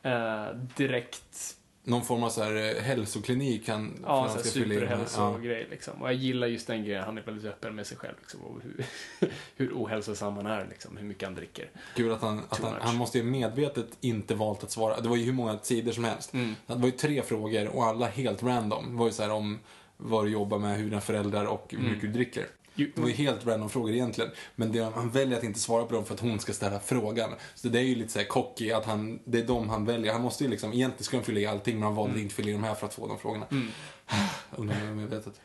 Eh, direkt Någon form av så här eh, hälsoklinik han, Ja, han ska fylla in. superhälsogrej liksom. Och jag gillar just den grejen, han är väldigt öppen med sig själv liksom. Och hur, [laughs] hur ohälsosam han är liksom, hur mycket han dricker. Kul att han, att han, han måste ju medvetet inte valt att svara. Det var ju hur många sidor som helst. Mm. Det var ju tre frågor och alla helt random. Det var ju så här om vad du jobbar med, hur dina föräldrar och hur mycket du dricker. Det var ju helt random frågor egentligen. Men det, han väljer att inte svara på dem för att hon ska ställa frågan. Så det är ju lite så här cocky att han, det är de han väljer. Han måste ju liksom, egentligen ska han fylla i allting men han valde inte fylla i de här för att få de frågorna. [sighs] Undrar om är medvetet.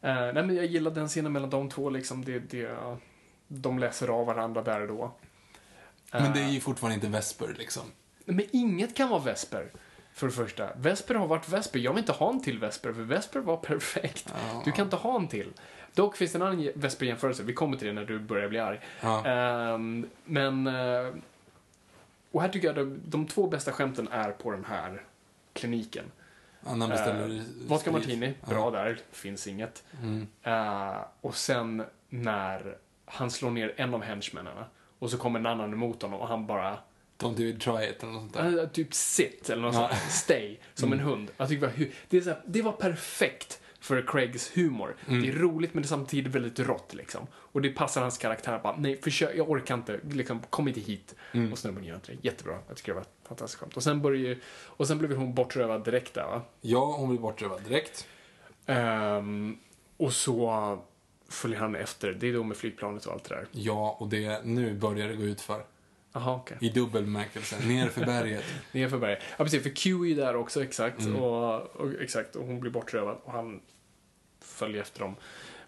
Eh, nej men jag gillar den scenen mellan de två liksom. Det, det, de läser av varandra där och då. Men det är ju fortfarande inte Vesper liksom. Men inget kan vara Vesper. För det första. Vesper har varit Vesper. Jag vill inte ha en till Vesper, för Vesper var perfekt. Du kan inte ha en till. Dock finns det en annan Vesper-jämförelse. Vi kommer till det när du börjar bli arg. Ja. Ehm, men... eh, och här tycker jag de, de två bästa skämten är på den här kliniken. Han beställer Uh, vodka sprit. martini, bra Ja. där, finns inget. Mm. Eh, och sen när han slår ner en av henchmännen och så kommer en annan emot honom och han bara Don't do it, try it eller något sånt där. eh, typ sit eller något Ja. sånt. Stay, som en hund. Jag tycker det, var, det var perfekt för Craigs humor. Det är roligt men det är samtidigt väldigt rått liksom. Och det passar hans karaktär. Bara, nej, försök, jag orkar inte. Liksom, kom inte hit. Och snubben gör inte det. Jättebra. Jag tycker det var fantastiskt skämt. Och sen, börjar, och sen blev hon bortrövad direkt där va? Ja, hon blir bortrövad direkt. Ehm, och så följer han efter. Det är då med flygplanet och allt det där. Ja, och det, nu börjar det gå ut för. Jaha, okej. I dubbel bemärkelse. Ner för berget. [laughs] Nerför berget. Ja, precis. För Q är ju där också, exakt. Mm. Och, och, exakt. Och hon blir bortrövad och han följer efter dem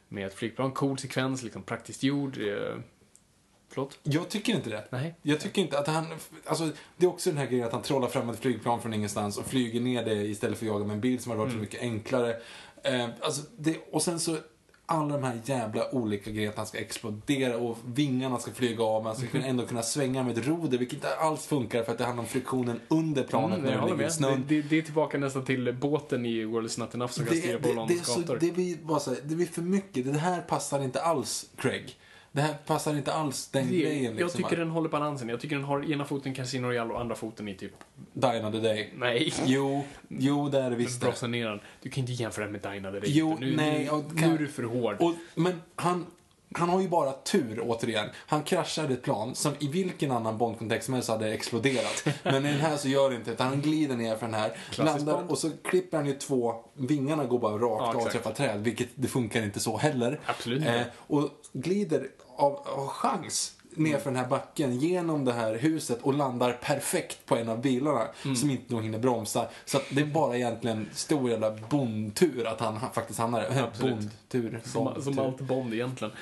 med ett flygplan. Cool sekvens, liksom praktiskt gjord. Eh, förlåt? Jag tycker inte det. Nej. Jag tycker inte att han, alltså det är också den här grejen att han trollar fram ett flygplan från ingenstans och flyger ner det istället för att jaga med en bil som hade varit så mycket enklare. Eh, alltså det, och sen så alla de här jävla olika grejerna han ska explodera och vingarna ska flyga av men han ska ändå kunna svänga med ett roder vilket inte alls funkar för att det handlar om friktionen under planet Mm, när det ligger i snön. Det, det, det är tillbaka nästan till båten i World is not enough som kan styra på det, Londons gator. det, blir bara så här, det blir för mycket. Det här passar inte alls Craig. Det här passar inte alls den Det- grejen. jag Liksom. tycker den håller balansen. Jag tycker den har ena foten Casino Royale och andra foten i typ... Die another day. Nej. Jo, jo det är det visst. Brossa ner den. Du kan inte jämföra den med Dina the Jo, nu, nej, och nu kan- är du för hård. Och, men han, han har ju bara tur, återigen. Han kraschade ett plan som i vilken annan Bond-kontext som helst hade exploderat. Men i den här så gör det inte utan Han glider ner för den här, landar Bond. och så klipper han ju två, vingarna går bara rakt Ja, av och träffar träd, vilket det funkar inte så heller. Absolut inte. Eh, och glider av, av chans ner för den här backen genom det här huset och landar perfekt på en av bilarna Mm. som inte nog hinner bromsa. Så det är bara egentligen stor jävla bondtur att han ha- faktiskt hamnar där. Bondtur. som, Bondtur. som allt Bond egentligen.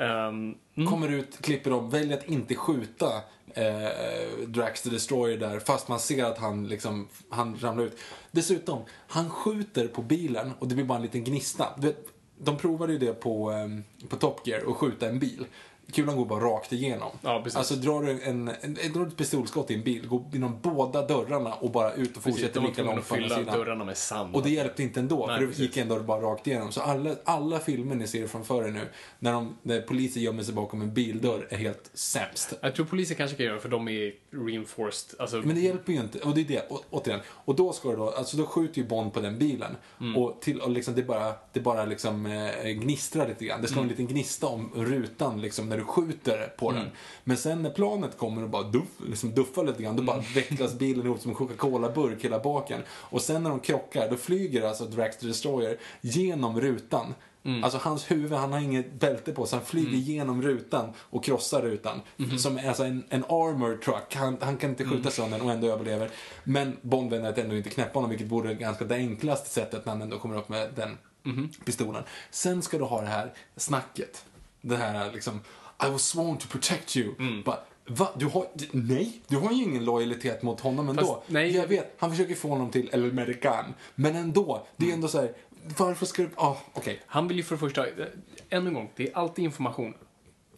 Um, mm. Kommer ut, klipper om, väljer att inte skjuta eh, Drax the Destroyer där fast man ser att han liksom, han ramlar ut. Dessutom, han skjuter på bilen och det blir bara en liten gnista. Vet, de provade ju det på, eh, på Top Gear, att skjuta en bil. Kulan går bara rakt igenom. Ja, precis. alltså drar du en, en, drar du ett pistolskott i en bil, går genom båda dörrarna och bara ut och Precis, fortsätter var lika långt på andra sidan. dörrarna med sand. Och det hjälpte inte ändå, Nej, för det precis. gick ändå bara rakt igenom. Så alla, alla filmer ni ser framför er nu, när, de, när poliser gömmer sig bakom en bildörr, är helt sämst. Jag tror polisen kanske kan göra det, för de är reinforced. Alltså, Men det hjälper ju inte. Och det är det, å- återigen. Och då ska det då, alltså då skjuter ju Bond på den bilen. Mm. Och, till, och liksom det bara, det bara liksom eh, gnistrar lite grann. Det vara Mm. en liten gnista om rutan liksom när du skjuter på den. Men sen när planet kommer och bara duff, liksom duffar lite grann, då bara Mm. vecklas bilen ihop som en Coca-Cola-burk hela baken. Och sen när de krockar, då flyger alltså Drax the Destroyer genom rutan. Mm. Alltså hans huvud, han har inget bälte på så han flyger genom rutan och krossar rutan. Mhm. Som alltså en, en armor truck. Han, han kan inte Mm. skjuta sönder den och ändå överlever. Men Bond väljer att ändå inte knäppa honom, vilket vore ganska det enklaste sättet när han ändå kommer upp med den Mhm. pistolen. Sen ska du ha det här snacket. Det här liksom, I was sworn to protect you. Mm. Bara, Va? Du har, nej, du har ju ingen lojalitet mot honom ändå. Fast, nej. Jag vet, han försöker få honom till El American. Men ändå, det är ändå så här, varför ska du, ah, okej. Han vill ju för det första, eh, än en gång, det är alltid information.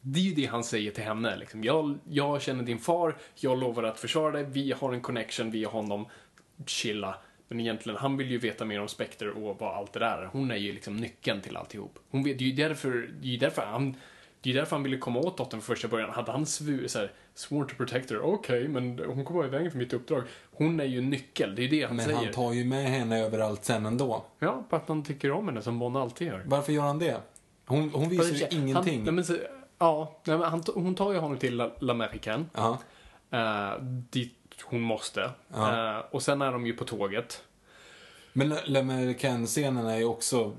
Det är ju det han säger till henne. Liksom. Jag, jag känner din far, jag lovar att försvara dig, vi har en connection via honom, chilla. Men egentligen, han vill ju veta mer om Spectre och vad allt det där är. Hon är ju liksom nyckeln till alltihop. Hon vet, det är ju därför, det är därför han, det är därför han ville komma åt dottern från första början. Hade han svu, så här, sworn to protect her, okej, men hon kommer i vägen för mitt uppdrag. Hon är ju nyckel, det är det han Men säger. han tar ju med henne överallt sen ändå. Ja, för att han tycker om henne, som Bond alltid gör. Varför gör han det? Hon, hon visar ju Han- ingenting. nej, men ja, nej, men han, hon tar ju honom till La- L'American. Ja. Uh, dit hon måste. Eh, och sen är de ju på tåget. Men L'American-scenen är ju också...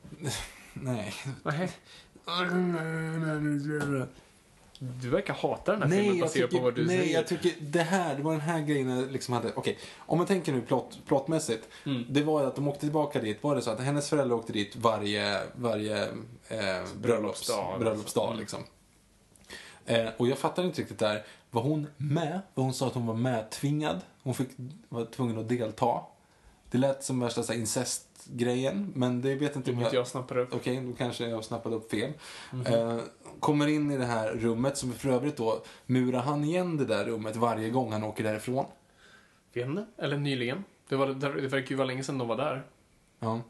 [laughs] Nej. Nej. Du verkar hata den här filmen Nej, jag baserat tycker, på vad du nej säger. jag tycker det här, det var den här grejen jag liksom hade, okej, om man tänker nu plott, plottmässigt. Mm. Det var att de åkte tillbaka dit, var det så att hennes föräldrar åkte dit varje, varje eh, bröllops, Bröllopsdag. bröllopsdag Mm. liksom. Eh, och jag fattar inte riktigt där, var hon med? Var hon sa att hon var medtvingad? Hon fick, var tvungen att delta? Det lät som värsta så incestgrejen, men det vet inte om Inget jag snappar upp. Okej, då kanske jag snappade upp fel. Mhm. Eh, kommer in i det här rummet som för övrigt då murar han igen det där rummet varje gång han åker därifrån. Vet inte. Eller nyligen. Det, var, det verkar ju vara länge sedan de var där. Ja.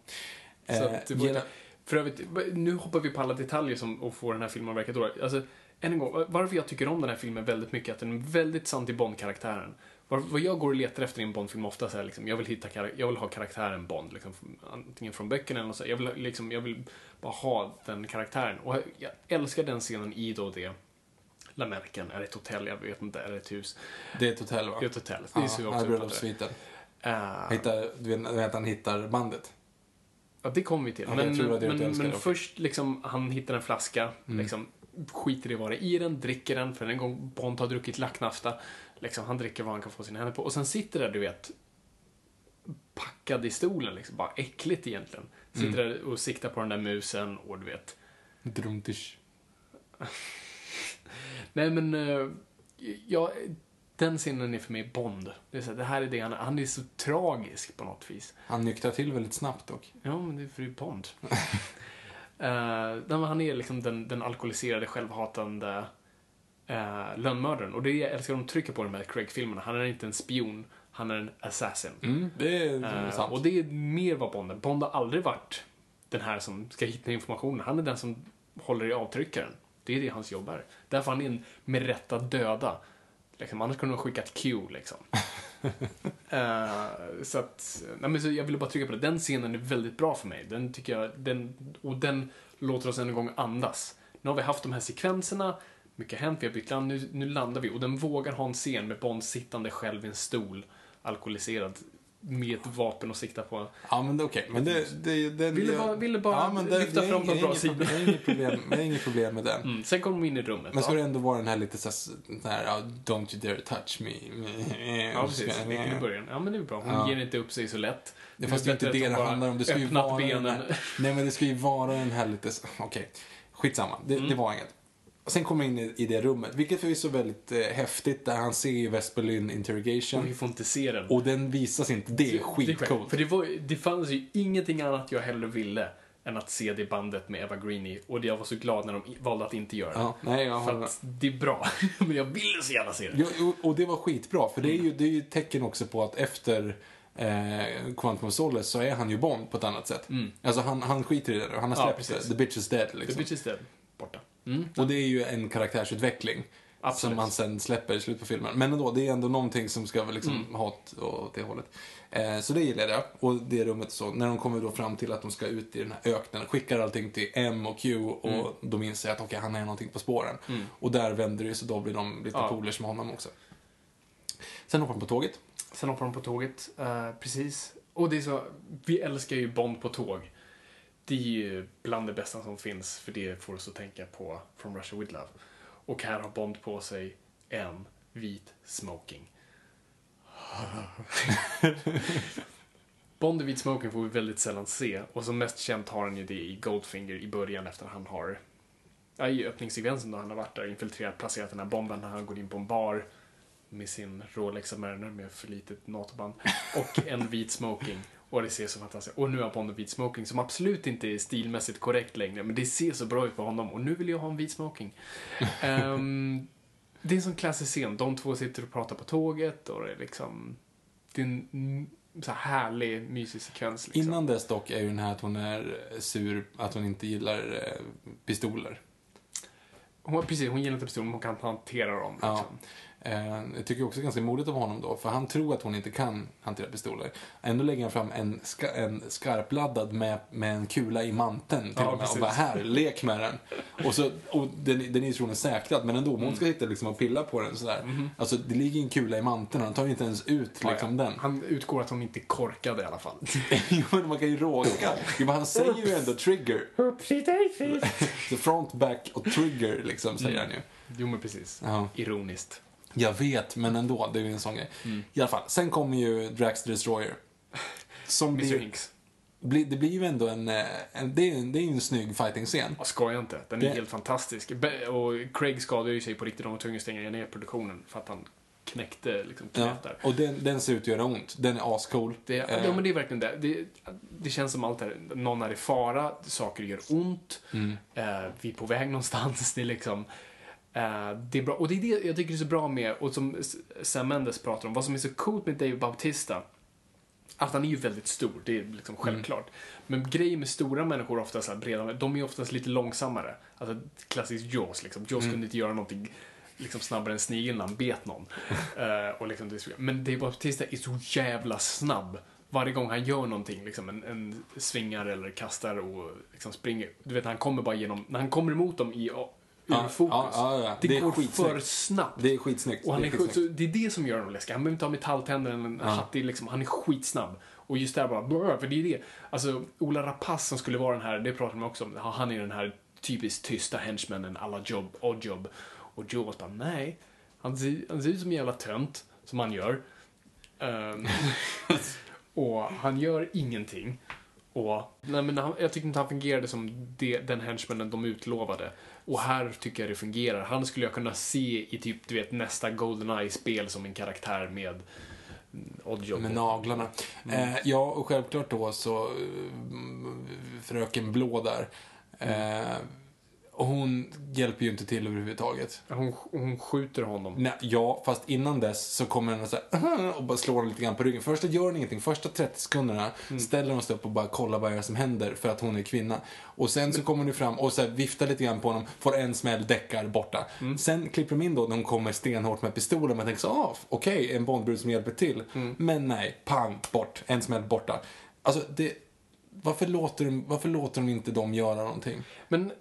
Så Eh, att det var, gela- för övrigt, nu hoppar vi på alla detaljer som och får den här filmen att verka dålig. Alltså, än en gång, varför jag tycker om den här filmen väldigt mycket är att den är väldigt sant i Bond-karaktären. Vad jag går och letar efter i en Bond-film ofta så är liksom, jag vill hitta, jag vill ha karaktären Bond, liksom, antingen från böckerna eller något så. Jag vill, liksom, jag vill bara ha den karaktären. Och jag älskar den scenen i då det L'American, är det ett hotell, jag vet inte, är det ett hus? Det är ett hotell va? Det är ett hotell. Det är så jag ja, också bröllopssviten. Eh, Hittar, du vet, han hittar bandet? Ja, det kommer vi till. Ja, men men, men det. först, liksom, han hittar en flaska, Mm. liksom, skiter i vad det är i den, dricker den, för en gång Bond har druckit lacknafta, liksom, han dricker vad han kan få sina händer på, och sen sitter där, du vet, packad i stolen, liksom, bara äckligt egentligen. Sitter Mm. där och siktar på den där musen, och du vet. Drumtish. [laughs] Nej, men, uh, ja, den scenen är för mig Bond. Det, är så här, det här är det han han är så tragisk på något vis. Han nyktrar till väldigt snabbt dock. Ja, men det är för det är Bond. [laughs] uh, han är liksom den, den alkoholiserade, självhatande uh, lönnmördaren. Och det är, jag älskar de trycker på de här Craig-filmerna. Han är inte en spion, han är en assassin. Mm, det är Eh, sant. och det är mer vad Bond är. Bond har aldrig varit den här som ska hitta informationen. Han är den som håller i avtryckaren. Det är det hans jobb är. Därför han är en med rätta döda. Liksom, annars kunde de ha skickat Q, liksom. [laughs] Eh, så att, nej men så jag ville bara trycka på det. Den scenen är väldigt bra för mig. Den tycker jag, den, och den låter oss en gång andas. Nu har vi haft de här sekvenserna, mycket har hänt, vi har bytt land, nu, nu landar vi. Och den vågar ha en scen med Bond sittande själv i en stol, alkoholiserad, med ett vapen och sikta på. Ja, men det är okej. Men det, det, den, Ville jag- bara- ville bara lyfta det är fram de bra sidorna. Det är inget problem, det är inget problem med den. Mm. Sen kommer de in i rummet. Men ska ja. det ändå vara den här lite så här, så här ja, don't you dare touch me. Ja, precis. Vilket i början. Ja, men det är bra. Hon Ja. ger inte upp sig så lätt. Det fast det är inte det det handlar om. Det ska ju vara den benen. här, Nej, men det ska ju vara den här lite, okej. Skitsamma, det, Mm. det var inget. Och Sen kommer in i, i det rummet, vilket förvisso är väldigt eh, häftigt, där han ser ju Vesperlyn interrogation. Och vi får inte se den. Och den visas inte, det är skitcoolt. För det, var, det fanns ju ingenting annat jag hellre ville än att se det bandet med Eva Green i. Och jag var så glad när de valde att inte göra det. Ja, nej, jag För att det är bra. [laughs] Men jag ville så gärna se det. Ja, och- det var skitbra, för det är ju, det är ju tecken också på att efter eh, Quantum of Solace så är han ju Bond på ett annat sätt. Alltså han, han skiter i det nu, han har Ja, släppt precis. det. The bitch is dead The liksom. bitch is dead. Mm. Och det är ju en karaktärsutveckling. Absolut. Som han sen släpper i slutet på filmen. Men ändå, det är ändå någonting som ska liksom Mm. ha åt, det hållet. Eh, så det gillar jag. Och det rummet så, när de kommer då fram till att de ska ut i den här öknen, skickar allting till M och Q och Mm. de inser att okej, han är någonting på spåren. Och där vänder det så då blir de lite Ja. polers med honom också. Sen hoppar de på tåget. Sen hoppar de på tåget. eh, precis. Och det är så, vi älskar ju Bond på tåg. Det är ju bland det bästa som finns, för det får oss att tänka på From Russia With Love. Och här har Bond på sig en vit smoking. Bond i vit smoking får vi väldigt sällan se. Och som mest känt har han ju det i Goldfinger i början efter han har Ja, i öppningssekvensen då han har varit där, infiltrerat, placerat den här bomben när han går in på en bar med sin Rolex Submariner med för litet NATO-band och en vit smoking. Och det ser så fantastiskt Och nu har Bond en vit smoking som absolut inte är stilmässigt korrekt längre, men det ser så bra ut på honom och nu vill jag ha en vit smoking. [laughs] Ehm, det är en sån klassisk scen. De två sitter och pratar på tåget och det är liksom... Det är en så här härlig, mysig sekvens. Liksom. Innan dess dock är ju den här att hon är sur, att hon inte gillar eh, pistoler. Hon, precis, hon gillar inte pistoler, men hon kan hantera dem. Ja. Eh, jag tycker också ganska modigt av honom då, för han tror att hon inte kan hantera pistoler. Ändå lägger han fram en, ska, en skarpladdad med, med en kula i manteln till Ja, och med. precis. Och bara här, lek med den. Och, så, och den, den är ju troligen säkrad, men ändå, om Mm. hon ska sitta liksom och pilla på den sådär. Mhm. Alltså, det ligger en kula i manteln, han tar ju inte ens ut liksom Ja, ja. den. Han utgår att hon inte är korkad i alla fall. [laughs] jo, men man kan ju råka. Jo, men han säger ju ändå trigger. The [laughs] front, back och trigger, liksom, säger han ju. Jo, men precis. Ja. Ironiskt. Jag vet, men ändå. Det är ju en sån grej. Mm. I alla fall, sen kommer ju Drax the Destroyer. Som Mr blir, Hinks. blir, det blir ju ändå en, eh, en det, är, en- det är ju en snygg fighting-scen. Jag skojar inte. Den är Det- helt fantastisk. Och Craig skadade ju sig på riktigt. De var tvungna att stänga ner produktionen för att han knäckte liksom Ja, knät där. och den, den ser ut att göra ont. Den är ascool. Det, Eh, ja, men det är verkligen det. det. Det känns som allt här, någon är i fara, saker gör ont, Mm. eh, vi är på väg någonstans. [laughs] Det är liksom... Eh, det är bra. Och det är det jag tycker är så bra med, och som Sam Mendes pratar om, vad som är så coolt med Dave Bautista, att han är ju väldigt stor, det är liksom självklart. Men grejer med stora människor, ofta så här breda, de är oftast lite långsammare. Alltså klassiskt Jaws, liksom. Jaws kunde inte göra någonting liksom snabbare än snigeln när han bet någon. [laughs] Eh, och liksom, men Dave Bautista är så jävla snabb. Varje gång han gör någonting, liksom en, en svingar eller kastar och liksom springer. Du vet, han kommer bara genom, när han kommer emot dem i Ja, fokus. ja, ja. Det, Det går för snabbt. Det är skitsnyggt. Och han det är, skitsnyggt. det är det som gör honom läskig. Han behöver inte ha metalltänder eller en hattig, liksom. Han är skitsnabb. Och just där bara, brr, för det är det. Alltså, Ola Rapace som skulle vara den här, det pratar man också om, han är den här typiskt tysta henchmanen alla jobb, odd job. Och Joe bara, nej. Han ser, han ser ut som en jävla tönt, som han gör. Ehm, [laughs] och han gör ingenting. Och, nej men han, jag tycker inte han fungerade som det, den henchmanen de utlovade. Och här tycker jag det fungerar. Han skulle jag kunna se i typ, du vet, nästa Goldeneye-spel som en karaktär med mm, Oddjob. Med naglarna. Mm. Eh, ja, och självklart då så eh, Fröken Blå där. Eh, och hon hjälper ju inte till överhuvudtaget. Hon, hon skjuter honom. Nej, ja, fast innan dess så kommer och så här, och bara slår honom lite grann på ryggen. Första gör hon ingenting. Första 30 sekunderna Mm. ställer hon sig upp och bara kollar vad det är som händer för att hon är kvinna. Och sen så kommer hon fram och så här viftar lite grann på honom, får en smäll, däckar, borta. Mm. Sen klipper de in då när hon kommer stenhårt med pistolen. Man tänker så, ah, okej, en Bondbrud som hjälper till. Mm. Men nej, pang, bort, en smäll, borta. Alltså, det, varför, låter de, varför låter de inte dem göra någonting? Men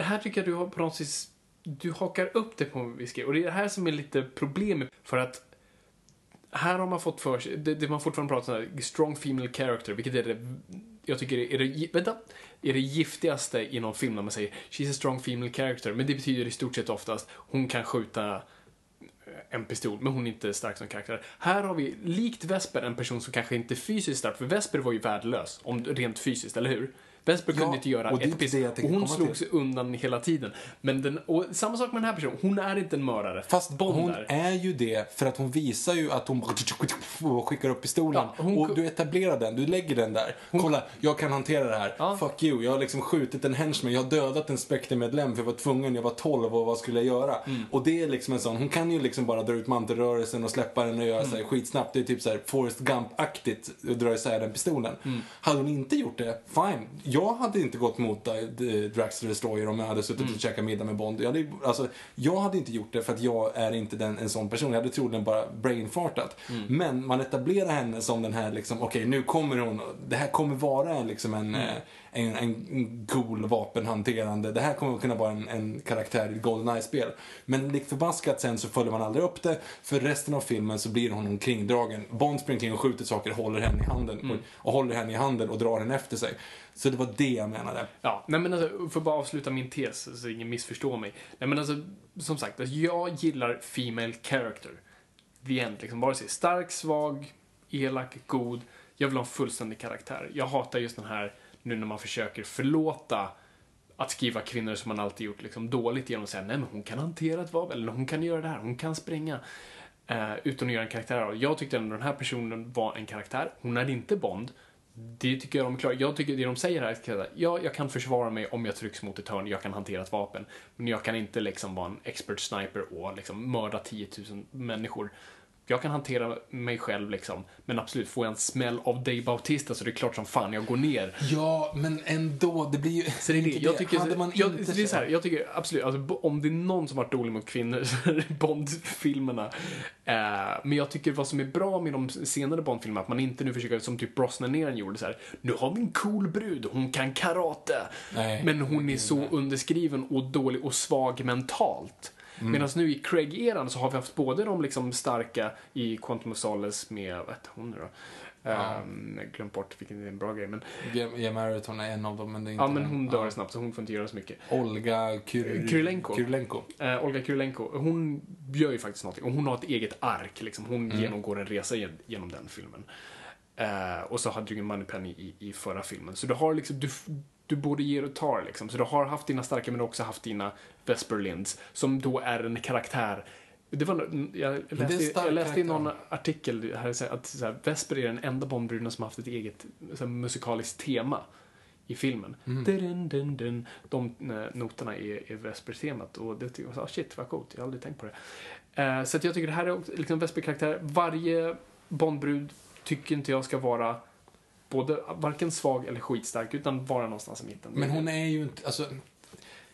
det här tycker jag du har på något sätt, du hakar upp det på en viss grej. Och det är det här som är lite problemet. För att här har man fått för sig, det, det man fortfarande pratar om, här, strong female character, vilket är det, jag tycker är det, vänta, är det giftigaste i någon film när man säger she's a strong female character. Men det betyder i stort sett oftast, hon kan skjuta eh, en pistol, men hon är inte stark som karaktär. Här har vi, likt Vesper, en person som kanske inte är fysiskt stark, för Vesper var ju värdelös, om, rent fysiskt, eller hur? Vesper kunde Ja, inte göra och ett piss. Och hon slog sig undan hela tiden. Men den, och samma sak med den här personen, hon är inte en mördare. Fast Bond hon är. är ju det för att hon visar ju att hon [laughs] skickar upp pistolen. Ja, hon- och du etablerar den, du lägger den där. Kolla, jag kan hantera det här. Ja. Fuck you, jag har liksom skjutit en henchman, jag har dödat en Spectre-medlem för jag var tvungen, jag var 12 och vad skulle jag göra? Mm. Och det är liksom en sån, hon kan ju liksom bara dra ut mantelrörelsen och släppa den och göra Mm. så här skitsnabbt. Det är typ så här Forrest Gump-aktigt dra isär den pistolen. Mm. Hade hon inte gjort det, fine. Jag hade inte gått mot äh, Drax the Destroyer om jag hade suttit Mm. och käkat middag med Bond. Jag hade, alltså, jag hade inte gjort det för att jag är inte den, en sån person. Jag hade troligen bara brainfartat. Mm. Men man etablerar henne som den här, liksom, okej nu kommer hon, det här kommer vara en, liksom en, Mm. eh, en, en cool vapenhanterande, det här kommer kunna vara en, en karaktär i Goldeneye-spel. Men likt förbaskat sen så följer man aldrig upp det, för resten av filmen så blir hon omkringdragen. Bond springer kring och skjuter saker, håller henne i handen Mm. och, och håller henne i handen och drar henne efter sig. Så det var det jag menade. Ja, nej men alltså, för att bara avsluta min tes så ingen missförstår mig. Nej men alltså, som sagt, alltså, jag gillar female character. The end, liksom. Vare sig stark, svag, elak, god. Jag vill ha en fullständig karaktär. Jag hatar just den här, nu när man försöker förlåta att skriva kvinnor som man alltid gjort liksom dåligt genom att säga nej men hon kan hantera ett vapen, eller hon kan göra det här, hon kan springa. Eh, utan att göra en karaktär av. Jag tyckte ändå den här personen var en karaktär. Hon är inte Bond. Det tycker jag de klarar. Jag tycker det de säger här är att ja, jag kan försvara mig om jag trycks mot ett hörn, jag kan hantera ett vapen. Men jag kan inte liksom vara en expert sniper och liksom mörda 10 000 människor. Jag kan hantera mig själv liksom, men absolut, får jag en smäll av Dave Bautista så det är klart som fan jag går ner. Ja, men ändå, det blir ju... Så det är det. Jag tycker, Hade man jag, inte... det är så här, jag tycker absolut, alltså, om det är någon som varit dålig mot kvinnor [laughs] så är det Bond-filmerna. Eh, men jag tycker vad som är bra med de senare Bond-filmerna, att man inte nu försöker, som typ Brosnan gjorde så här, nu har vi en cool brud, hon kan karate. Nej. Men hon är så underskriven och dålig och svag mentalt. Mm. Medan nu i Craig-eran så har vi haft både de liksom starka i Quantum of Solace med, vad heter hon nu då? Um, glömt bort vilken är en bra grej, men Gemma Marathon är en av dem, men det är inte ja, men hon dör Ja. snabbt så hon får inte göra så mycket. Olga Kyr... Krylenko. Krylenko. Eh, Olga Kurylenko, hon gör ju faktiskt någonting. Och hon har ett eget ark, liksom. Hon Mm. genomgår en resa gen- genom den filmen. Eh, och så hade du ju Moneypenny i, i förra filmen. Så du har liksom, du, du både ger och tar liksom. Så du har haft dina starka men du har också haft dina Vesper Linds, som då är en karaktär det var, jag läste, jag läste i någon artikel här att så här, Vesper är den enda Bondbruden som haft ett eget så här, musikaliskt tema i filmen. Mm. Dun, dun, dun. De eh, noterna är, är Vesper-temat och det tycker jag så, ah, shit vad coolt, jag har aldrig tänkt på det. Eh, så jag tycker det här är också, liksom Vesper-karaktär. Varje Bondbrud tycker inte jag ska vara både varken svag eller skitstark utan vara någonstans i mitten. Men hon är ju inte, alltså...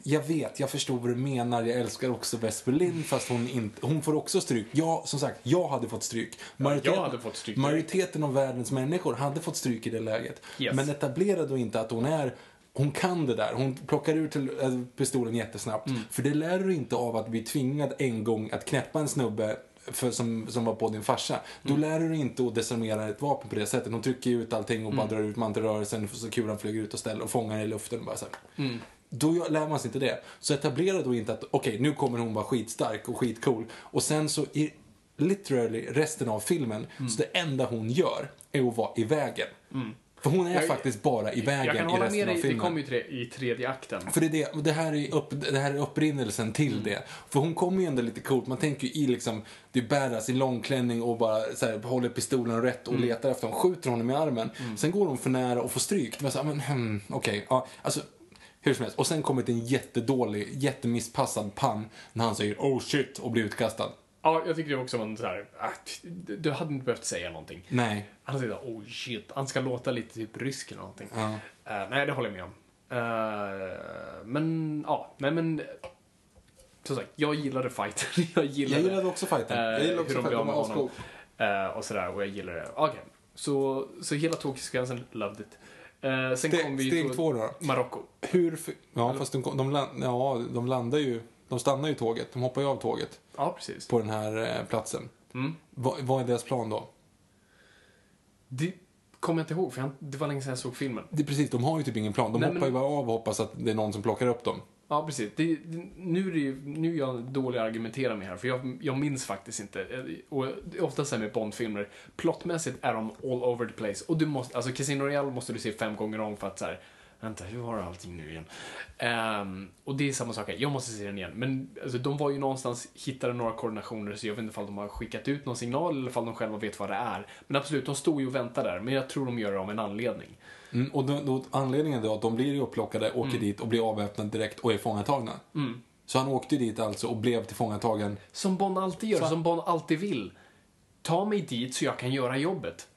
Jag vet, jag förstår vad du menar. Jag älskar också Vesper Lind, fast hon inte... Hon får också stryk. Ja, som sagt, jag hade fått stryk. jag hade fått stryk. Majoriteten av världens människor hade fått stryk i det läget. Yes. Men etablera då inte att hon är hon kan det där. Hon plockar ut till- äh, pistolen jättesnabbt. För det lär du inte av att bli tvingad en gång att knäppa en snubbe för, som, som var på din farsa. Då lär du dig inte att desarmera ett vapen på det sättet. Hon trycker ut allting och bara drar ut mantelrörelsen så kulan flyger ut och ställer och fångar i luften. Och bara så här. Då lär man sig inte det. Så etablera då inte att okej, nu kommer hon vara skitstark och skitcool. Och sen så i literally resten av filmen, så det enda hon gör är att vara i vägen. För hon är Jag- faktiskt bara i vägen Jag kan i resten av dig, det filmen. kommer ju tre, i tredje akten. För det, är det, det, här är upp, det här är upprinnelsen till Mm. det. För hon kommer ju ändå lite coolt. Man tänker ju i liksom, det är badass i långklänning och bara så här, håller pistolen rätt och Mm. letar efter honom. Skjuter honom i armen. Sen går hon för nära och får stryk. Det var så här, men hmm, okej. ja, alltså, hur som helst. Och sen kommer det en jättedålig, jättemisspassad pann när han säger oh shit och blir utkastad. Ja, jag tycker det också var en så här, att du hade inte behövt säga någonting. Nej. Han säger oh shit, han ska låta lite typ rysk eller någonting. Ja. Eh, nej, det håller jag med om. Eh, men, ja, nej men. Som sagt, jag gillade fighten. [laughs] jag gillade, Jag gillade också fighten. eh, Jag gillade också hur de blev fighten. av med var honom. Eh, och sådär, och jag gillade det. Okej, så, så hela tågsekvensen, loved it. Eh, sen kom Steg, vi steg två då. Marocko. Hur, ja fast de, de, land, ja, de landar ju, de stannar ju tåget. De hoppar ju av tåget Ja, precis. på den här eh, platsen. Mm. Vad, vad är deras plan då? Det kommer jag inte ihåg, för jag, det var länge sedan jag såg filmen. Det är precis, de har ju typ ingen plan. De Nej, hoppar men- ju bara av och hoppas att det är någon som plockar upp dem. Ja, precis. Det, det, nu, är det, ju- nu är jag dålig att argumentera med här, för jag, jag minns faktiskt inte. Och det är ofta så här med Bondfilmer, plottmässigt är de all over the place. Och du måste, alltså Casino Royale måste du se fem gånger om för att så här, vänta, hur var allting nu igen? Um, och det är samma sak här, jag måste se den igen. Men alltså, de var ju någonstans, hittade några koordinationer, så jag vet inte om de har skickat ut någon signal eller om de själva vet vad det är. Men absolut, de stod ju och väntade där, men jag tror de gör det av en anledning. Mm, och då, då, anledningen då att de blir upplockade, åker dit och blir avväpnade direkt och är fångatagna. Så han åkte dit alltså och blev tillfångatagen. Som Bond alltid gör, Så- som Bond alltid vill. Ta mig dit så jag kan göra jobbet.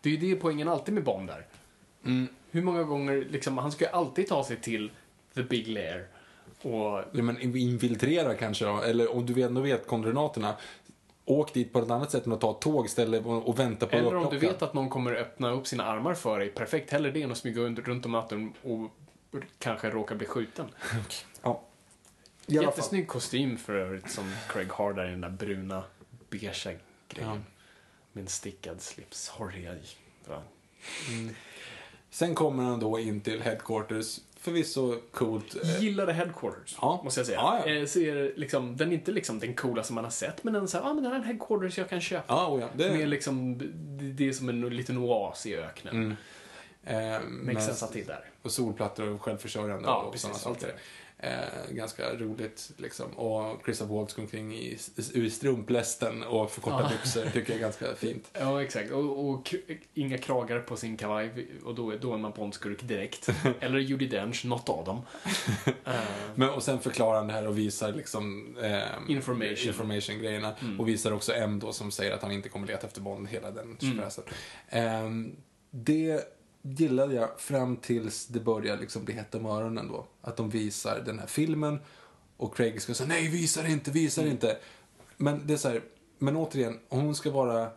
Det är ju det poängen alltid med Bond där. Mm. Hur många gånger, liksom, han ska ju alltid ta sig till the big lair. Och, Ja, men infiltrera kanske då, eller om du ändå vet koordinaterna. Åk dit på ett annat sätt än att ta ett tåg istället och, vänta på eller om du vet att någon kommer öppna upp sina armar för dig, perfekt. Hellre det än att smyga runt, om natten och kanske råka bli skjuten. Ja. I. Jättesnygg kostym för övrigt som Craig har där i den där bruna, beigea grejen. Ja. Med en stickad slips. Sorry. Ja. Sen kommer han då in till headquarters. Förvisso coolt. eh, gillade Headquarters, Ja. måste jag säga. Ja, ja. Eh, Ser, liksom, den är inte liksom den coolaste man har sett, men den, här, ah, men den här är en Headquarters jag kan köpa. Ja, oh ja. Det, Med liksom, det, är som en liten oas i öknen. Mm. eh, Makes sense att det är där. Och solplattor och självförsörjande Ja, och precis, sådana allt saker. Eh, ganska roligt liksom. Och Christopher Waltz går omkring i, i strumplästen och förkortade byxor. Tycker jag är ganska fint. Ja, exakt. Och, och inga kragar på sin kavaj, och då, är- då är man Bondskurk direkt. [laughs] Eller Judi Dench, något av dem. [laughs] Eh, Men, och sen förklarar han det här och visar liksom eh, Information. information-grejerna. Och visar också M då som säger att han inte kommer leta efter Bond, hela den tjofräsen. Eh, det gillade jag fram tills det börjar liksom bli hett om öronen då. Att de visar den här filmen och Craig ska säga nej, visa det inte, visa det inte. Men det är så här, men återigen, hon ska vara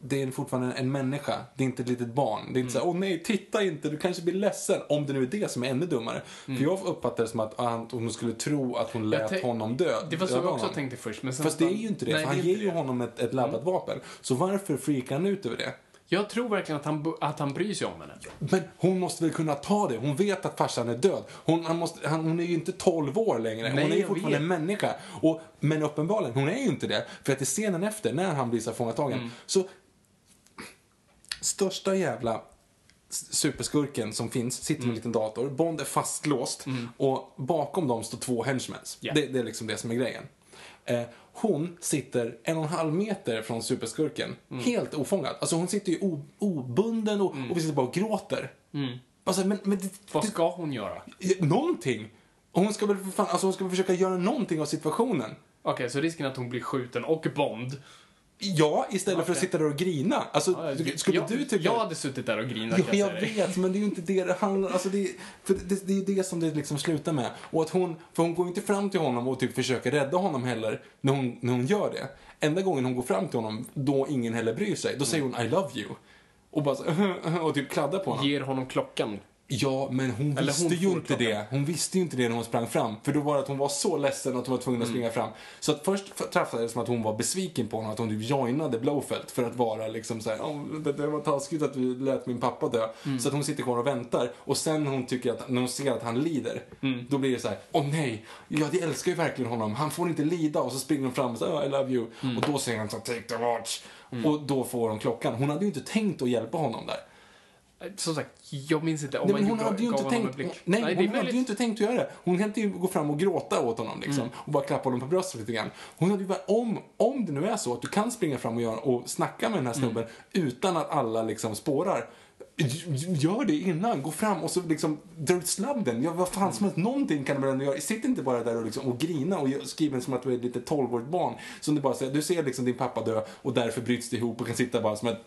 det är fortfarande en människa, det är inte ett litet barn. Det är inte så här, åh nej, titta inte, du kanske blir ledsen. Om det nu är det som är ännu dummare. För jag uppfattar det som att hon skulle tro att hon lät honom dö. det var så jag också honom. tänkte först. Men sen Fast det är ju inte det, Nej, för han ger ju. Mm. honom ett, ett laddat vapen. Så varför freakar han ut över det? Jag tror verkligen att han, att han bryr sig om henne. Men hon måste väl kunna ta det? Hon vet att farsan är död. Hon, han måste, han, hon är ju inte 12 år längre. Nej, hon är ju fortfarande vet. en människa. Och, men uppenbarligen, hon är ju inte det. För att i scenen efter, när han blir så fångatagen, Mm. så... Största jävla superskurken som finns sitter med en liten dator. Bond är fastlåst och bakom dem står två henchmans. Ja. Det, det är liksom det som är grejen. Eh, hon sitter en och en halv meter från superskurken, helt ofångad. Alltså hon sitter ju obunden och, och vi sitter bara och gråter. Alltså, men, men det, Vad ska hon göra? någonting! Hon ska väl för fan, alltså hon ska väl försöka göra någonting av situationen. Okej, så risken är att hon blir skjuten och Bond. Ja, istället för att sitta där och grina. Alltså, skulle jag, du tycka... jag hade suttit där och grinat Ja, jag dig. vet, men det är ju inte det det handlar alltså det, för det, det är det som det liksom slutar med. Och att hon, för hon går inte fram till honom och typ försöker rädda honom heller när hon, när hon gör det. Enda gången hon går fram till honom, då ingen heller bryr sig, då säger hon I love you. Och bara så, [laughs] och typ kladdar på honom. Ger honom klockan. Ja, men hon Eller visste hon ju inte det. Hon visste ju inte det när hon sprang fram. För då var det att hon var så ledsen att hon var tvungen att springa fram. Så att först träffade det som att hon var besviken på honom, att hon typ joinade Blowfelt för att vara liksom såhär, oh, det, det var taskigt att vi lät min pappa dö. Så att hon sitter kvar och väntar. Och sen hon tycker att, när hon ser att han lider, då blir det så här: åh nej, jag älskar ju verkligen honom, han får inte lida. Och så springer hon fram och säger, oh, I love you. Och då säger han så take the watch. Och då får hon klockan. Hon hade ju inte tänkt att hjälpa honom där. Som sagt, jag minns inte om Nej, man hon gjorde- hade ju gav inte tänkt, blick. nej, är hon hade ju inte tänkt att göra det. Hon hade ju gå fram och gråta åt honom liksom, Mm. och bara klappa honom på bröstet lite grann. Hon hade ju bara, om, om det nu är så att du kan springa fram och, göra, och snacka med den här snubben Mm. utan att alla liksom spårar. Gör det innan, gå fram och så liksom dra ut sladden. Ja, vad fan som helst, någonting kan väl ändå göra. Sitt inte bara där och, liksom, och grina och skriva som att du är ett litet 12-årigt barn. Som du bara säger, du ser liksom din pappa dö och därför bryts det ihop och kan sitta bara som ett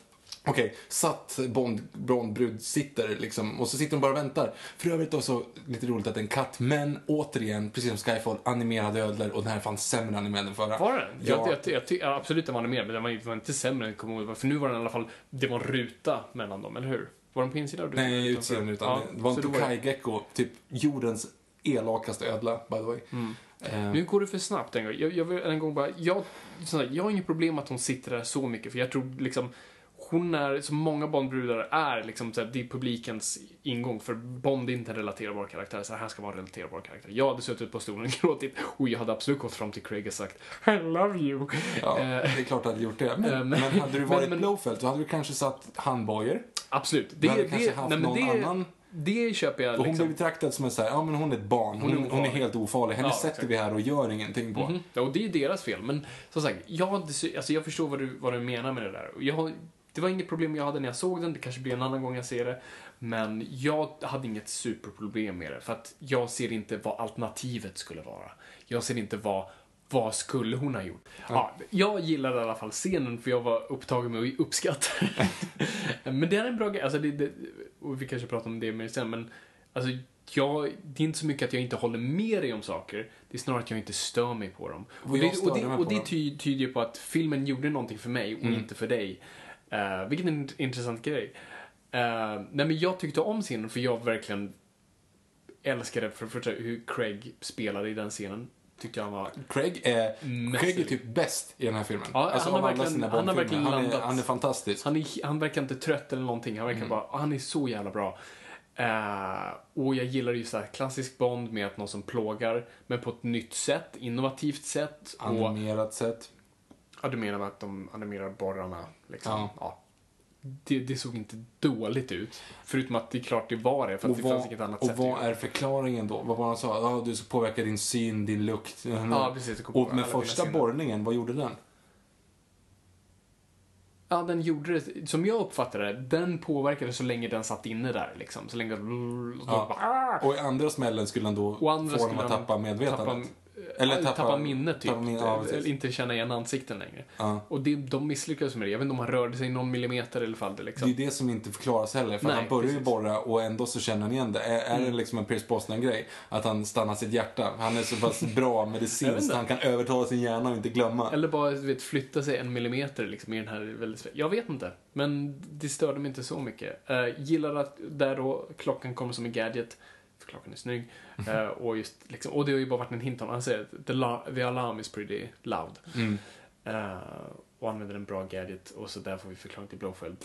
Okej, satt Bond, Bond-brud sitter liksom och så sitter hon bara och väntar. För övrigt också lite roligt att en katt, men återigen, precis som Skyfall, animerade ödlor och den här fanns sämre animerad än förra. Var den? Ja. Jag, jag, jag, ty- ja, absolut den var animerad, men den var, var inte sämre än jag kommer ihåg. För nu var den i alla fall, det var en ruta mellan dem, eller hur? Var den på insidan? av? Nej, utsidan utan Ja, det var en så då Tokai-gecko, typ jordens elakaste ödla, by the way. Eh, Nu går det för snabbt en gång. Jag, jag vill en gång bara, jag, sådär, jag har inget problem att hon sitter där så mycket, för jag tror liksom hon är, som många Bondbrudar är, liksom, såhär, det är publikens ingång. För Bond är inte en relaterbar karaktär, så här ska vara en relaterbar karaktär. Jag hade suttit på stolen och [laughs] gråtit och jag hade absolut gått fram till Craig och sagt I love you. ja, Eh, det är klart att jag gjort det. Men, eh, men- men hade du varit men- då hade du kanske satt handbojor. absolut. Du Det, hade det, kanske haft nej, någon det, annan. det köper jag Och hon liksom. blev betraktad som en såhär, ja men hon är ett barn, hon, Hon är hon, är helt ofarlig. Henne Ja, sätter exakt. vi här och gör ingenting på. Mhm. Ja, och det är deras fel. Men som sagt, jag, hade, alltså, jag förstår vad du, vad du menar med det där. Jag det var inget problem jag hade när jag såg den, det kanske blir en annan gång jag ser det. Men jag hade inget superproblem med det, för att jag ser inte vad alternativet skulle vara. Jag ser inte vad vad skulle hon ha gjort? Ja, jag gillade i alla fall scenen för jag var upptagen med att uppskatta. [laughs] Men det är en bra grej. Alltså det, det, och vi kanske pratar om det mer sen, men alltså, jag, det är inte så mycket att jag inte håller med dig om saker. Det är snarare att jag inte stör mig på dem. Och Och det, och det, och det dem. ty, tyder ju på att filmen gjorde någonting för mig och Mm. inte för dig. Uh, vilket är en intressant grej. Uh, nej men jag tyckte om scenen för jag verkligen älskade för det första hur Craig spelade i den scenen. Tyckte jag han var Craig är. Craig är typ bäst i den här filmen. Ja, alltså, han har verkligen- han har verkligen han är, landat. han är fantastisk. Han, är, han verkar inte trött eller någonting. Han verkar bara, han är så jävla bra. Eh, och jag gillar ju så här klassisk Bond med att någon som plågar, men på ett nytt sätt, innovativt sätt. Och, Animerat sätt. Ja, du menar med att de animerar borrarna, liksom. Ja. Ja. Det, det såg inte dåligt ut. Förutom att det är klart det var det, för att Och det fanns vad, inget annat och sätt. vad att göra. är förklaringen då? Vad var han sa? Ja, du ska påverka din syn, din lukt. Ja, precis. Kom på Och med första borrningen, vad gjorde den? Ja, den gjorde det, som jag uppfattade det, den påverkade så länge den satt inne där, liksom. Så länge... Ja. Och i andra smällen skulle han då Och få dem att tappa medvetandet. Tappa, Eller tappa- tappa, minnet, typ. tappa minne, ja. Eller inte känna igen ansikten längre. Ja. Och det, de misslyckades med det. Jag vet inte om han rörde sig någon millimeter eller fall det Det är liksom. det som inte förklaras heller. För Nej, han börjar ju precis. Mm. borra och ändå så känner han igen det. Är, är det liksom en Pierce Brosnan-grej? Att han stannar sitt hjärta? Han är så pass [laughs] bra medicinskt inte. han kan övertala sin hjärna och inte glömma. Eller bara vet, flytta sig en millimeter liksom, i den här väldigt... Jag vet inte. Men det störde mig inte så mycket. Uh, gillar att där då klockan kommer som en gadget. För klockan är snygg. Eh, och, just, liksom, och det har ju bara varit en hint om, han säger att the, la- the alarm is pretty loud. Mm. Eh, och använder en bra gadget och så där får vi förklaring till Blowfed.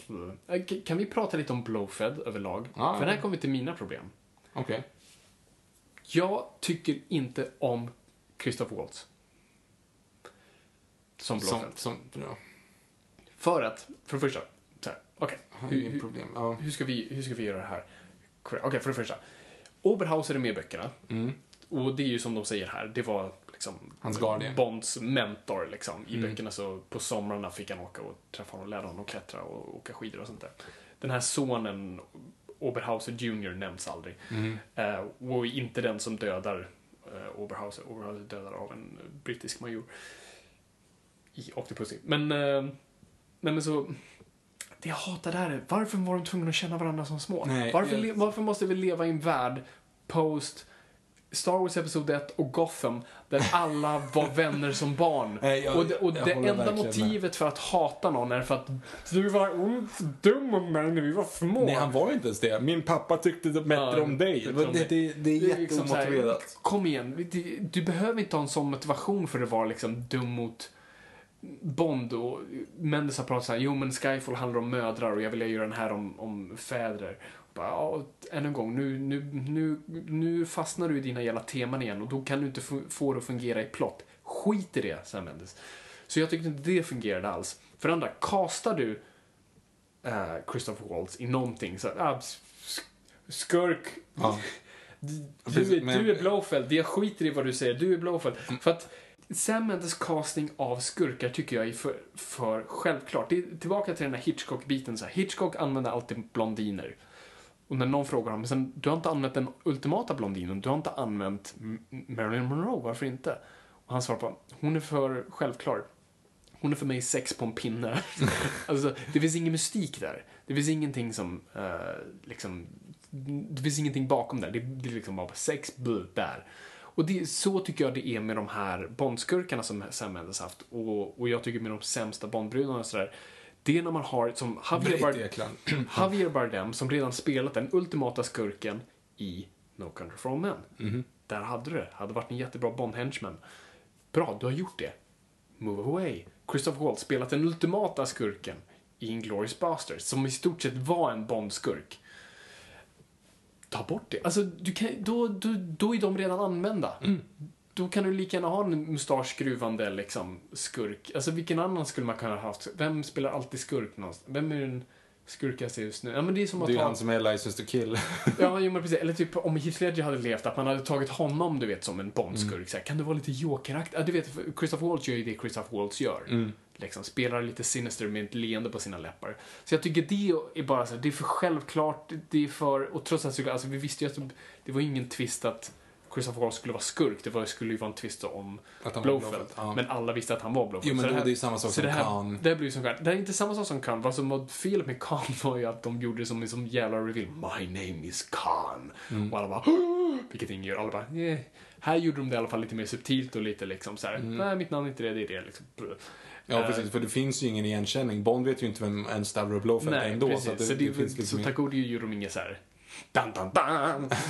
Eh, kan vi prata lite om Blowfed överlag? Ja, För här kommer vi till mina problem. Okej. Jag tycker inte om Christoph Waltz. Som Som, Blowfed. som, ja, För att, för det första, okej. har hur, hur, hur, ska vi, hur ska vi göra det här? Okej, för det första. Oberhauser är med i böckerna. Mm. Och det är ju som de säger här, det var liksom Hans guardian. Bonds mentor liksom. I Mm. böckerna så på somrarna fick han åka och träffa honom, lära honom klättra och åka skidor och sånt där. Den här sonen, Oberhauser Jr, nämns aldrig. Mm. Eh, och inte den som dödar eh, Oberhauser. Oberhauser dödar av en brittisk major i Octopussy. Men, nej men så... Det jag hatar där är, varför var de tvungna att känna varandra som små? Nej, varför, jag- varför måste vi leva i en värld post Star Wars Episod 1 och Gotham, där alla var vänner som barn. [laughs] Nej, jag- och det, och det enda motivet för att hata någon är för att du var dum mot mig när vi var små. Nej, han var inte ens det. Min pappa tyckte bättre Ja, om dig. Det, det, det, det är liksom här, jätteomotiverat. Kom igen, du, du behöver inte ha en sån motivation för att vara liksom dum mot Bond och Mendes har pratat såhär, jo men Skyfall handlar om mödrar och jag vill göra den här om, om fäder. Bara, ja, än en gång, nu, nu, nu, nu fastnar du i dina jävla teman igen och då kan du inte få, det att fungera i plott. Skit i det, Sam Mendes. Så jag tyckte inte det fungerade alls. För det andra, castar du eh, Christopher Waltz i någonting så s- s- skurk. Ja. [laughs] Du, du, är- du är Blowfeld, jag skiter i vad du säger, du är Blowfeld. För att Sam Mendes casting av skurkar tycker jag är för, för självklart. Det är tillbaka till den här Hitchcock-biten. Så här. Hitchcock använder alltid blondiner. Och när någon frågar honom, sen, du har inte använt den ultimata blondinen, du har inte använt Marilyn Monroe, varför inte? Och han svarar på, hon är för självklar. Hon är för mig sex på en pinne. [laughs] alltså, det finns ingen mystik där. Det finns ingenting som, eh, liksom, det finns ingenting bakom där. Det blir liksom bara sex, buh, där. Och det, så tycker jag det är med de här Bondskurkarna som Sam Mendes haft. Och, och jag tycker med de sämsta Bondbrudarna och sådär. Det är när man har, som Javier, Bard. [clears throat] Javier Bardem, som redan spelat den ultimata skurken i No Country for Old Men. Mhm. Där hade du det. Hade varit en jättebra Bond-henchman. Bra, du har gjort det. Move away. Christopher Waltz spelat den ultimata skurken i Inglourious Basterds, som i stort sett var en Bond-skurk. Ta bort det. Alltså, du kan, då, då, då är de redan använda. Då kan du lika gärna ha en mustaschskruvande liksom, skurk. Alltså, vilken annan skulle man kunna ha haft? Vem spelar alltid skurk någonstans? Vem är den skurkigaste just nu? Ja, men det är som att Det är ha... han som är License to kill. [laughs] Ja, jo, men precis. Eller typ om Heath Ledger hade levt, att man hade tagit honom, du vet, som en Bondskurk. Mm. Så här, kan du vara lite jokeraktig? Ja, du vet, Christopher Waltz gör ju det Christopher Waltz gör. Mm. Liksom, spelar lite sinister med ett leende på sina läppar. Så jag tycker det är bara så här, det är för självklart, det är för, och trots att alltså, vi visste ju att det var ingen twist att Christopher Waltz skulle vara skurk, det var, skulle ju vara en twist om Att Blowfeld. Blowfeld, ja. Men alla visste att han var Blowfeld. Jo, men Så då här- är det ju samma sak som det här, Khan. Det här blir ju som Khan. Det är inte samma sak som Khan. Vad som var fel med Khan [laughs] var ju att de gjorde det som en som jävla reveal. My name is Khan. Mm. Och alla bara "Åh!" [gasps] Vilket ingen gör. Alla bara eh. Här gjorde de det i alla fall lite mer subtilt och lite liksom så här. Nej, mitt namn är inte det, det är det liksom. Ja, precis. För det finns ju ingen igenkänning. Bond vet ju inte vem en Stavro Blowfeld är ändå. precis. Så, det, så, det, det finns så liksom tack gode gjorde de inget så här. Dan, dan, dan. [laughs]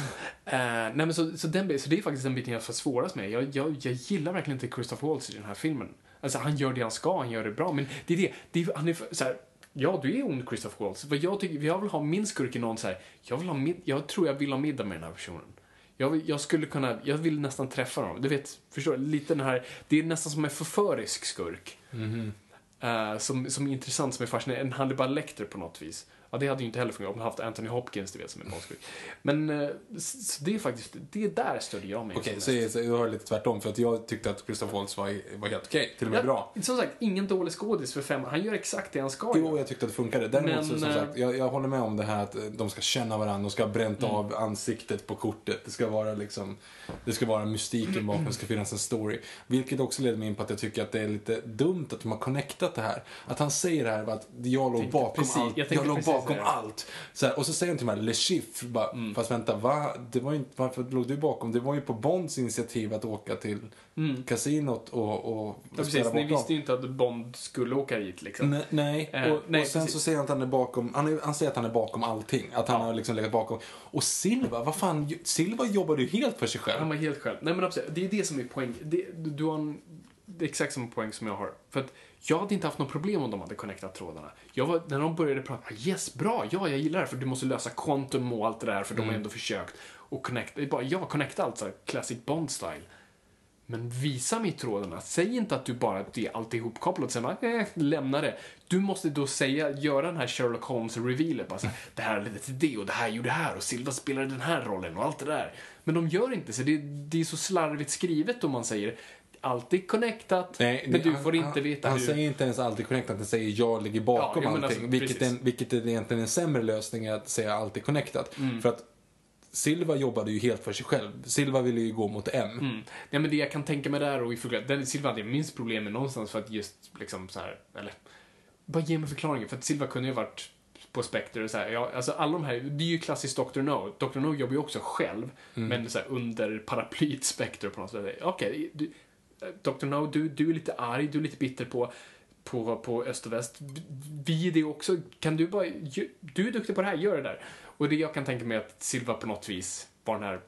Eh, nej, men så, så, den, så det är faktiskt den biten jag får svårast med. Jag, jag, jag gillar verkligen inte Christopher Waltz i den här filmen. Alltså, han gör det han ska, han gör det bra. Men det är det, det är, han är för- så här, Ja, du är ond Christopher Waltz. Vad jag, tycker, jag vill ha min skurk i någon så här, jag, vill ha mid, jag tror jag vill ha middag med den här personen. Jag, vill, jag skulle kunna, jag vill nästan träffa honom. Du vet, förstår du? Lite den här, det är nästan som en förförisk skurk. Mm-hmm. Eh, som, som är intressant, som är fascinerande. En Hannibal Lecter på något vis. Ja, det hade ju inte heller fungerat om man haft Anthony Hopkins, du vet, som en Bondskurk. Men uh, så det är faktiskt, det är där stödjer jag mig. Okej, som så, jag har lite tvärtom. För att jag tyckte att Christopher Waltz var, var helt okej. Till och med bra. Ja, som sagt, ingen dålig skådis för fem. Han gör exakt det han ska Jo, göra. jag tyckte att det funkade. Däremot Men, så, som eh, sagt, jag, jag håller med om det här att eh, de ska känna varandra, de ska ha bränt Mm. av ansiktet på kortet. Det ska vara liksom, det ska vara mystiken bakom, det ska finnas en story. Vilket också leder mig in på att jag tycker att det är lite dumt att de har connectat det här. Att han säger det här, att jag låg bakom precis- allt. jag låg precis bakom det. allt. Så här, och så säger han till mig, Le Chiffre, bara, Mm. fast vänta, va? Det var inte, varför låg du bakom? Det var ju på Bonds initiativ att åka till kasinot och, och, Mm. Ja, precis. spela Ni visste ju inte att Bond skulle åka hit liksom. Nej, nej. Eh, och, nej, och sen precis. så säger han att han är bakom, han, är, han säger att han är bakom allting. Att han Ja. har liksom legat bakom. Och Silva, vad fan, Silva jobbade ju helt för sig själv. Han var helt själv. Nej men absolut, det är det som är poäng. Det, du du har en, det är exakt samma poäng som jag har. För att jag hade inte haft något problem om de hade connectat trådarna. Jag var, när de började prata, yes, bra, ja, jag gillar det för du måste lösa quantum och allt det där för de har ändå försökt. Och är bara, ja, connecta allt så classic Bond-style. Men visa mig trådarna. Säg inte att du bara, det är allt ihopkopplat och sen bara, eh, lämna det. Du måste då säga, göra den här Sherlock Holmes-revealen. Bara så här, det här ledde till det och det här gjorde det här och Silva spelade den här rollen och allt det där. Men de gör inte så. Det, det är så slarvigt skrivet om man säger allt är connectat, Nej, men du får han, inte veta han, hur. Han säger inte ens alltid connectat, han säger jag ligger bakom Ja, allting. alltså, vilket, är, vilket är egentligen en sämre lösning än att säga allt är connectat. Mm. För att Silva jobbade ju helt för sig själv. Silva ville ju gå mot M. Mm. Nej, men det jag kan tänka mig där och i den Silva hade minst problem med någonstans för att just liksom så här, eller bara ge mig förklaringen. För att Silva kunde ju ha varit på Spectre. Så här, ja, alltså alla de här, det är ju klassiskt Dr. No. Dr. No jobbar ju också själv, Mm. men så här, under paraplyet Spectre på något sätt. Okej, du- Dr. No, du, du är lite arg, du är lite bitter på, på, på öst och väst. Vi är det också. Kan du bara, du är duktig på det här, gör det där. Och det jag kan tänka mig att Silva på något vis var den här,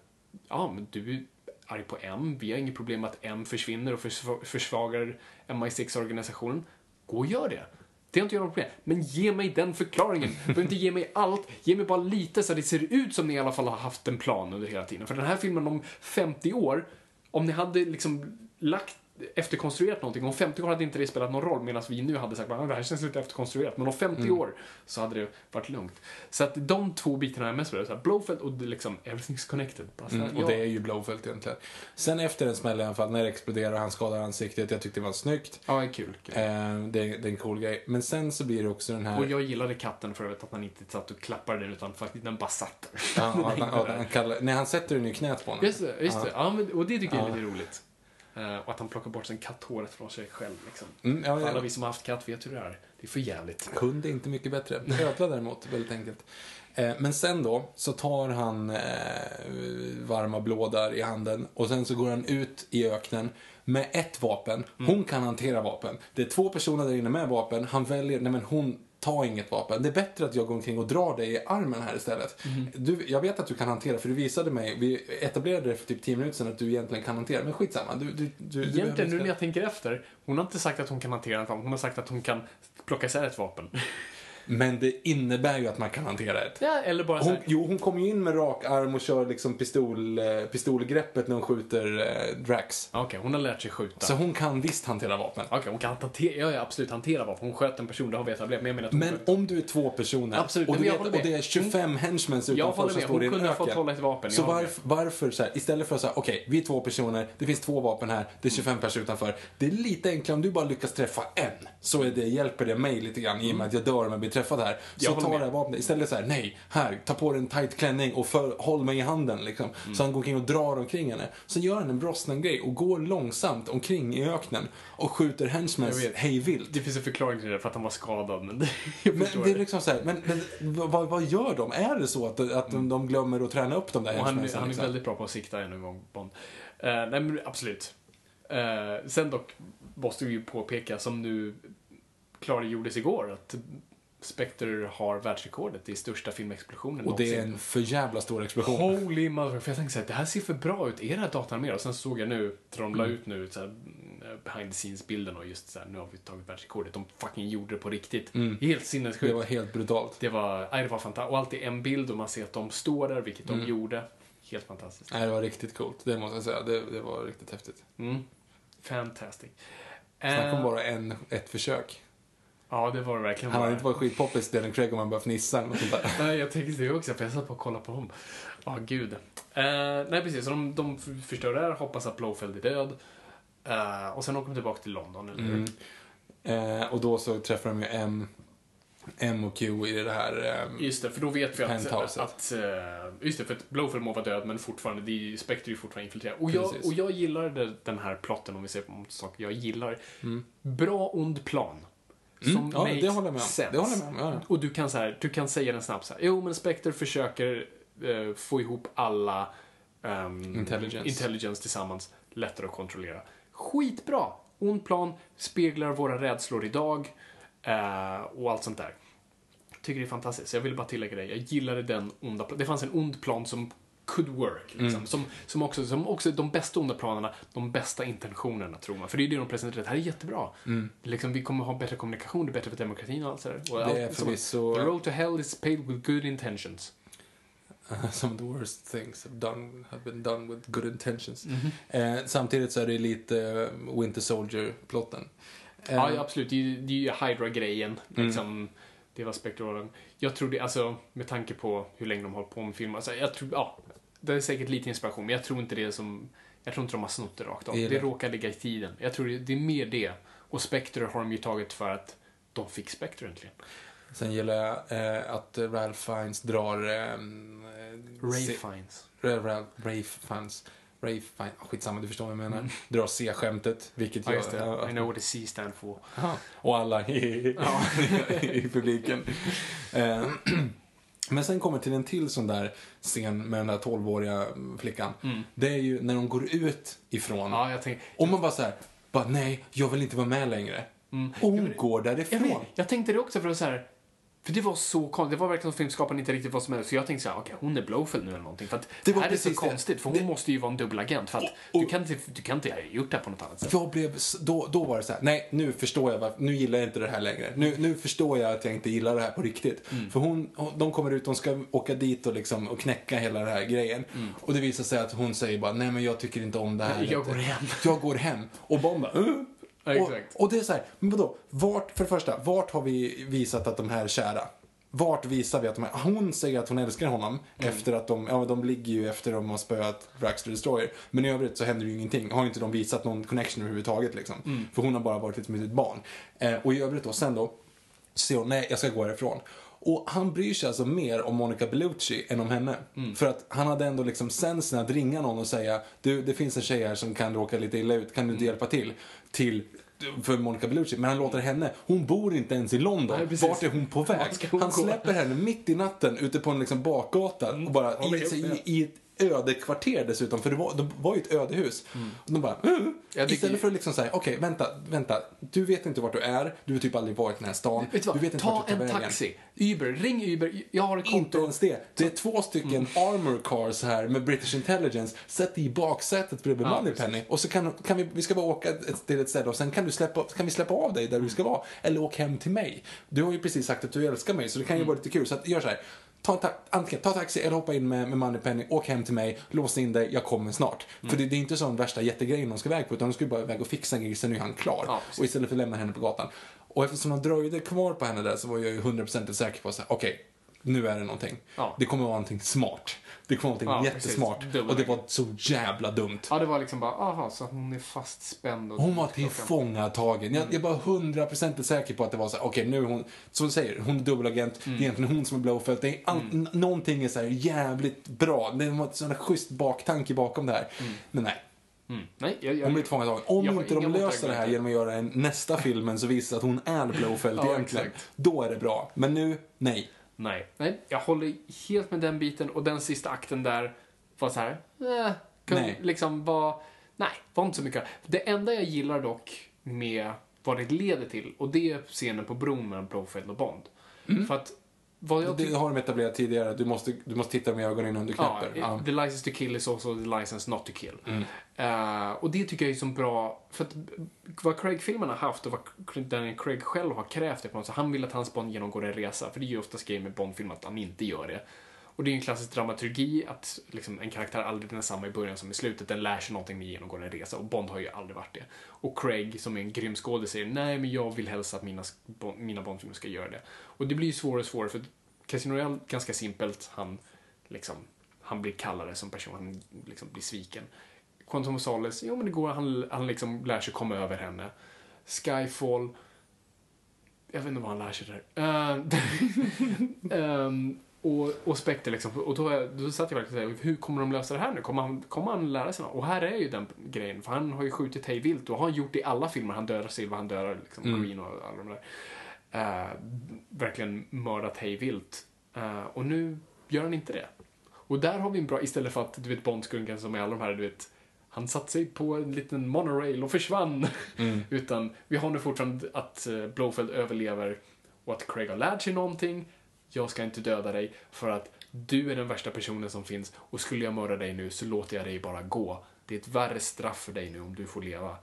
ja men du är arg på M, vi har inget problem med att M försvinner och försva- försvagar MI6-organisationen. Gå och gör det. Det har inte jag något problem. Men ge mig den förklaringen. Du [laughs] behöver inte ge mig allt. Ge mig bara lite så att det ser ut som ni i alla fall har haft en plan under hela tiden. För den här filmen om 50 år, om ni hade liksom lagt efterkonstruerat någonting. Om 50 år hade inte det spelat någon roll medan vi nu hade sagt att det här känns lite efterkonstruerat. Men om 50 Mm. år så hade det varit lugnt. Så att de två bitarna är mest för det. Så här, Blowfelt och det liksom everything's connected. Bara så här, Mm, och ja. det är ju Blowfelt egentligen. Sen efter en smäll i alla fall, när det exploderar och han skadar ansiktet, jag tyckte det var snyggt. Ja, kul. kul. Eh, det, är- det är en cool grej. Men sen så blir det också den här... Och jag gillade katten för att han inte satt och klappade den utan faktiskt den bara satt där. Ja, ja, där. han kallar, nej, han sätter den i knät på honom. Just det, just det. Ja, men, och det tycker jag är lite roligt. Eh, och att han plockar bort sin katthåret från sig själv. Liksom. Mm, ja, Alla ja. vi som har haft katt vet hur det är. Det är för jävligt. Hund är inte mycket bättre. Ödla däremot, väldigt enkelt. Eh, men sen då, så tar han eh, varma blådar i handen och sen så går han ut i öknen med ett vapen. Hon kan hantera vapen. Det är två personer där inne med vapen. Han väljer, nej men hon tar inget vapen. Det är bättre att jag går omkring och drar dig i armen här istället. Du, jag vet att du kan hantera, för du visade mig, vi etablerade det för typ 10 minuter sedan att du egentligen kan hantera. Men skitsamma, du, du, du, du Egentligen, nu inte- när jag tänker efter, hon har inte sagt att hon kan hantera ett vapen, hon har sagt att hon kan plocka isär ett vapen. Men det innebär ju att man kan hantera ett. Ja, eller bara Hon, jo, hon kommer ju in med rak arm och kör liksom pistol, eh, pistolgreppet när hon skjuter eh, Drax. Okej, hon har lärt sig skjuta. Så hon kan visst hantera vapen. Okej, hon kan hantera, ja, ja, absolut hantera vapen. Hon sköt en person, det har vi etablerat. Men jag hon Men om du är två personer Absolut, och, du jag vet, håller och med. det är 25 henchmen Jag utanför håller som med, står i hon en kunde ha fått öken. hålla ett vapen. Så jag håller varf, varför så här, istället för att säga, okej, vi är två personer, det finns två vapen här, det är 25 personer utanför. Det är lite enklare om du bara lyckas träffa en, så är det, hjälper det mig lite grann i och med att jag dör om jag blir träffad här. Så ta det här vapnet, istället så här, nej, här, ta på dig en tight klänning och för, håll mig i handen liksom. Mm. Så han går omkring och drar omkring henne. Så gör han en Brosnan-grej och går långsamt omkring i öknen och skjuter henchmen Jag vet. hej vilt. Det finns en förklaring till det, för att han var skadad. Men [laughs] det, Men det är liksom så här, men, men vad, vad gör de? Är det så att, att de, de glömmer att träna upp de där Och han, han är liksom? väldigt bra på att sikta ännu en gång, Bond. Eh, nej, men absolut. Eh, sen dock måste vi ju påpeka, som nu klargjordes igår, att Spectre har världsrekordet i största filmexplosionen Och det är en för jävla stor explosion. Holy mother, för jag tänkte såhär, det här ser för bra ut, är det här dataanimerat? Och sen såg jag nu, när de la ut nu så här, mm, behind the scenes-bilden och just såhär, nu har vi tagit världsrekordet. De fucking gjorde det på riktigt. Helt sinnessjukt. Det var helt brutalt. Det var, nej, det var fantastiskt. Och alltid en bild och man ser att de står där, vilket de gjorde. Helt fantastiskt. Nej, det var riktigt coolt. Det måste jag säga. Det, det var riktigt häftigt. Mm. Fantastic. Snacka om Eh, bara en, ett försök. Ja, det var det verkligen. Han hade inte varit skitpoppis, Daniel Craig, om han bara fnissade eller något sånt där. Nej, jag tänkte det också, för jag satt på och kollade på dem. Ja, gud. Eh, nej, precis. Så de, de förstör det här, hoppas att Blowfeld är död. Eh, och sen åker de tillbaka till London, eller? Mm. Eh, och då så träffar de ju M, M och Q i det här... Eh, Just det, för då vet vi att, att eh, just det, för att Blowfeld må vara död, men fortfarande, det är Spectre är fortfarande infiltrerad. Och jag, Precis. och jag gillar det, den här plotten, om vi ser på saker jag gillar. Bra ond plan. Som Mm, ja, det håller jag med om. sense. Det håller jag med om, ja. Och du kan, så här, du kan säga den snabbt så här, jo men Spectre försöker eh, få ihop alla ehm, Intelligence. intelligence tillsammans, lättare att kontrollera. Skitbra! Ond plan, speglar våra rädslor idag eh, och allt sånt där. Tycker det är fantastiskt. Jag vill bara tillägga det. Jag gillade den onda planen. Det fanns en ond plan som could work. Liksom. Mm. Som, som, också, som också de bästa onda planerna, de bästa intentionerna tror man. För det är det de presenterar. Det här är jättebra. Liksom, vi kommer ha bättre kommunikation, det är bättre för demokratin och allt sådär. Och Mm. Det är förvisso- The road to hell is paved with good intentions. [laughs] Some of the worst things have, done, have been done with good intentions. Mhm. Eh, samtidigt så är det lite eh, Winter Soldier-plotten. Eh, Ja, absolut. Det är ju- Hydra-grejen. Liksom, Det var spektralen. Jag tror det, alltså med tanke på hur länge de har hållit på med film. Alltså, jag tror, ja, det är säkert lite inspiration, men jag tror inte det är som... Jag tror inte de har snott det rakt av. Det Det råkar ligga i tiden. Jag tror det, det är mer det. Och Spectre har de ju tagit för att de fick Spectre äntligen. Sen gillar jag eh, att Ralph Fiennes drar... Eh, Ray Fiennes. Ralph, Ralph Fiennes Ray, fine, skitsamma, du förstår vad jag menar. Drar C-skämtet, vilket Ja, jag... just det. ja, I know what the C stand for. Aha. Och alla i publiken. Eh, [clears throat] Men sen kommer till en till sån där scen med den där 12-åriga flickan. Det är ju när de går ut ifrån. Mm. Ja, jag tänker... Och man bara så här, bara nej, jag vill inte vara med längre. Och hon går Jag, därifrån. vet, jag tänkte det också för att så här, för det var så konstigt. Det var verkligen som filmskaparen inte riktigt vad som helst. Så jag tänkte så här, okej, hon är Blowfield nu eller någonting. För att Det var här är så det. konstigt, för hon Det- måste ju vara en dubbelagent. För att Och- du, kan inte, du kan inte ha gjort det här på något annat sätt. Jag blev, då, då var det så här, nej nu förstår jag, varför- nu gillar jag inte det här längre. Nu, nu förstår jag att jag inte gillar det här på riktigt. Mm. För hon, de kommer ut, de ska åka dit och, liksom, och knäcka hela den här grejen. Och det visar sig att hon säger bara, nej men jag tycker inte om det här. Jag går hem. Jag går hem. Och Bond bara, "Uh?" Ja, och, exakt. och det är så här, men vadå, vart, för det första, vart har vi visat att de här är kära? Vart visar vi att de är, hon säger att hon älskar honom Mm. efter att de, ja de ligger ju efter de har spöat Raxter Destroyer. Men i övrigt så händer ju ingenting. Har inte de visat någon connection överhuvudtaget liksom. Mm. För hon har bara varit lite med sitt barn. Eh, och i övrigt då, sen då, så säger hon nej, jag ska gå härifrån. Och han bryr sig alltså mer om Monica Bellucci än om henne. Mm. För att han hade ändå liksom sensen att ringa någon och säga, du det finns en tjej här som kan råka lite illa ut, kan du inte Mm. hjälpa till? Till för Monica Bellucci, men han låter henne, hon bor inte ens i London. Nej. Vart är hon på väg? Hon Han gå? släpper henne mitt i natten ute på en liksom bakgata och bara i, i, i ett ödekvarter dessutom, för det var, det var ju ett ödehus. Och de bara, mm. Tycker- Istället för att liksom säga, okej vänta, vänta, du vet inte vart du är, du har typ aldrig varit i den här stan, Vet du du vet inte Ta vart du tar en vägen. taxi. Uber. Ring Uber. Jag har konto. Inte ens det. Det är två stycken Mm. armor cars här med British Intelligence. Sätt i baksätet bredvid Ja, Moneypenny. Och så kan, kan vi, vi ska bara åka till ett ställe och sen kan, du släppa, kan vi släppa av dig där du ska vara. Eller åk hem till mig. Du har ju precis sagt att du älskar mig så det kan ju Mm. vara lite kul. Så att, gör så här. Ta, ta, antingen ta taxi eller hoppa in med, med Moneypenny, åk hem till mig, lås in dig, jag kommer snart. Mm. För det, det är inte sån värsta jättegrejen de ska iväg på utan de ska bara iväg och fixa en grej, sen är han klar. Ja, och istället för att lämna henne på gatan. Och eftersom de dröjde kvar på henne där så var jag ju 100% säker på att okej, nu är det någonting. Ja. Det kommer vara någonting smart. Det vara någonting Ja, jättesmart. precis. Och det var så jävla dumt. Ja, det var liksom bara, aha, så hon är fastspänd. Och Hon var tillfångatagen. Jag, jag var 100% säker på att det var så okej nu är hon, som du säger, hon är dubbelagent. Mm. Det är egentligen hon som är Blowfelt. Det är all, n- Någonting är så här jävligt bra. Det var en sån här schysst baktanke bakom det här. Men nej, Mm. Nej, jag, jag, hon blir tillfångatagen. Om jag inte de löser det här genom att göra en nästa filmen så visar att hon är Blowfelt [laughs] Ja, egentligen. exakt. Då är det bra. Men nu, nej. Nej. Nej, jag håller helt med den biten och den sista akten där var så här, eh, kunde Nej. liksom var, nej, var inte så mycket. Det enda jag gillar dock med vad det leder till, och det är scenen på bron mellan Blowfield och Bond. För att, Mm. Det har de etablerat tidigare. Du måste, du måste titta med ögonen innan du knäpper. Ja. the license to kill is also the license not to kill. Mm. Eh, och det tycker jag är som bra, för att vad Craig-filmerna har haft och vad Daniel Craig själv har krävt är på något sätt, han vill att hans Bond genomgår en resa, för det är ju oftast grejer med Bond-filmer att han inte gör det. Och det är ju en klassisk dramaturgi att liksom, en karaktär aldrig är densamma i början som i slutet, den lär sig någonting med genomgår en resa och Bond har ju aldrig varit det. Och Craig, som är en grym skådis, säger nej men jag vill helst att mina, mina Bondfilmer ska göra det. Och det blir ju svårare och svårare, för Casino Royale, ganska simpelt, han liksom han blir kallare som person, han liksom blir sviken. Quantum of Solace, jo men det går, han, han liksom lär sig komma över henne. Skyfall, jag vet inte vad han lär sig där. Uh, um, [laughs] och, och Spectre liksom, och då, då satt jag verkligen och tänkte, hur kommer de lösa det här nu? Kommer han, kommer han lära sig något? Och här är ju den grejen, för han har ju skjutit hej vilt och har gjort det i alla filmer. Han dödar Silva, han dödar liksom Mm. Green och alla de där. Eh, verkligen mördat hej vilt. Eh, och nu gör han inte det. Och där har vi en bra, istället för att du vet Bondskurken som är alla de här, du vet, han satte sig på en liten monorail och försvann. [laughs] Utan vi har nu fortfarande att eh, Blowfield överlever och att Craig har lärt sig någonting. Jag ska inte döda dig för att du är den värsta personen som finns och skulle jag mörda dig nu så låter jag dig bara gå. Det är ett värre straff för dig nu om du får leva.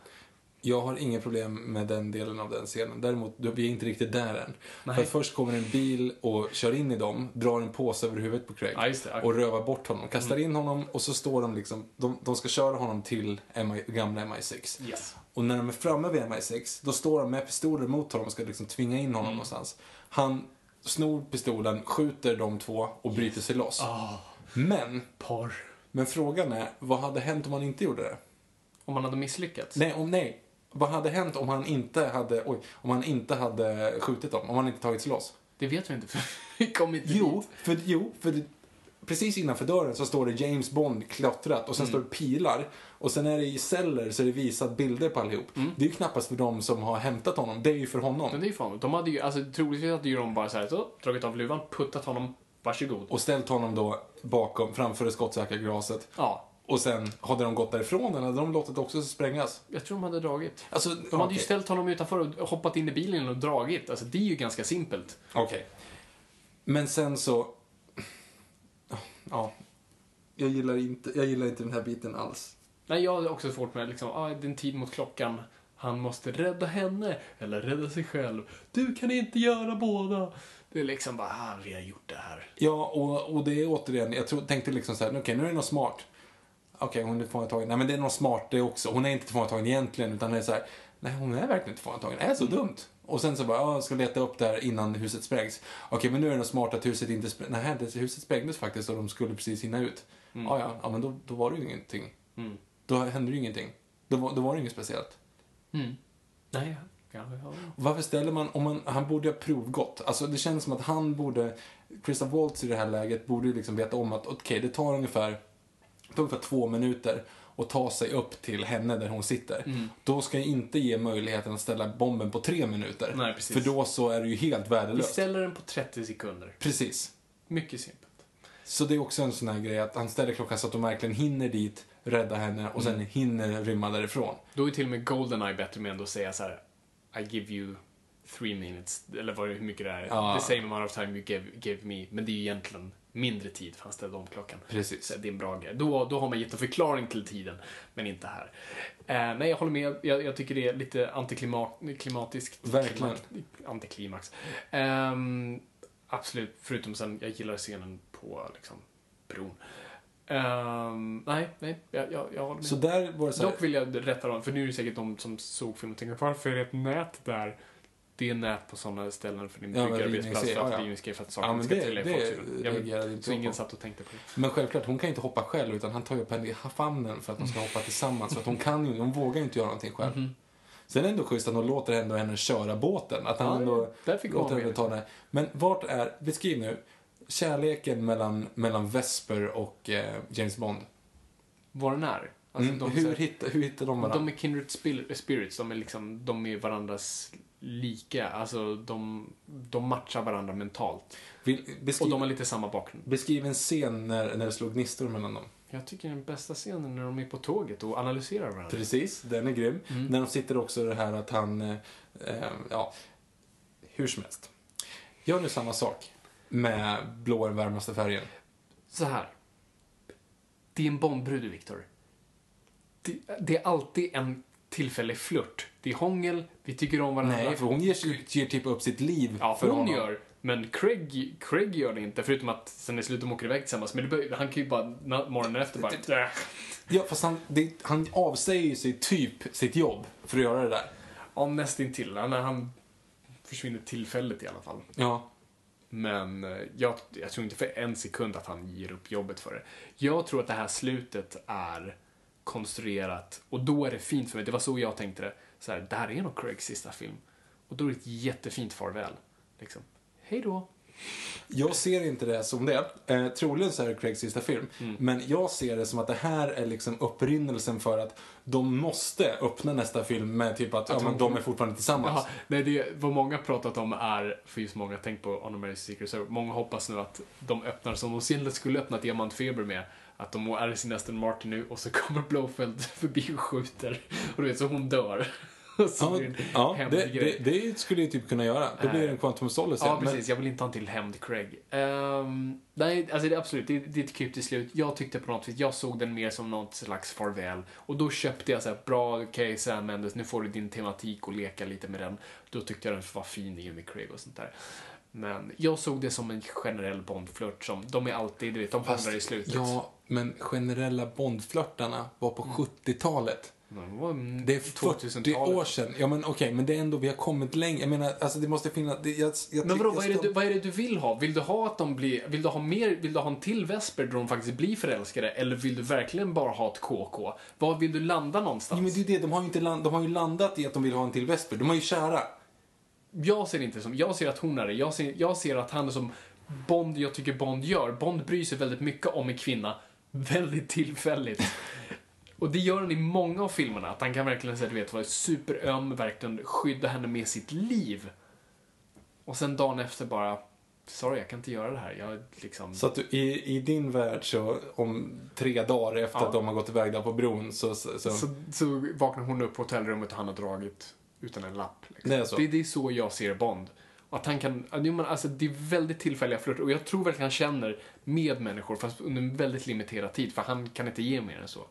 Jag har inga problem med den delen av den scenen. Däremot, vi är inte riktigt där än. För att först kommer en bil och kör in i dem, drar en påse över huvudet på Craig Ja. Mm. och rövar bort honom. Kastar in honom och så står de liksom, de, de ska köra honom till MI, gamla MI6. Yes. Och när de är framme vid MI6, då står de med pistoler mot honom och ska liksom tvinga in Mm. honom någonstans. Han snor pistolen, skjuter de två och bryter sig loss. Ah. Men, Par. men frågan är, vad hade hänt om han inte gjorde det? Om man hade misslyckats. Nej, om, nej. Vad hade hänt om han inte hade, oj, om han inte hade skjutit dem? Om han inte tagit sig loss? Det vet vi inte för vi kom inte Jo, dit. för, jo, för det, precis innanför dörren så står det James Bond klottrat och sen står det pilar. Och sen är det i celler så är det visat bilder på allihop. Det är ju knappast för dem som har hämtat honom, det är ju för honom. Men det är ju fan, de hade ju, alltså troligtvis hade ju de bara så här, så, dragit av luvan, puttat honom, varsågod. Och ställt honom då bakom, framför det skottsäkra. Ja, Och sen hade de gått därifrån eller hade de låtit också sprängas? jag tror de hade dragit. Alltså, De hade ju okej. ställt honom utanför och hoppat in i bilen och dragit. Alltså det är ju ganska simpelt. Okej. Men sen så... Ja. Jag gillar, inte, jag gillar inte den här biten alls. Nej, jag har också svårt med liksom, ah, det är en tid mot klockan. Han måste rädda henne, eller rädda sig själv. Du kan inte göra båda. Det är liksom bara, ah, vi har gjort det här. Ja, och, och det är återigen, jag tror, tänkte liksom så här, okej nu är det något smart. Okej, hon är tillfångatagen. Nej men det är något smart det också. Hon är inte tillfångatagen egentligen, utan det är så här, nej hon är verkligen inte tillfångatagen. Det är så dumt. Och sen så bara, ja, jag ska leta upp där innan huset sprängs. Okej, men nu är det smart att huset inte sprängs. Nej, det, huset sprängdes faktiskt och de skulle precis hinna ut. Ja, ja, ja, men då, då var det ju ingenting. Mm. Då hände det ju ingenting. Då, var- då var det inget speciellt. Nej, ja. Varför ställer man, om man, han borde ha provgått. Alltså det känns som att han borde, Christoph Waltz i det här läget borde ju liksom veta om att okej, det tar ungefär, det tar ungefär två minuter att ta sig upp till henne där hon sitter. Mm. Då ska jag inte ge möjligheten att ställa bomben på tre minuter. Nej, precis. För då så är det ju helt Vi värdelöst. ställer den på 30 sekunder. Precis. Mycket simpelt. Så det är också en sån här grej att han ställer klockan så att de verkligen hinner dit, rädda henne och sen Mm. hinner rymma därifrån. Då är till och med Goldeneye bättre med att säga så här: I give you three minutes, eller vad hur mycket det är. Ja. The same amount of time you gave, gave me. Men det är ju egentligen mindre tid för han ställde om klockan. Precis. Så det är en bra grej. Då, då har man gett en förklaring till tiden, men inte här. Eh, nej, jag håller med. Jag, jag tycker det är lite antiklimatiskt. Verkligen. Antiklimax. Ehm, absolut, förutom sen, jag gillar scenen på liksom, bron. Ehm, nej, nej, jag, jag, jag håller med. Så där var det så här, Dock vill jag rätta dem, för nu är det säkert de som såg filmen och tänker varför är det ett nät där? Det är nät på sådana ställen för din Ja, byggarbetsplats för att ja, ja. för att Ja, saker men ska det- trilla i folks inte Så ingen på. satt och tänkte på det. Men självklart, hon kan inte hoppa själv utan han tar ju upp henne i famnen för att de ska hoppa tillsammans. För att hon kan ju, hon vågar inte göra någonting själv. Mhm. Sen är det ändå schysst att hon låter ändå henne köra båten. Att han Ja, ändå där fick låter henne ta det. Men vart är, beskriv nu, kärleken mellan, mellan Vesper och eh, James Bond. Vad den är. Alltså, Mm, de, hur, hittar, hur hittar de varandra? de är kindred spirits, de är liksom, de är varandras lika. Alltså, de, de matchar varandra mentalt. Vill, Och beskriv, de har lite samma bakgrund. beskriv en scen när, när det slog gnistor mellan dem. Jag tycker den bästa scenen när de är på tåget och analyserar varandra. Precis, den är grym. Mm. När de sitter också det här att han, eh, eh, ja, hur som helst. Gör nu samma sak med blå den varmaste färgen. Så här. Det är en Bondbrud, Viktor. Det, det är alltid en tillfällig flört. Det är hångel, vi tycker om varandra. Nej, för hon ger, ger typ upp sitt liv Ja, för hon honom. gör. Men Craig, Craig gör det inte, förutom att sen i slutet de åker iväg tillsammans. Men det, han kan ju bara morgonen efter bara... Ja, fast han, det, han avsäger sig typ sitt jobb för att göra det där. Ja, nästintill. När han försvinner tillfälligt i alla fall. Ja. Men eh, jag, jag tror inte för en sekund att han ger upp jobbet för det. Jag tror att det här slutet är konstruerat och då är det fint för mig. Det var så jag tänkte det. Så här, det här är nog Craigs sista film. Och då är det ett jättefint farväl. Liksom. Hej då. Jag ser inte det som det. Eh, troligen så är det Craigs sista film. Mm. Men jag ser det som att det här är liksom upprinnelsen för att de måste öppna nästa film med typ att, ja, men de är fortfarande tillsammans. Jaha, nej, det, vad många pratat om är, för just många tänkt på On America's Secret Service, många hoppas nu att de öppnar som de skulle öppna Diamantfeber med. Att de är i sin Aston Martin nu och så [laughs] kommer Blowfeld förbi och skjuter. Och du vet, så hon dör. [laughs] Och så Ja, ja det, det, det skulle ju typ kunna göra. Då blir det en Quantum of Solace. Ja, Men- precis. Jag vill inte ha en till hämnd Craig. Ehm, nej, alltså det absolut, det, det är ett kryptiskt slut. Jag tyckte på något vis, jag såg den mer som något slags farväl. Och då köpte jag så här, bra, okej okay, Sam Mendes, nu får du din tematik och leka lite med den. Då tyckte jag den var fin i med Craig och sånt där. Men jag såg det som en generell Bondflört som, de är alltid, du vet, de hånglar i slutet. Ja, men generella Bondflörtarna var på 70-talet. Det är 40 2000-talet. år sedan. Ja, men okej, men det är ändå, vi har kommit längre. Jag menar, alltså det måste finnas... Det, jag, jag Men vadå, vad är, det du, vad är det du vill ha? Vill du ha att de blir, vill du ha mer, vill du ha en till Vesper där de faktiskt blir förälskade? Eller vill du verkligen bara ha ett KK? Var vill du landa någonstans? Jo, men det är det. De har ju, inte land, de har ju landat i att de vill ha en till Vesper. De är ju kära. Jag ser det inte som, jag ser att hon är det. Jag ser, jag ser att han är som Bond jag tycker Bond gör. Bond bryr sig väldigt mycket om en kvinna, [laughs] väldigt tillfälligt. Och det gör han i många av filmerna. Att han kan verkligen säga, du vet, vara superöm, verkligen skydda henne med sitt liv. Och sen dagen efter bara, sorry jag kan inte göra det här. Jag liksom... Så att du, i, i din värld så om tre dagar efter Ja. att de har gått iväg där på bron så... så, så, Så, vaknar hon upp på hotellrummet och han har dragit utan en lapp. Liksom. Det är så? Det, det är så jag ser Bond. Och Att han kan, ja, alltså, det är väldigt tillfälliga flörter och jag tror verkligen han känner med människor fast under en väldigt limiterad tid för han kan inte ge mer än så.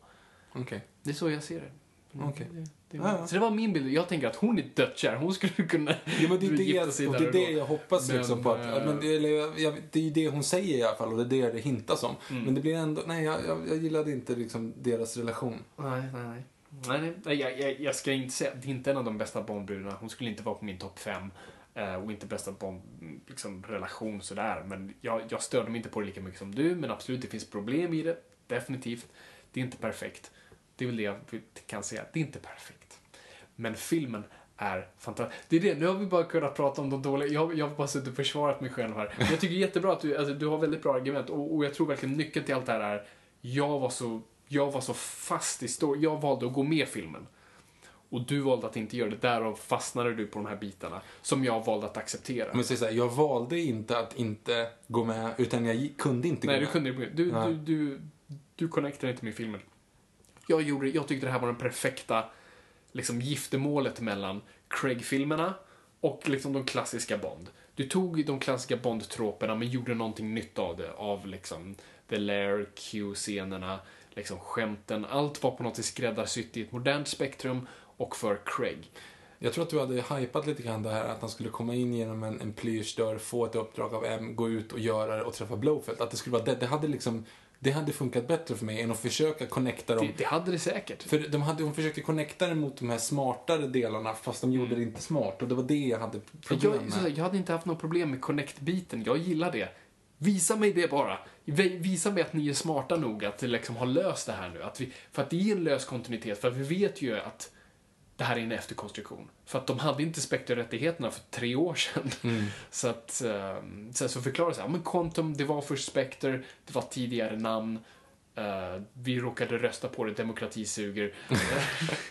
Okej. Det är så jag ser det. Mm, Okej. Det, det, Ja, ja. Så det var min bild. Jag tänker att hon är dödskär. Hon skulle kunna Jo, men det är det, sig och det, är det jag hoppas Men, liksom på att, eh, men det, eller, jag, jag, det är ju det hon säger i alla fall och det är det det hintas om. Mm. Men det blir ändå, nej jag, jag, jag gillade inte liksom deras relation. Nej, nej, nej. Nej, nej, jag, jag, jag ska inte säga, det är inte en av de bästa Bondbrudorna. Hon skulle inte vara på min topp 5. Eh, och inte bästa Bond, liksom, relation sådär. Men jag, jag störde mig inte på det lika mycket som du. Men absolut, det finns problem i det. Definitivt. Det är inte perfekt. Det är väl det jag kan säga. Det är inte perfekt. Men filmen är fantastisk. Det är det, nu har vi bara kunnat prata om de dåliga. Jag, jag har bara suttit och försvarat mig själv här. Men jag tycker jättebra att du, alltså, du har väldigt bra argument. Och, och jag tror verkligen nyckeln till allt det här är, jag var så, jag var så fast i storyn. Jag valde att gå med filmen. Och du valde att inte göra det. Därav fastnade du på de här bitarna. Som jag valde att acceptera. Men så, här, jag valde inte att inte gå med, utan jag kunde inte Nej, gå du med. kunde inte. Du, Nej. du, du, du connectade inte med filmen. Jag, gjorde, jag tyckte det här var den perfekta liksom, giftermålet mellan Craig-filmerna och liksom, de klassiska Bond. Du tog de klassiska Bond-troperna men gjorde någonting nytt av det. Av liksom The Lair, Q-scenerna, liksom skämten. Allt var på något sätt skräddarsytt i ett modernt spektrum och för Craig. Jag tror att du hade hypat lite grann det här att han skulle komma in genom en, en plyschdörr, få ett uppdrag av M, gå ut och göra det och träffa Blowfelt. Att det skulle vara det. Det hade liksom, det hade funkat bättre för mig än att försöka connecta dem. Det, det hade det säkert. För de hade, hon försökte connecta det mot de här smartare delarna fast de gjorde det inte smart och det var det jag hade problem jag, med. här, jag hade inte haft något problem med connect-biten. Jag gillar det. Visa mig det bara. Vi- Visa mig att ni är smarta nog att liksom ha löst det här nu. Att vi, för att det är en lös kontinuitet. För vi vet ju att det här är en efterkonstruktion. För att de hade inte Spectre-rättigheterna för tre år sedan. [laughs] Så att, um, så, så förklarar så här, men Quantum, det var först Spectre, det var tidigare namn. Eh, vi råkade rösta på det, demokrati suger. [laughs]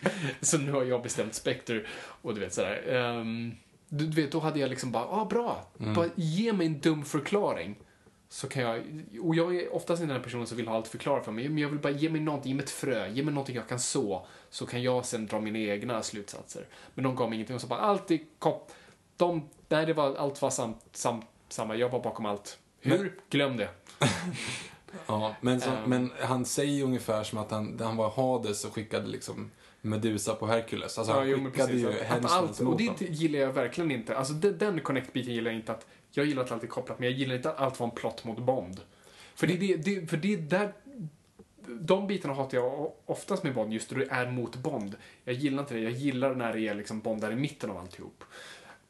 [laughs] så nu har jag bestämt Spectre. Och du vet sådär. ehm, du, du vet, då hade jag liksom bara, ah bra. Bara ge mig en dum förklaring. Så kan jag, och jag är oftast inte den personen som vill ha allt förklarat för mig, men jag vill bara ge mig någonting, ge mig ett frö, ge mig någonting jag kan så, så kan jag sen dra mina egna slutsatser. Men de gav mig ingenting och så bara, allt är kopp, de, nej det var, allt var sam, sam, samma, jag var bakom allt. Hur? Men- Glöm det. [laughs] Ja, men, så, Ehm. men han säger ungefär som att han, han var Hades och skickade liksom Medusa på Hercules. Alltså han jo, men skickade precis. ju Henchmans allt, och mot det gillar jag verkligen inte. Alltså den, den connect-biten gillar jag inte att, jag gillar att allt är kopplat, men jag gillar inte att allt var en plott mot Bond. För det, det, det, för det är där, de bitarna hatar jag oftast med Bond, just då det är mot Bond. Jag gillar inte det, jag gillar när det är liksom Bond där i mitten av alltihop.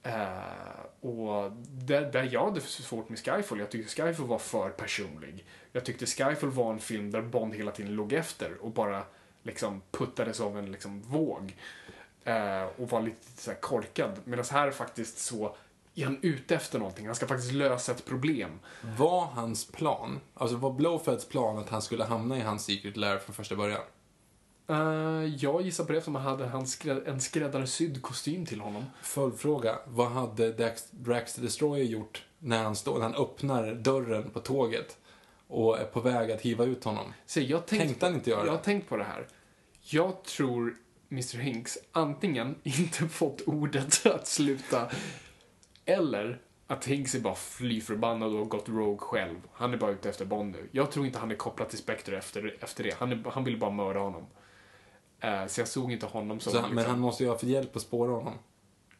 Uh, och där, där jag hade svårt med Skyfall, jag tyckte Skyfall var för personlig. Jag tyckte Skyfall var en film där Bond hela tiden låg efter och bara liksom puttades av en liksom våg. Uh, och var lite så här korkad. Medan här är faktiskt så, är han ute efter någonting? Han ska faktiskt lösa ett problem. Var hans plan, alltså var Blowfelds plan att han skulle hamna i hans Secret Lair från första början? Eh, jag gissar på det eftersom han hade han skrä- en skräddarsydd kostym till honom. Följdfråga, vad hade Dax, Drax the Destroyer gjort när han, står, när han öppnar dörren på tåget och är på väg att hiva ut honom? Så jag tänkt Tänkte på, han inte göra Jag har det? tänkt på det här. Jag tror Mr Hinks antingen [laughs] inte fått ordet att sluta eller att Hinks är bara fly förbannad och gått rogue själv. Han är bara ute efter Bond nu. Jag tror inte han är kopplad till Spectre efter, efter det. Han, är, han vill bara mörda honom. Eh, så jag såg inte honom som... Så, han- Men liksom- han måste ju ha för hjälp att spåra honom.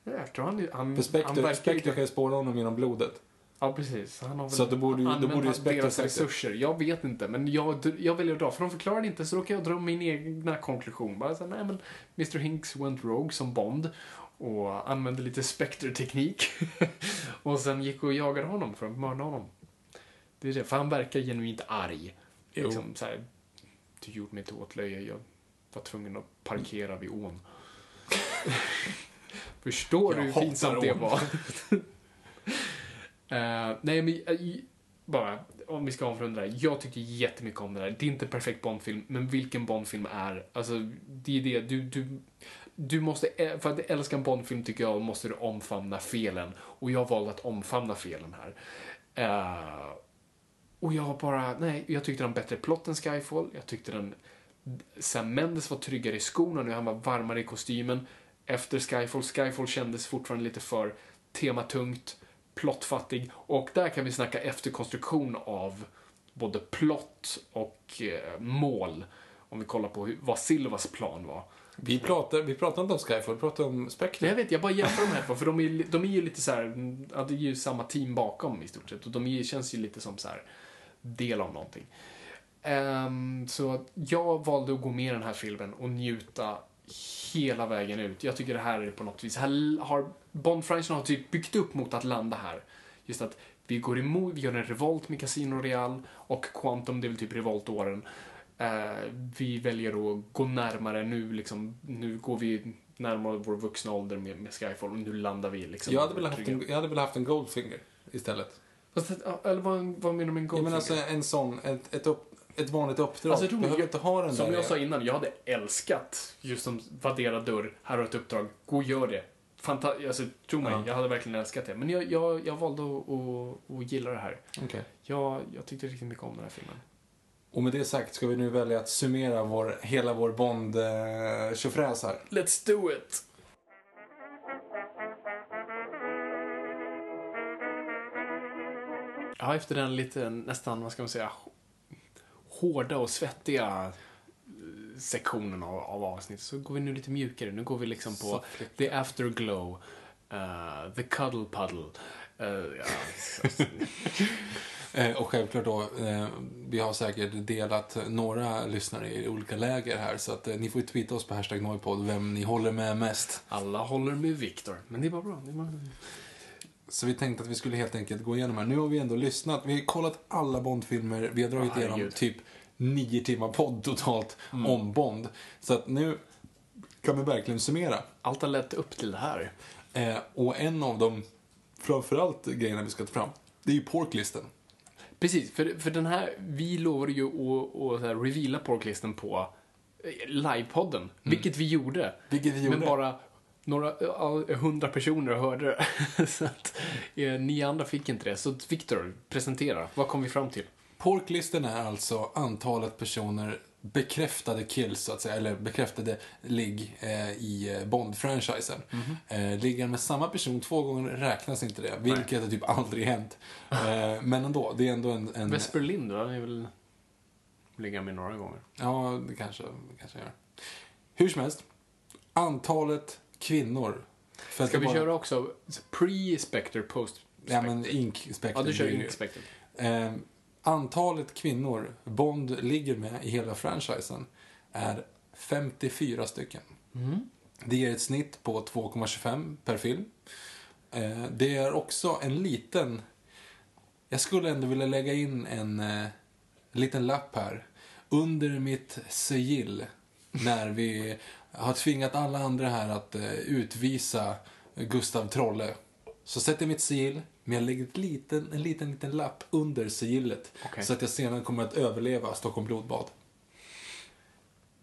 Jag tror han, han, För Spectre, han verkar Spectre kan ju spåra honom genom blodet. Ja, precis. Han har väl Så då borde ju- då borde ju Spectre deras resurser. Jag vet inte, men jag, jag väljer att dra. För de förklarar det inte, så då kan jag dra min egna konklusion. Bara så nej men Mr Hinks went rogue som Bond och använde lite Spectre-teknik. [laughs] och sen gick och jagade honom för att mörda honom. Det är det, för han verkar genuint arg. Jo. Liksom så här, du gjorde mig till åtlöje, jag var tvungen att parkera vid ån. [laughs] Förstår Jag du hur pinsamt det var? [laughs] Eh, nej, men i- bara om vi ska avrunda det här. Jag tyckte jättemycket om det här. Det är inte en perfekt Bondfilm, men vilken Bondfilm är? Alltså, det är det. Du, du, du måste, för att älska en Bondfilm tycker jag, måste du omfamna felen. Och jag valde att omfamna felen här. Uh, och jag bara, nej, jag tyckte den bättre plott än Skyfall. Jag tyckte den, Sam Mendes var tryggare i skorna nu, han var varmare i kostymen. Efter Skyfall, Skyfall kändes fortfarande lite för tematungt, plottfattig. Och där kan vi snacka efterkonstruktion av både plott och eh, mål. Om vi kollar på hur, vad Silvas plan var. Vi pratar, vi pratar inte om Skyfall, vi pratar om Spectre. jag vet, jag bara jämför de här två, för de är, de är ju lite så här, ja, det är ju samma team bakom i stort sett. Och de är, känns ju lite som så här del av någonting. Um, så jag valde att gå med i den här filmen och njuta hela vägen ut. Jag tycker det här är på något vis, här har Bond-franchisen har typ byggt upp mot att landa här. Just att vi går emot, vi gör en revolt med Casino Real och Quantum, det är väl typ revoltåren. Eh, vi väljer att gå närmare nu, liksom, nu går vi närmare vår vuxna ålder med, med Skyfall och nu landar vi liksom. Jag hade väl haft en, jag hade väl haft en Goldfinger istället. Fast, Eller vad, vad menar du med en Jag Goldfinger? menar alltså en sån, ett, ett, upp, ett vanligt uppdrag. Alltså, du behöver inte ha den Som där. jag sa innan, jag hade älskat just som vaddera dörr, här har ett uppdrag, gå och gör det. Fanta alltså, tro mig, Ja. jag hade verkligen älskat det. Men jag, jag, jag valde att, att, att gilla det här. Okej. Jag, jag tyckte riktigt mycket om den här filmen. Och med det sagt ska vi nu välja att summera vår, hela vår bond eh, här. Let's do it! Ja, efter den lite nästan, vad ska man säga, hårda och svettiga eh, sektionen av, av avsnittet så går vi nu lite mjukare. Nu går vi liksom på the afterglow, uh, the cuddle puddle. Uh, ja, Eh, [laughs] [laughs] och självklart då, eh, vi har säkert delat några lyssnare i olika läger här så att eh, ni får ju tweeta oss på hashtag Noipod vem ni håller med mest. alla håller med Viktor, men det var bra. Det var... Så vi tänkte att vi skulle helt enkelt gå igenom här. Nu har vi ändå lyssnat, vi har kollat alla Bondfilmer, vi har dragit Åh, igenom typ nio timmar podd totalt om Bond. Så att nu kan vi verkligen summera. Allt har lett upp till det här. Eh, och en av de framförallt grejerna vi ska ta fram, det är ju porklisten. Precis, för, för den här, vi lovade ju att, att så här, reveala porklisten på eh, livepodden, vilket vi gjorde. Vilket vi gjorde. Men bara några hundra personer hörde det. [laughs] så att eh, ni andra fick inte det. Så Viktor, presentera. Vad kom vi fram till? Porklisten är alltså antalet personer bekräftade kills, så att säga, eller bekräftade ligg eh, i eh, Bond-franchisen. Eh, ligger med samma person två gånger räknas inte det, vilket har typ aldrig hänt. Eh, men ändå, det är ändå en... en Vesper Lind, då? Är väl... Ligger med några gånger. Ja, det kanske, kanske gör. Hur som helst, antalet kvinnor. För Ska vi bara- köra också pre-Spectre, post-Spectre? Ja, men Ink Spectre. Ja, du kör blir antalet kvinnor Bond ligger med i hela franchisen är 54 stycken. Det ger ett snitt på 2,25 per film. Eh, det är också en liten... Jag skulle ändå vilja lägga in en eh, liten lapp här. Under mitt sigill, när vi har tvingat alla andra här att eh, utvisa Gustav Trolle. Så sätter jag mitt sigill, men jag lägger ett liten, en liten, liten lapp under sigillet. Okej. Så att jag senare kommer att överleva Stockholm blodbad.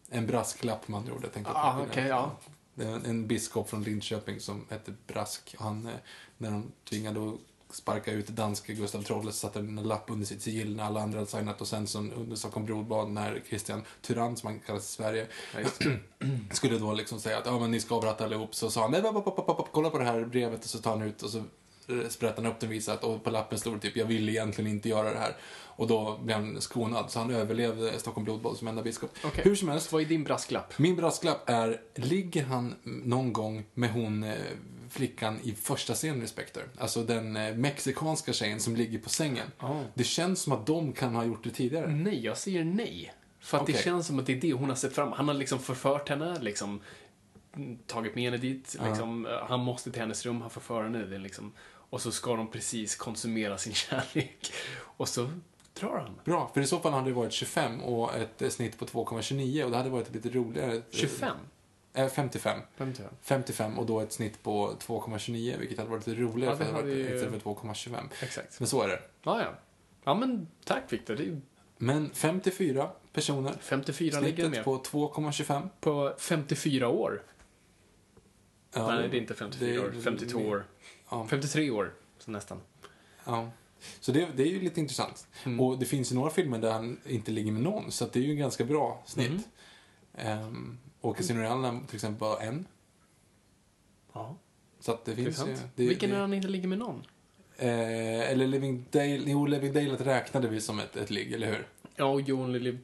En brasklapp med andra ord. Jag tänkte att Ah, man okej, ja. En, en biskop från Linköping som hette Brask. Han, eh, när de tvingade att sparka ut danske Gustav Trolle så satte han en lapp under sitt sigill när alla andra hade signat och sen så under Stockholm blodbad när Christian Tyrann, som han kallas i Sverige, [clears throat] skulle då liksom säga att ja, men ni ska avrätta allihop. Så sa han, nej, pop, pop, kolla på det här brevet och så tar han ut och så sprättar han upp den att och på lappen stod det typ, jag vill egentligen inte göra det här. Och då blev han skonad, så han överlevde Stockholm blodbad som enda biskop. Okej. Hur som helst, Vad är din brasklapp? min brasklapp är, ligger han någon gång med hon eh, flickan i första scenen i Spectre? Alltså den eh, mexikanska tjejen som ligger på sängen. Oh. Det känns som att de kan ha gjort det tidigare. Nej, jag säger nej. För att det Okej. känns som att det är det hon har sett fram Han har liksom förfört henne, liksom mm, tagit med henne dit. Liksom, eh, Han måste till hennes rum, han förför henne. Det är liksom, och så ska de precis konsumera sin [laughs] kärlek. Och så drar han. Bra, för i så fall hade det varit 25 och ett snitt på 2,29 och det hade varit lite roligare. 25? Eh, 55. 55. 55 och då ett snitt på 2,29 vilket hade varit lite roligare Ja, för det det hade varit istället för 2,25. Exakt. Men så är det. Ja, ja. Ja, men tack Viktor. Det är Men 54 personer. 54 ligger Snittet med. på 2,25. På 54 år. Ja, Nej, det är inte 54 det- år. 52 år. Ja. 53 år, så nästan. Ja. Så det, det är ju lite intressant. Mm. Och det finns ju några filmer där han inte ligger med någon, så det är ju en ganska bra snitt. Mm. Um, och Casino Royale till exempel bara en. Ja, Så att det finns ju... Det, Vilken det, är han inte ligger med någon? eh, eller Living Dale, jo, Living Dale räknade vi som ett, ett ligg, eller hur? Ja, och You Only Live...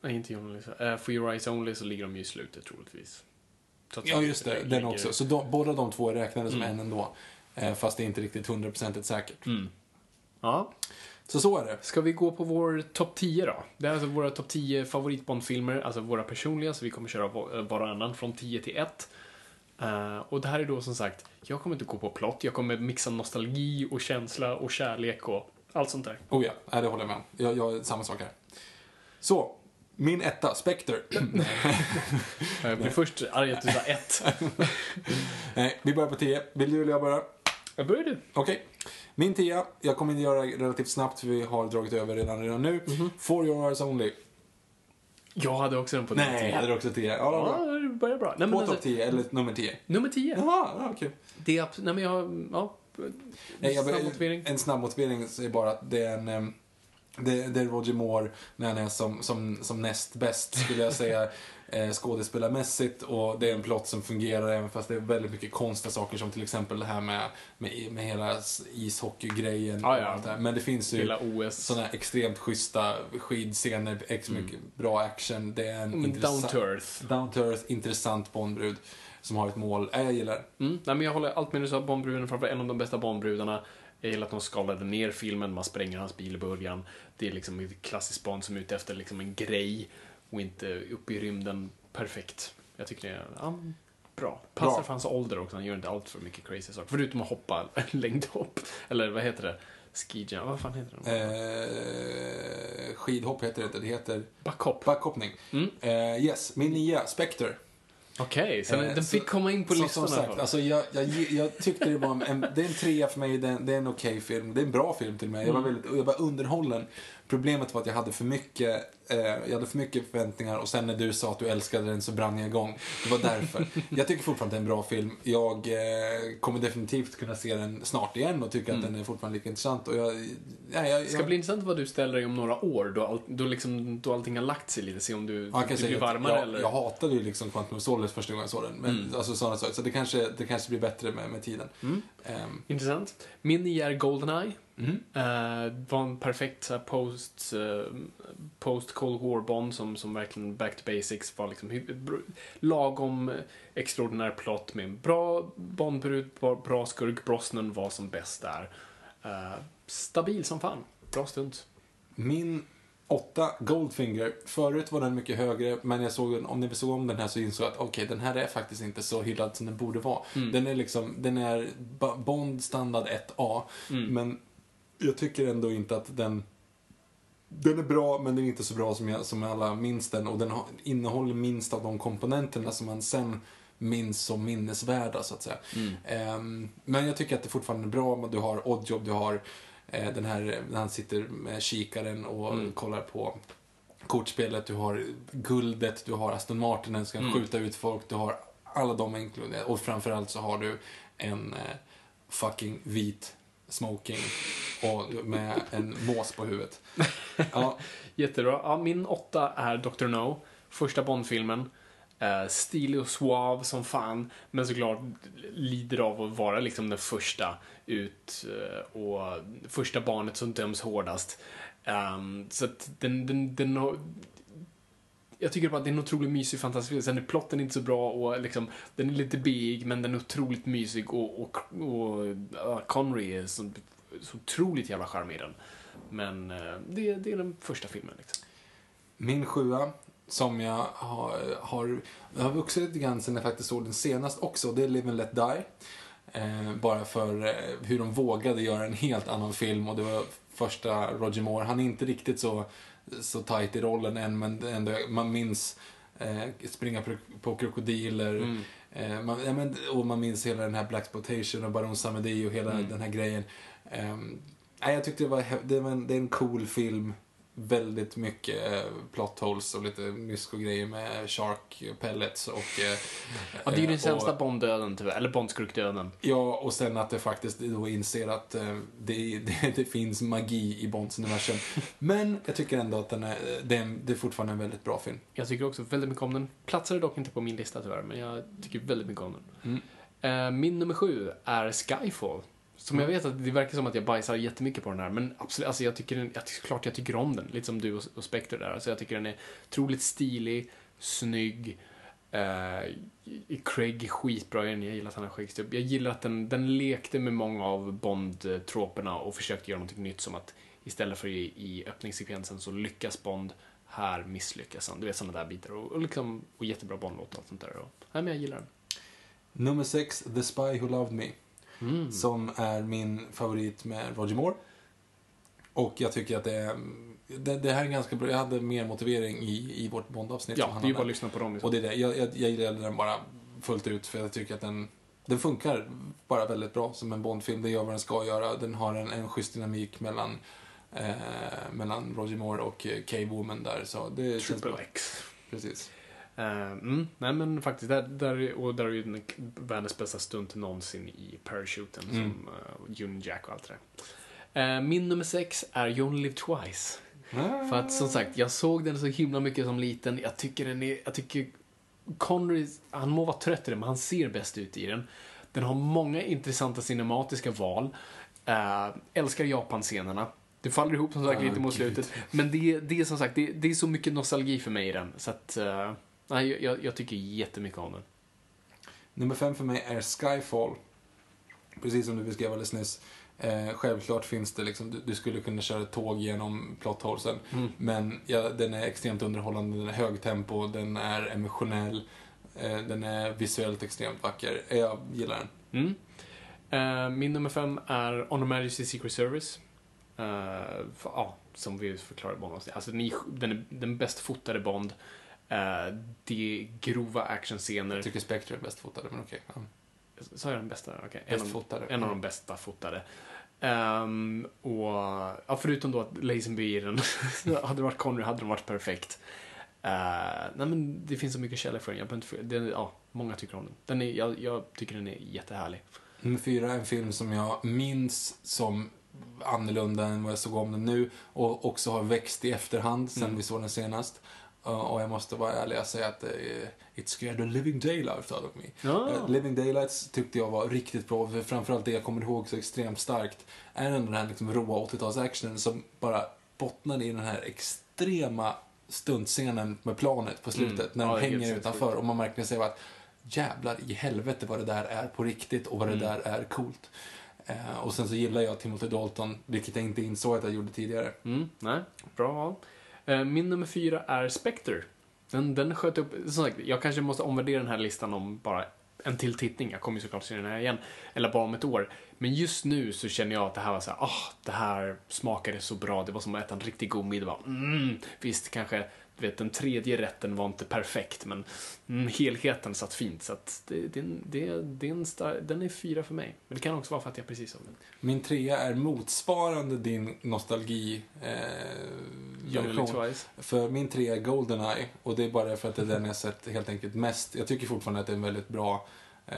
Nej, inte You Only Live. Uh, For Your Eyes Only så ligger de ju i slutet troligtvis. Ja, just det. ligger- Den också. Så de, båda de två är räknade som Mm. en ändå. Eh, fast det är inte riktigt hundraprocentigt säkert. Mm. Ja. Så så är det. Ska vi gå på vår topp 10 då? Det är alltså våra topp 10 favoritbondfilmer, alltså våra personliga, så vi kommer köra var- varannan från 10 till 1. Eh, och det här är då som sagt, jag kommer inte gå på plott, jag kommer mixa nostalgi och känsla och kärlek och allt sånt där. Oh ja, det håller jag med om. Jag, jag, samma sak här. Så, min etta, Spectre. [clears throat] Jag blir först arg att du sa 1. [laughs] Nej, vi börjar på 10. Vill du eller jag börja? Jag börjar du. Okej. Min tia, jag kommer inte göra det relativt snabbt för vi har dragit över redan, redan nu. For your eyes only. Jag hade också den på Nej, jag hade också 10. Ja, bra. Ja, det börjar bra. Nej, På alltså, topp 10, eller nummer 10. nummer 10. Jaha, ja, kul. Det är Nej, men jag. Ja. Nej, jag, Snabb motivering. En snabb motivering är bara att det är en... Det, det är Roger Moore när han är som, som, som näst bäst, skulle jag säga, [laughs] eh, skådespelarmässigt. Och det är en plott som fungerar även fast det är väldigt mycket konstiga saker som till exempel det här med, med, med hela ishockeygrejen. Och ja. det. Men det finns ju sådana extremt schyssta skidscener, ex mycket bra action. Det är en Mm, Down to earth. Down to earth, intressant Bondbrud som har ett mål. Äh, jag gillar. Mm. Nej, men jag håller allt med du sa. Bondbruden framför en av de bästa Bondbrudarna. Jag gillar att de skalade ner filmen, man spränger hans bil i början. Det är liksom ett klassiskt Bond som är ute efter liksom en grej och inte upp i rymden. Perfekt. Jag tycker det är ja, bra. Passar Bra. för hans ålder också, han gör inte allt för mycket crazy saker. Förutom att hoppa [laughs] längdhopp. Eller vad heter det? Ski jump, vad fan heter det? Eh, skidhopp heter det inte, det heter Backhopp. backhoppning. Mm. Eh, yes, min nia, Spectre. Okej, så Eh, den fick komma in på Så, listan som sagt, alltså jag, jag, jag tyckte det var en, en, det är en trea för mig, det är, det är en okej film. Det är en bra film till mig. Jag var, Mm. väldigt, jag var underhållen. Problemet var att jag hade för mycket, eh, jag hade för mycket förväntningar och sen när du sa att du älskade den så brann jag igång. Det var därför. [laughs] jag tycker fortfarande att det är en bra film. Jag eh, kommer definitivt kunna se den snart igen och tycka att den är fortfarande lika intressant. Och jag, ja, jag, Det ska jag, bli intressant vad du ställer dig om några år, då, all, då, liksom, då allting har lagt sig lite. Se om du, Ja, du blir varmare jag, eller... jag hatade ju liksom Quantum of Solace första gången jag såg den. Men, Mm. alltså, sådana saker. Så det kanske, det kanske blir bättre med, med tiden. Mm. Ehm, Intressant. Min är Goldeneye. Mhm. Uh, var en perfekt så post, eh, post Cold War Bond som, som verkligen back to basics var liksom lagom eh, extraordinär plott med en bra Bondbrud, bra, bra skurk. Brosnan var som bäst där. Eh, stabil som fan. Bra stund. Min åtta, Goldfinger. Förut var den mycket högre, men jag såg, om ni såg om den här så insåg jag att okej, den här är faktiskt inte så hyllad som den borde vara. Mm. Den är liksom, den är Bond standard 1A, Mm. men jag tycker ändå inte att den den är bra, men den är inte så bra som, jag, som alla minns den. Och den har, innehåller minst av de komponenterna som man sen minns som minnesvärda, så att säga. Mm. Ehm, men jag tycker att det fortfarande är bra. Du har Oddjob, du har eh, den här när han sitter med kikaren och Mm. kollar på kortspelet. Du har guldet, du har Aston Martin, den ska Mm. skjuta ut folk. Du har alla de inkluderade. Och framförallt så har du en eh, fucking vit smoking och med en mås på huvudet. [laughs] Ja, Jättebra. Ja, min åtta är Dr. No. Första Bond-filmen. Uh, stilig och suave som fan, men såklart lider av att vara liksom den första ut eh, och första barnet som döms hårdast. Ehm, så att den, den, den har... Jag tycker bara att det är en otroligt mysig fantasifilm. Sen är plotten inte så bra och liksom, den är lite big, men den är otroligt mysig och, och, och uh, Connery är så, så otroligt jävla charmig i den. Men uh, det, det är den första filmen. Liksom. Min sjua, som jag har, har, jag har vuxit lite grann sen jag faktiskt såg den senast också, det är Live and Let Die. Eh, bara för eh, hur de vågade göra en helt annan film och det var första Roger Moore. Han är inte riktigt så, så tight i rollen än, men ändå, man minns eh, springa på, på krokodiler. Mm. Eh, man, ja, men, och man minns hela den här Blaxploitation och Baron Samedi och hela Mm. den här grejen. Nej, jag tyckte det var, det var en, det är en cool film. Väldigt mycket eh, plot holes och lite mysko-grejer med shark pellets och... Eh, Ja, det är ju den eh, sämsta Bond-döden tyvärr, eller Bondskurk-döden. Ja, och sen att det faktiskt då inser att det, det, [laughs] det finns magi i Bonds universum. Men jag tycker ändå att den är, det, är, det är fortfarande en väldigt bra film. Jag tycker också väldigt mycket om den. Platsade dock inte på min lista tyvärr, men jag tycker väldigt mycket om den. Mm. Min nummer sju är Skyfall. Som jag vet att det verkar som att jag bajsar jättemycket på den här, men absolut, alltså jag tycker den, jag klart jag tycker om den. Lite som du och, och Spectre där. Alltså jag tycker den är otroligt stilig, snygg. Eh, Craig är skitbra i den, jag gillar att han har skäggstubb. Jag gillar att den, den lekte med många av Bond-troperna och försökte göra något nytt som att istället för i, i öppningssekvensen så lyckas Bond, här misslyckas han. Du vet sådana där bitar. Och, och, liksom, och jättebra Bond-låt och allt sånt där. Och, nej, men jag gillar den. Nummer 6. The Spy Who Loved Me. Mm. Som är min favorit med Roger Moore. Och jag tycker att det är... Det, det här är ganska bra. Jag hade mer motivering i, i vårt Bond-avsnitt. Ja, det är ju bara att lyssna på dem. Liksom. Och det är det. Jag, jag, jag gillade den bara fullt ut för jag tycker att den, den funkar bara väldigt bra som en Bondfilm. Den gör vad den ska göra. Den har en, en schysst dynamik mellan, eh, mellan Roger Moore och eh, Kay Woman där. Så det Triple. X. Precis. Eh, mm, nej men faktiskt, där, där, och där är ju den världens bästa stunt någonsin i Parachuten, Mm. som uh, Union Jack och allt det där. Eh, min nummer sex är You Only Live Twice. För att som sagt, jag såg den så himla mycket som liten. Jag tycker den är, jag tycker Connery, han må vara trött i den, men han ser bäst ut i den. Den har många intressanta cinematiska val. Uh, älskar Japan-scenerna. Det faller ihop som sagt Ah, lite mot slutet. Men det, det är som sagt, det, det är så mycket nostalgi för mig i den. Så att, eh, nej, jag, jag tycker jättemycket om den. Nummer fem för mig är Skyfall. Precis som du beskrev alldeles nyss. Eh, självklart finns det liksom, du, du skulle kunna köra ett tåg genom plotthålsen. Mm. Men ja, den är extremt underhållande, den är hög tempo, den är emotionell, eh, den är visuellt extremt vacker. Eh, Jag gillar den. Mm. Eh, min nummer fem är On Majesty's Secret Service. Eh, för, ja, som vi förklarade Bond. Alltså, ni, den, är, den bäst fotade Bond. Uh, det är grova actionscener. Jag tycker Spectre är bäst fotade, men okej. Ja. Sa jag den bästa? Okej. Bäst En, av- fotade. en av de bästa fotade. Ehm, och, ja, förutom då att Lazenby i den, [laughs] hade det varit Connery hade den varit perfekt. Uh, nej men det finns så mycket kärlek för den. Jag inte, den ja, många tycker om den. den är, jag, jag tycker den är jättehärlig. Nummer fyra är en film som jag minns som annorlunda än vad jag såg om den nu och också har växt i efterhand sen Mm. vi såg den senast. Uh, och jag måste vara ärlig och säga att uh, It scared the living daylight out of me. Ja. Uh, living daylights tyckte jag var riktigt bra, för framförallt det jag kommer ihåg så extremt starkt är ändå den här liksom råa 80-talsactionen som bara bottnade i den här extrema stuntscenen med planet på slutet Mm. när Ja, de det helt hänger utanför och man verkligen ser att jävlar i helvete vad det där är på riktigt och vad det Mm. där är coolt. Eh, och sen så gillar jag Timothy Dalton, vilket jag inte insåg att jag gjorde tidigare. Mm, nej, bra val. Eh, min nummer fyra är Spectre. Den, den sköt upp, som sagt, jag kanske måste omvärdera den här listan om bara en till tittning. Jag kommer ju såklart se den här igen. Eller bara om ett år. Men just nu så känner jag att det här var så här, ah, det här smakade så bra. Det var som att äta en riktigt god middag. Mm, visst, kanske, du vet, den tredje rätten var inte perfekt, men mm, helheten satt fint. Så att det, det, det, det är en star, den är fyra för mig. Men det kan också vara för att jag precis såg den. Min trea är motsvarande din nostalgi eh, version. För min trea är Goldeneye och det är bara för att det är den jag sett helt enkelt mest. Jag tycker fortfarande att det är en väldigt bra, eh,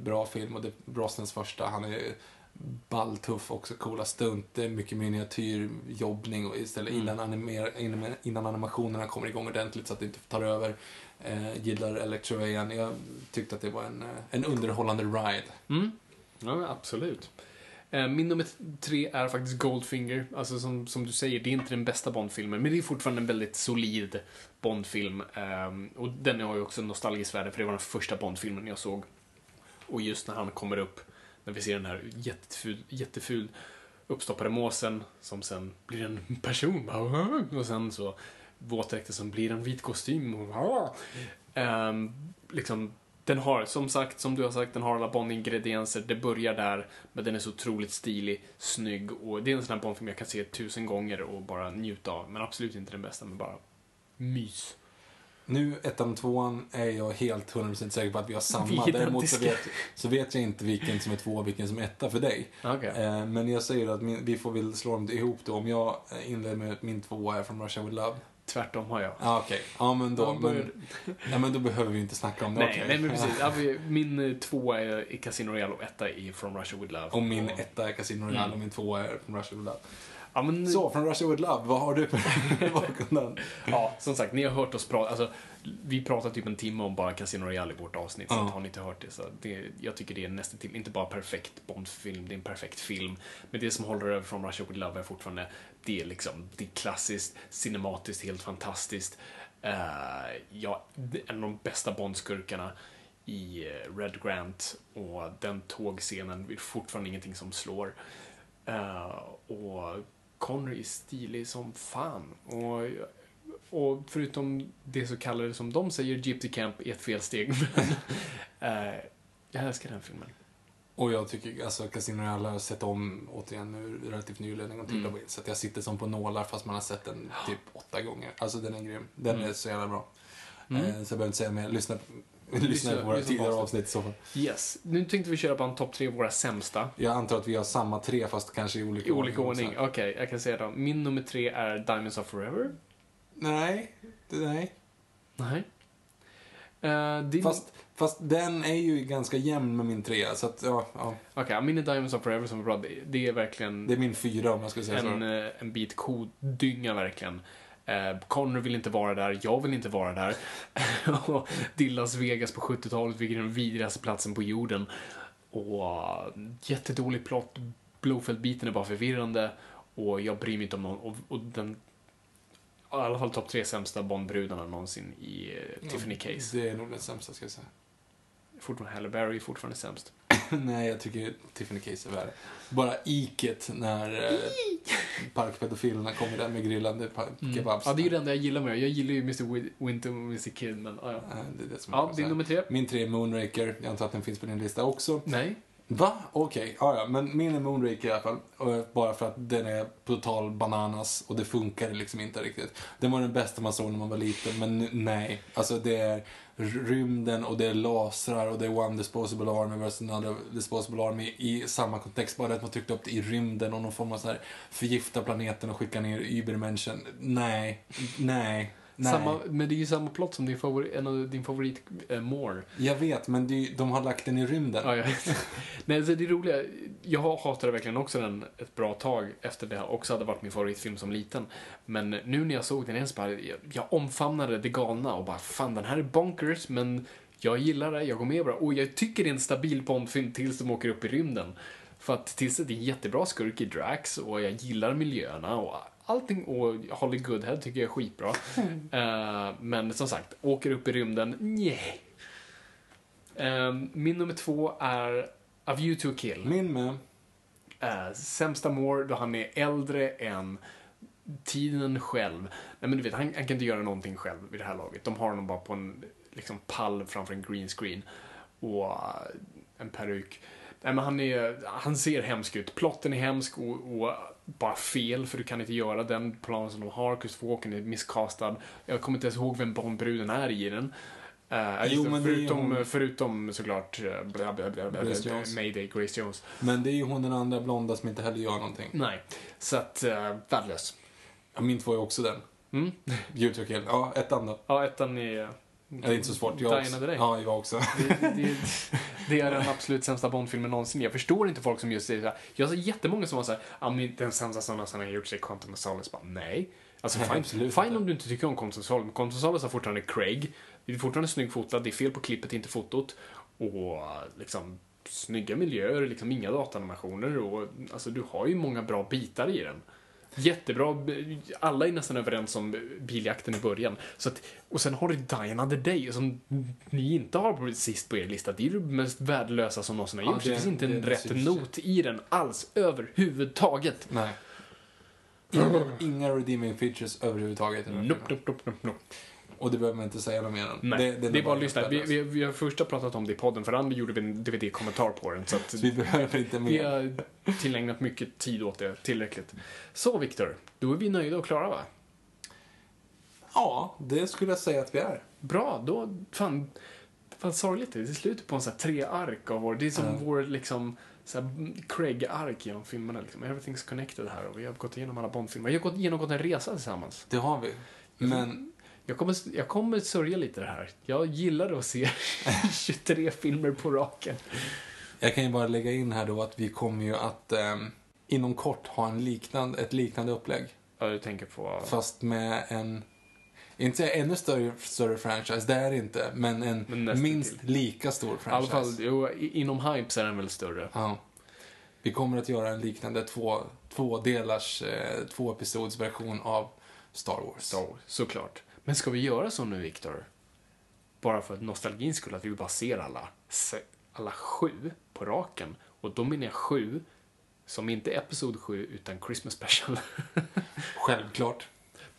bra film och det är Brosnans första. Han är balltuff också, coola stunt, det är mycket miniatyrjobbning och istället Mm. innan, animer, innan, innan animationerna kommer igång ordentligt så att det inte tar över. Eh, gillar Electro igen. Jag tyckte att det var en, eh, en underhållande ride. Mm. Ja, absolut. Eh, Min nummer tre är faktiskt Goldfinger. Alltså som, som du säger, det är inte den bästa Bondfilmen, men det är fortfarande en väldigt solid Bondfilm. Ehm, och den har ju också nostalgiskt värde, för det var den första Bondfilmen jag såg. Och just när han kommer upp, när vi ser den här jätteful, jätteful uppstoppade måsen som sen blir en person. Och sen så våtdräkten som blir en vit kostym. och- ehm, liksom, den har, som sagt, som du har sagt, den har alla Bond-ingredienser. Det börjar där, men den är så otroligt stilig, snygg och det är en sån här Bond-film jag kan se tusen gånger och bara njuta av. Men absolut inte den bästa, men bara mys. Nu, ettan och tvåan, är jag helt 100% säker på att vi har samma. Vi Däremot så vet, så vet jag inte vilken som är två och vilken som är etta för dig. Okej. Eh, men jag säger att min, vi får väl slå dem ihop då. Om jag eh, inleder med att min tvåa är från Russia with Love. Tvärtom har jag. Ja, okej. Ja, men då, men, [laughs] ja, men då behöver vi inte snacka om det. Nej, okej. nej men precis. [laughs] Ja, Min eh, tvåa är i Casino Royale och etta är From Russia With Love. Och min etta är Casino Royale Mm. och min tvåa är från Russia with Love. Ja, men, Så, från Russia with Love, vad har du för [laughs] [laughs] bakgrunden? ja, som sagt, ni har hört oss prata, alltså, vi pratar typ en timme om bara Casino Royale i vårt avsnitt, så Ja. att har ni inte hört det så det, jag tycker det är nästan till, inte bara perfekt Bond-film, det är en perfekt film, men det som håller över från Russia With Love är fortfarande, det är liksom, det är klassiskt, cinematiskt, helt fantastiskt. Uh, ja, en av de bästa Bond-skurkarna i eh, Red Grant och den tågscenen är fortfarande ingenting som slår. Eh, och Connery är stilig som fan. Och, och förutom det så kallade som de säger, Gypsy Camp är ett felsteg. [laughs] Men, eh, jag älskar den filmen. Och jag tycker, alltså Casino Royale har jag sett om, återigen nu relativt nyligen, en gång till Mm. så att jag sitter som på nålar fast man har sett den typ åtta gånger. Alltså den är grym. Den Mm. är så jävla bra. Mm. Eh, så jag behöver inte säga mer. Lyssna, lyssna, Lyssna- på våra tidigare avsnitt. i så fall. Yes, nu tänkte vi köra på en topp tre av våra sämsta. Jag antar att vi har samma tre fast kanske i olika I olika ordning. Okej, jag kan säga då. Min nummer tre är Diamonds of Forever. Nej, nej. Nej. Uh, din... Fast, fast den är ju ganska jämn med min trea, så att ja, ja. Okej, min är Diamonds of Forever som är bra. Det- Det är verkligen... Det är min fyra om jag ska säga en, så. eh, en bit kodynga verkligen. Eh, Connor vill inte vara där, jag vill inte vara där. [laughs] och det är Las Vegas på 70-talet, vilket är den vidrigaste platsen på jorden. Och uh, jättedålig plott, Blowfeld-biten är bara förvirrande och jag bryr mig inte om någon. Och, och den, i alla fall topp tre sämsta Bondbrudarna någonsin i eh, Tiffany Case. Det är nog den sämsta ska jag säga. Fortfarande Halle Berry är fortfarande sämst. [coughs] Nej, jag tycker Tiffany Case är värre. Bara iket när eh, parkpedofilerna kommer där med grillade pa- kebabs. Ja, det är ju det enda jag gillar med. Jag gillar ju Mr. Wi- Winter och Mr. Kid, men ja, ja. Eh, Det är det som är Ja, din nummer tre? Min tre är Moonraker. Jag antar att den finns på din lista också. Nej. Va? Okej, ja, ja. Men min är Moonraker i alla fall. Och Bara för att den är total bananas och det funkar liksom inte riktigt. Den var den bästa man såg när man var liten, men nu- nej. Alltså det är rymden och det är lasrar och det är One Disposable Army versus Another Disposable Army i samma kontext. Bara att man tryckte upp det i rymden och någon form av så här förgifta planeten och skicka ner Übermenschen. Nej, nej, nej. Samma, men det är ju samma plott som din favorit, en av din favorit, eh, More. Jag vet, men ju- de har lagt den i rymden. Ja, jag. [laughs] Nej, så det är roliga, jag hatade verkligen också den ett bra tag efter det också hade varit min favoritfilm som liten. Men nu när jag såg den igen så bara, jag, jag omfamnade det galna och bara, fan den här är bonkers, men jag gillar det, jag går med bra. Och jag tycker det är en stabil Bondfilm tills de åker upp i rymden. För att tills det är en jättebra skurk i Drax och jag gillar miljöerna och allting och Holly Goodhead tycker jag är skitbra. Eh, men som sagt, åker upp i rymden, nej. Eh, min nummer två är A View to a Kill. Min med. Uh, sämsta Moore då han är äldre än tiden själv. Nej men du vet, han, han kan inte göra någonting själv vid det här laget. De har honom bara på en liksom, pall framför en green screen och uh, en peruk. Nej men han är, han ser hemsk ut. Plotten är hemsk och, och bara fel för du kan inte göra den planen som de har. Christopher Walken är miscastad. Jag kommer inte ens ihåg vem Bondbruden är i den. Uh, Jo, det förutom, hon- förutom såklart uh, bla, bla, bla, bla, Grace Jones. Mayday, Grace Jones. Men det är ju hon den andra blonda som inte heller gör någonting. Nej, så att uh, värdelös. Ja, min två är också den. Mm. Och Kill. Ja, ettan då. Ja, ettan är... Ja, det är inte så svårt. Jag också. Ja, jag också. Det, det, [laughs] det är den absolut sämsta Bondfilmen någonsin. Jag förstår inte folk som just säger så här. Jag har jättemånga som var såhär, ja men den sämsta som någonsin har gjorts är Quantum of Solace. Bara, nej. Alltså Nej, fine, absolut fine om du inte tycker om Quantum of Solace, men Quantum of Solace har fortfarande Craig. Det är fortfarande snygg fotad, det är fel på klippet, inte fotot. Och liksom snygga miljöer, liksom inga datanimationer och alltså du har ju många bra bitar i den. Jättebra, alla är nästan överens om biljakten i början. Så att, och sen har du Diana the Day som ni inte har på sist på er lista. Det är det mest värdelösa som någonsin har Ja, gjorts. det- det, finns inte en det rätt syns. not i den alls, överhuvudtaget. Nej. Inga, inga redeeming features överhuvudtaget Nope, nope, nope, nope, nope. Och det behöver man inte säga något mer om. Nej, det, är bara att lyssna. Vi, vi, vi har först pratat om det i podden, för andra gjorde vi en DVD-kommentar på den. Så att Så [laughs] vi behöver inte vi mer. har tillägnat mycket tid åt det, tillräckligt. Så Viktor, då är vi nöjda och klara va? Ja, det skulle jag säga att vi är. Bra, då, fan, fan sorgligt det är. Det är slutet på en sån här tre ark av vår, det är som vår liksom Craig-ark genom filmerna liksom. Everything's connected här och vi har gått igenom alla Bond-filmer. Vi har gått, genomgått en resa tillsammans. Det har vi. Men Jag kommer, jag kommer sörja lite det här. Jag gillar att se [laughs] 23 filmer på raken. jag kan ju bara lägga in här då att vi kommer ju att ehm, inom kort ha en liknande, ett liknande upplägg. Ja, du tänker på... Fast med en, inte ännu större, större franchise, det är det inte, men en Men minst till. lika stor I alla franchise. fall, jo, inom hype så är den väl större. Ja. Vi kommer att göra en liknande två, tvådelars, eh, två episods version av Star Wars. Star Wars, såklart. Men ska vi göra så nu, Viktor? Bara för nostalgins skull, att vi bara ser alla, alla sju på raken. Och då menar jag sju, som inte är Episod 7, utan Christmas Special. [laughs] Självklart.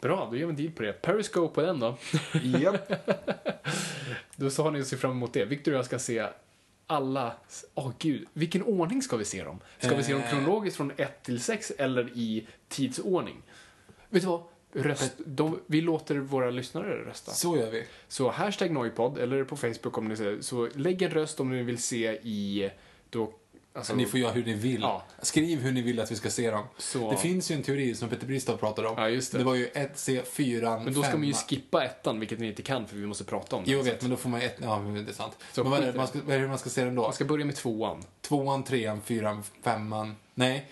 Bra, då gör vi en deal på det. Periscope på den då. Japp. [laughs] Då så har ni att se fram emot det. Viktor och jag ska se alla... Åh gud, vilken ordning ska vi se dem? Ska vi se dem Eh. kronologiskt från 1 till 6 eller i tidsordning? Vet du vad? Röst, de, vi låter våra lyssnare rösta. Så gör vi. Så hashtag Noipod, eller på Facebook om ni ser, så lägg en röst om ni vill se i, då, alltså, Ni får göra hur ni vill. Ja. Skriv hur ni vill att vi ska se dem. Så- Det finns ju en teori som Peter Bristav pratade om. Ja, just det. det var ju 1, C, 4, men då ska man ju skippa ettan, vilket ni inte kan för vi måste prata om det. Jo, jag vet, men då får man ett... Ja, men det är sant. Så men vad är, det, man ska, vad är det man ska se den då? Man ska börja med tvåan. Tvåan, trean, fyran, femman. Nej.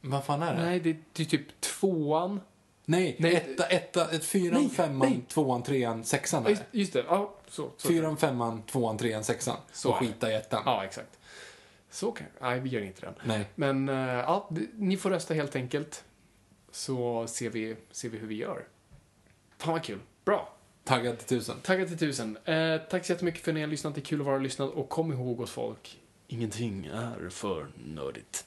Vad fan är det? Nej, det är typ tvåan. Nej, Nej. etta, etta, ett, fyran, Nej, femman, nej. tvåan, trean, sexan Ja, just, det. just det, ja, så. så Fyran, femman, tvåan, trean, sexan. Så och skita i ettan. Ja, exakt. Så kan Nej, vi gör inte den. Nej. Men, eh, ja, ni får rösta helt enkelt. Så ser vi, ser vi hur vi gör. Fan vad kul. Bra. Taggad till tusen. Tackar till tusen. Eh, tack så jättemycket för att ni har lyssnat. Det är kul att vara lyssnad. Och kom ihåg oss folk, ingenting är för nördigt.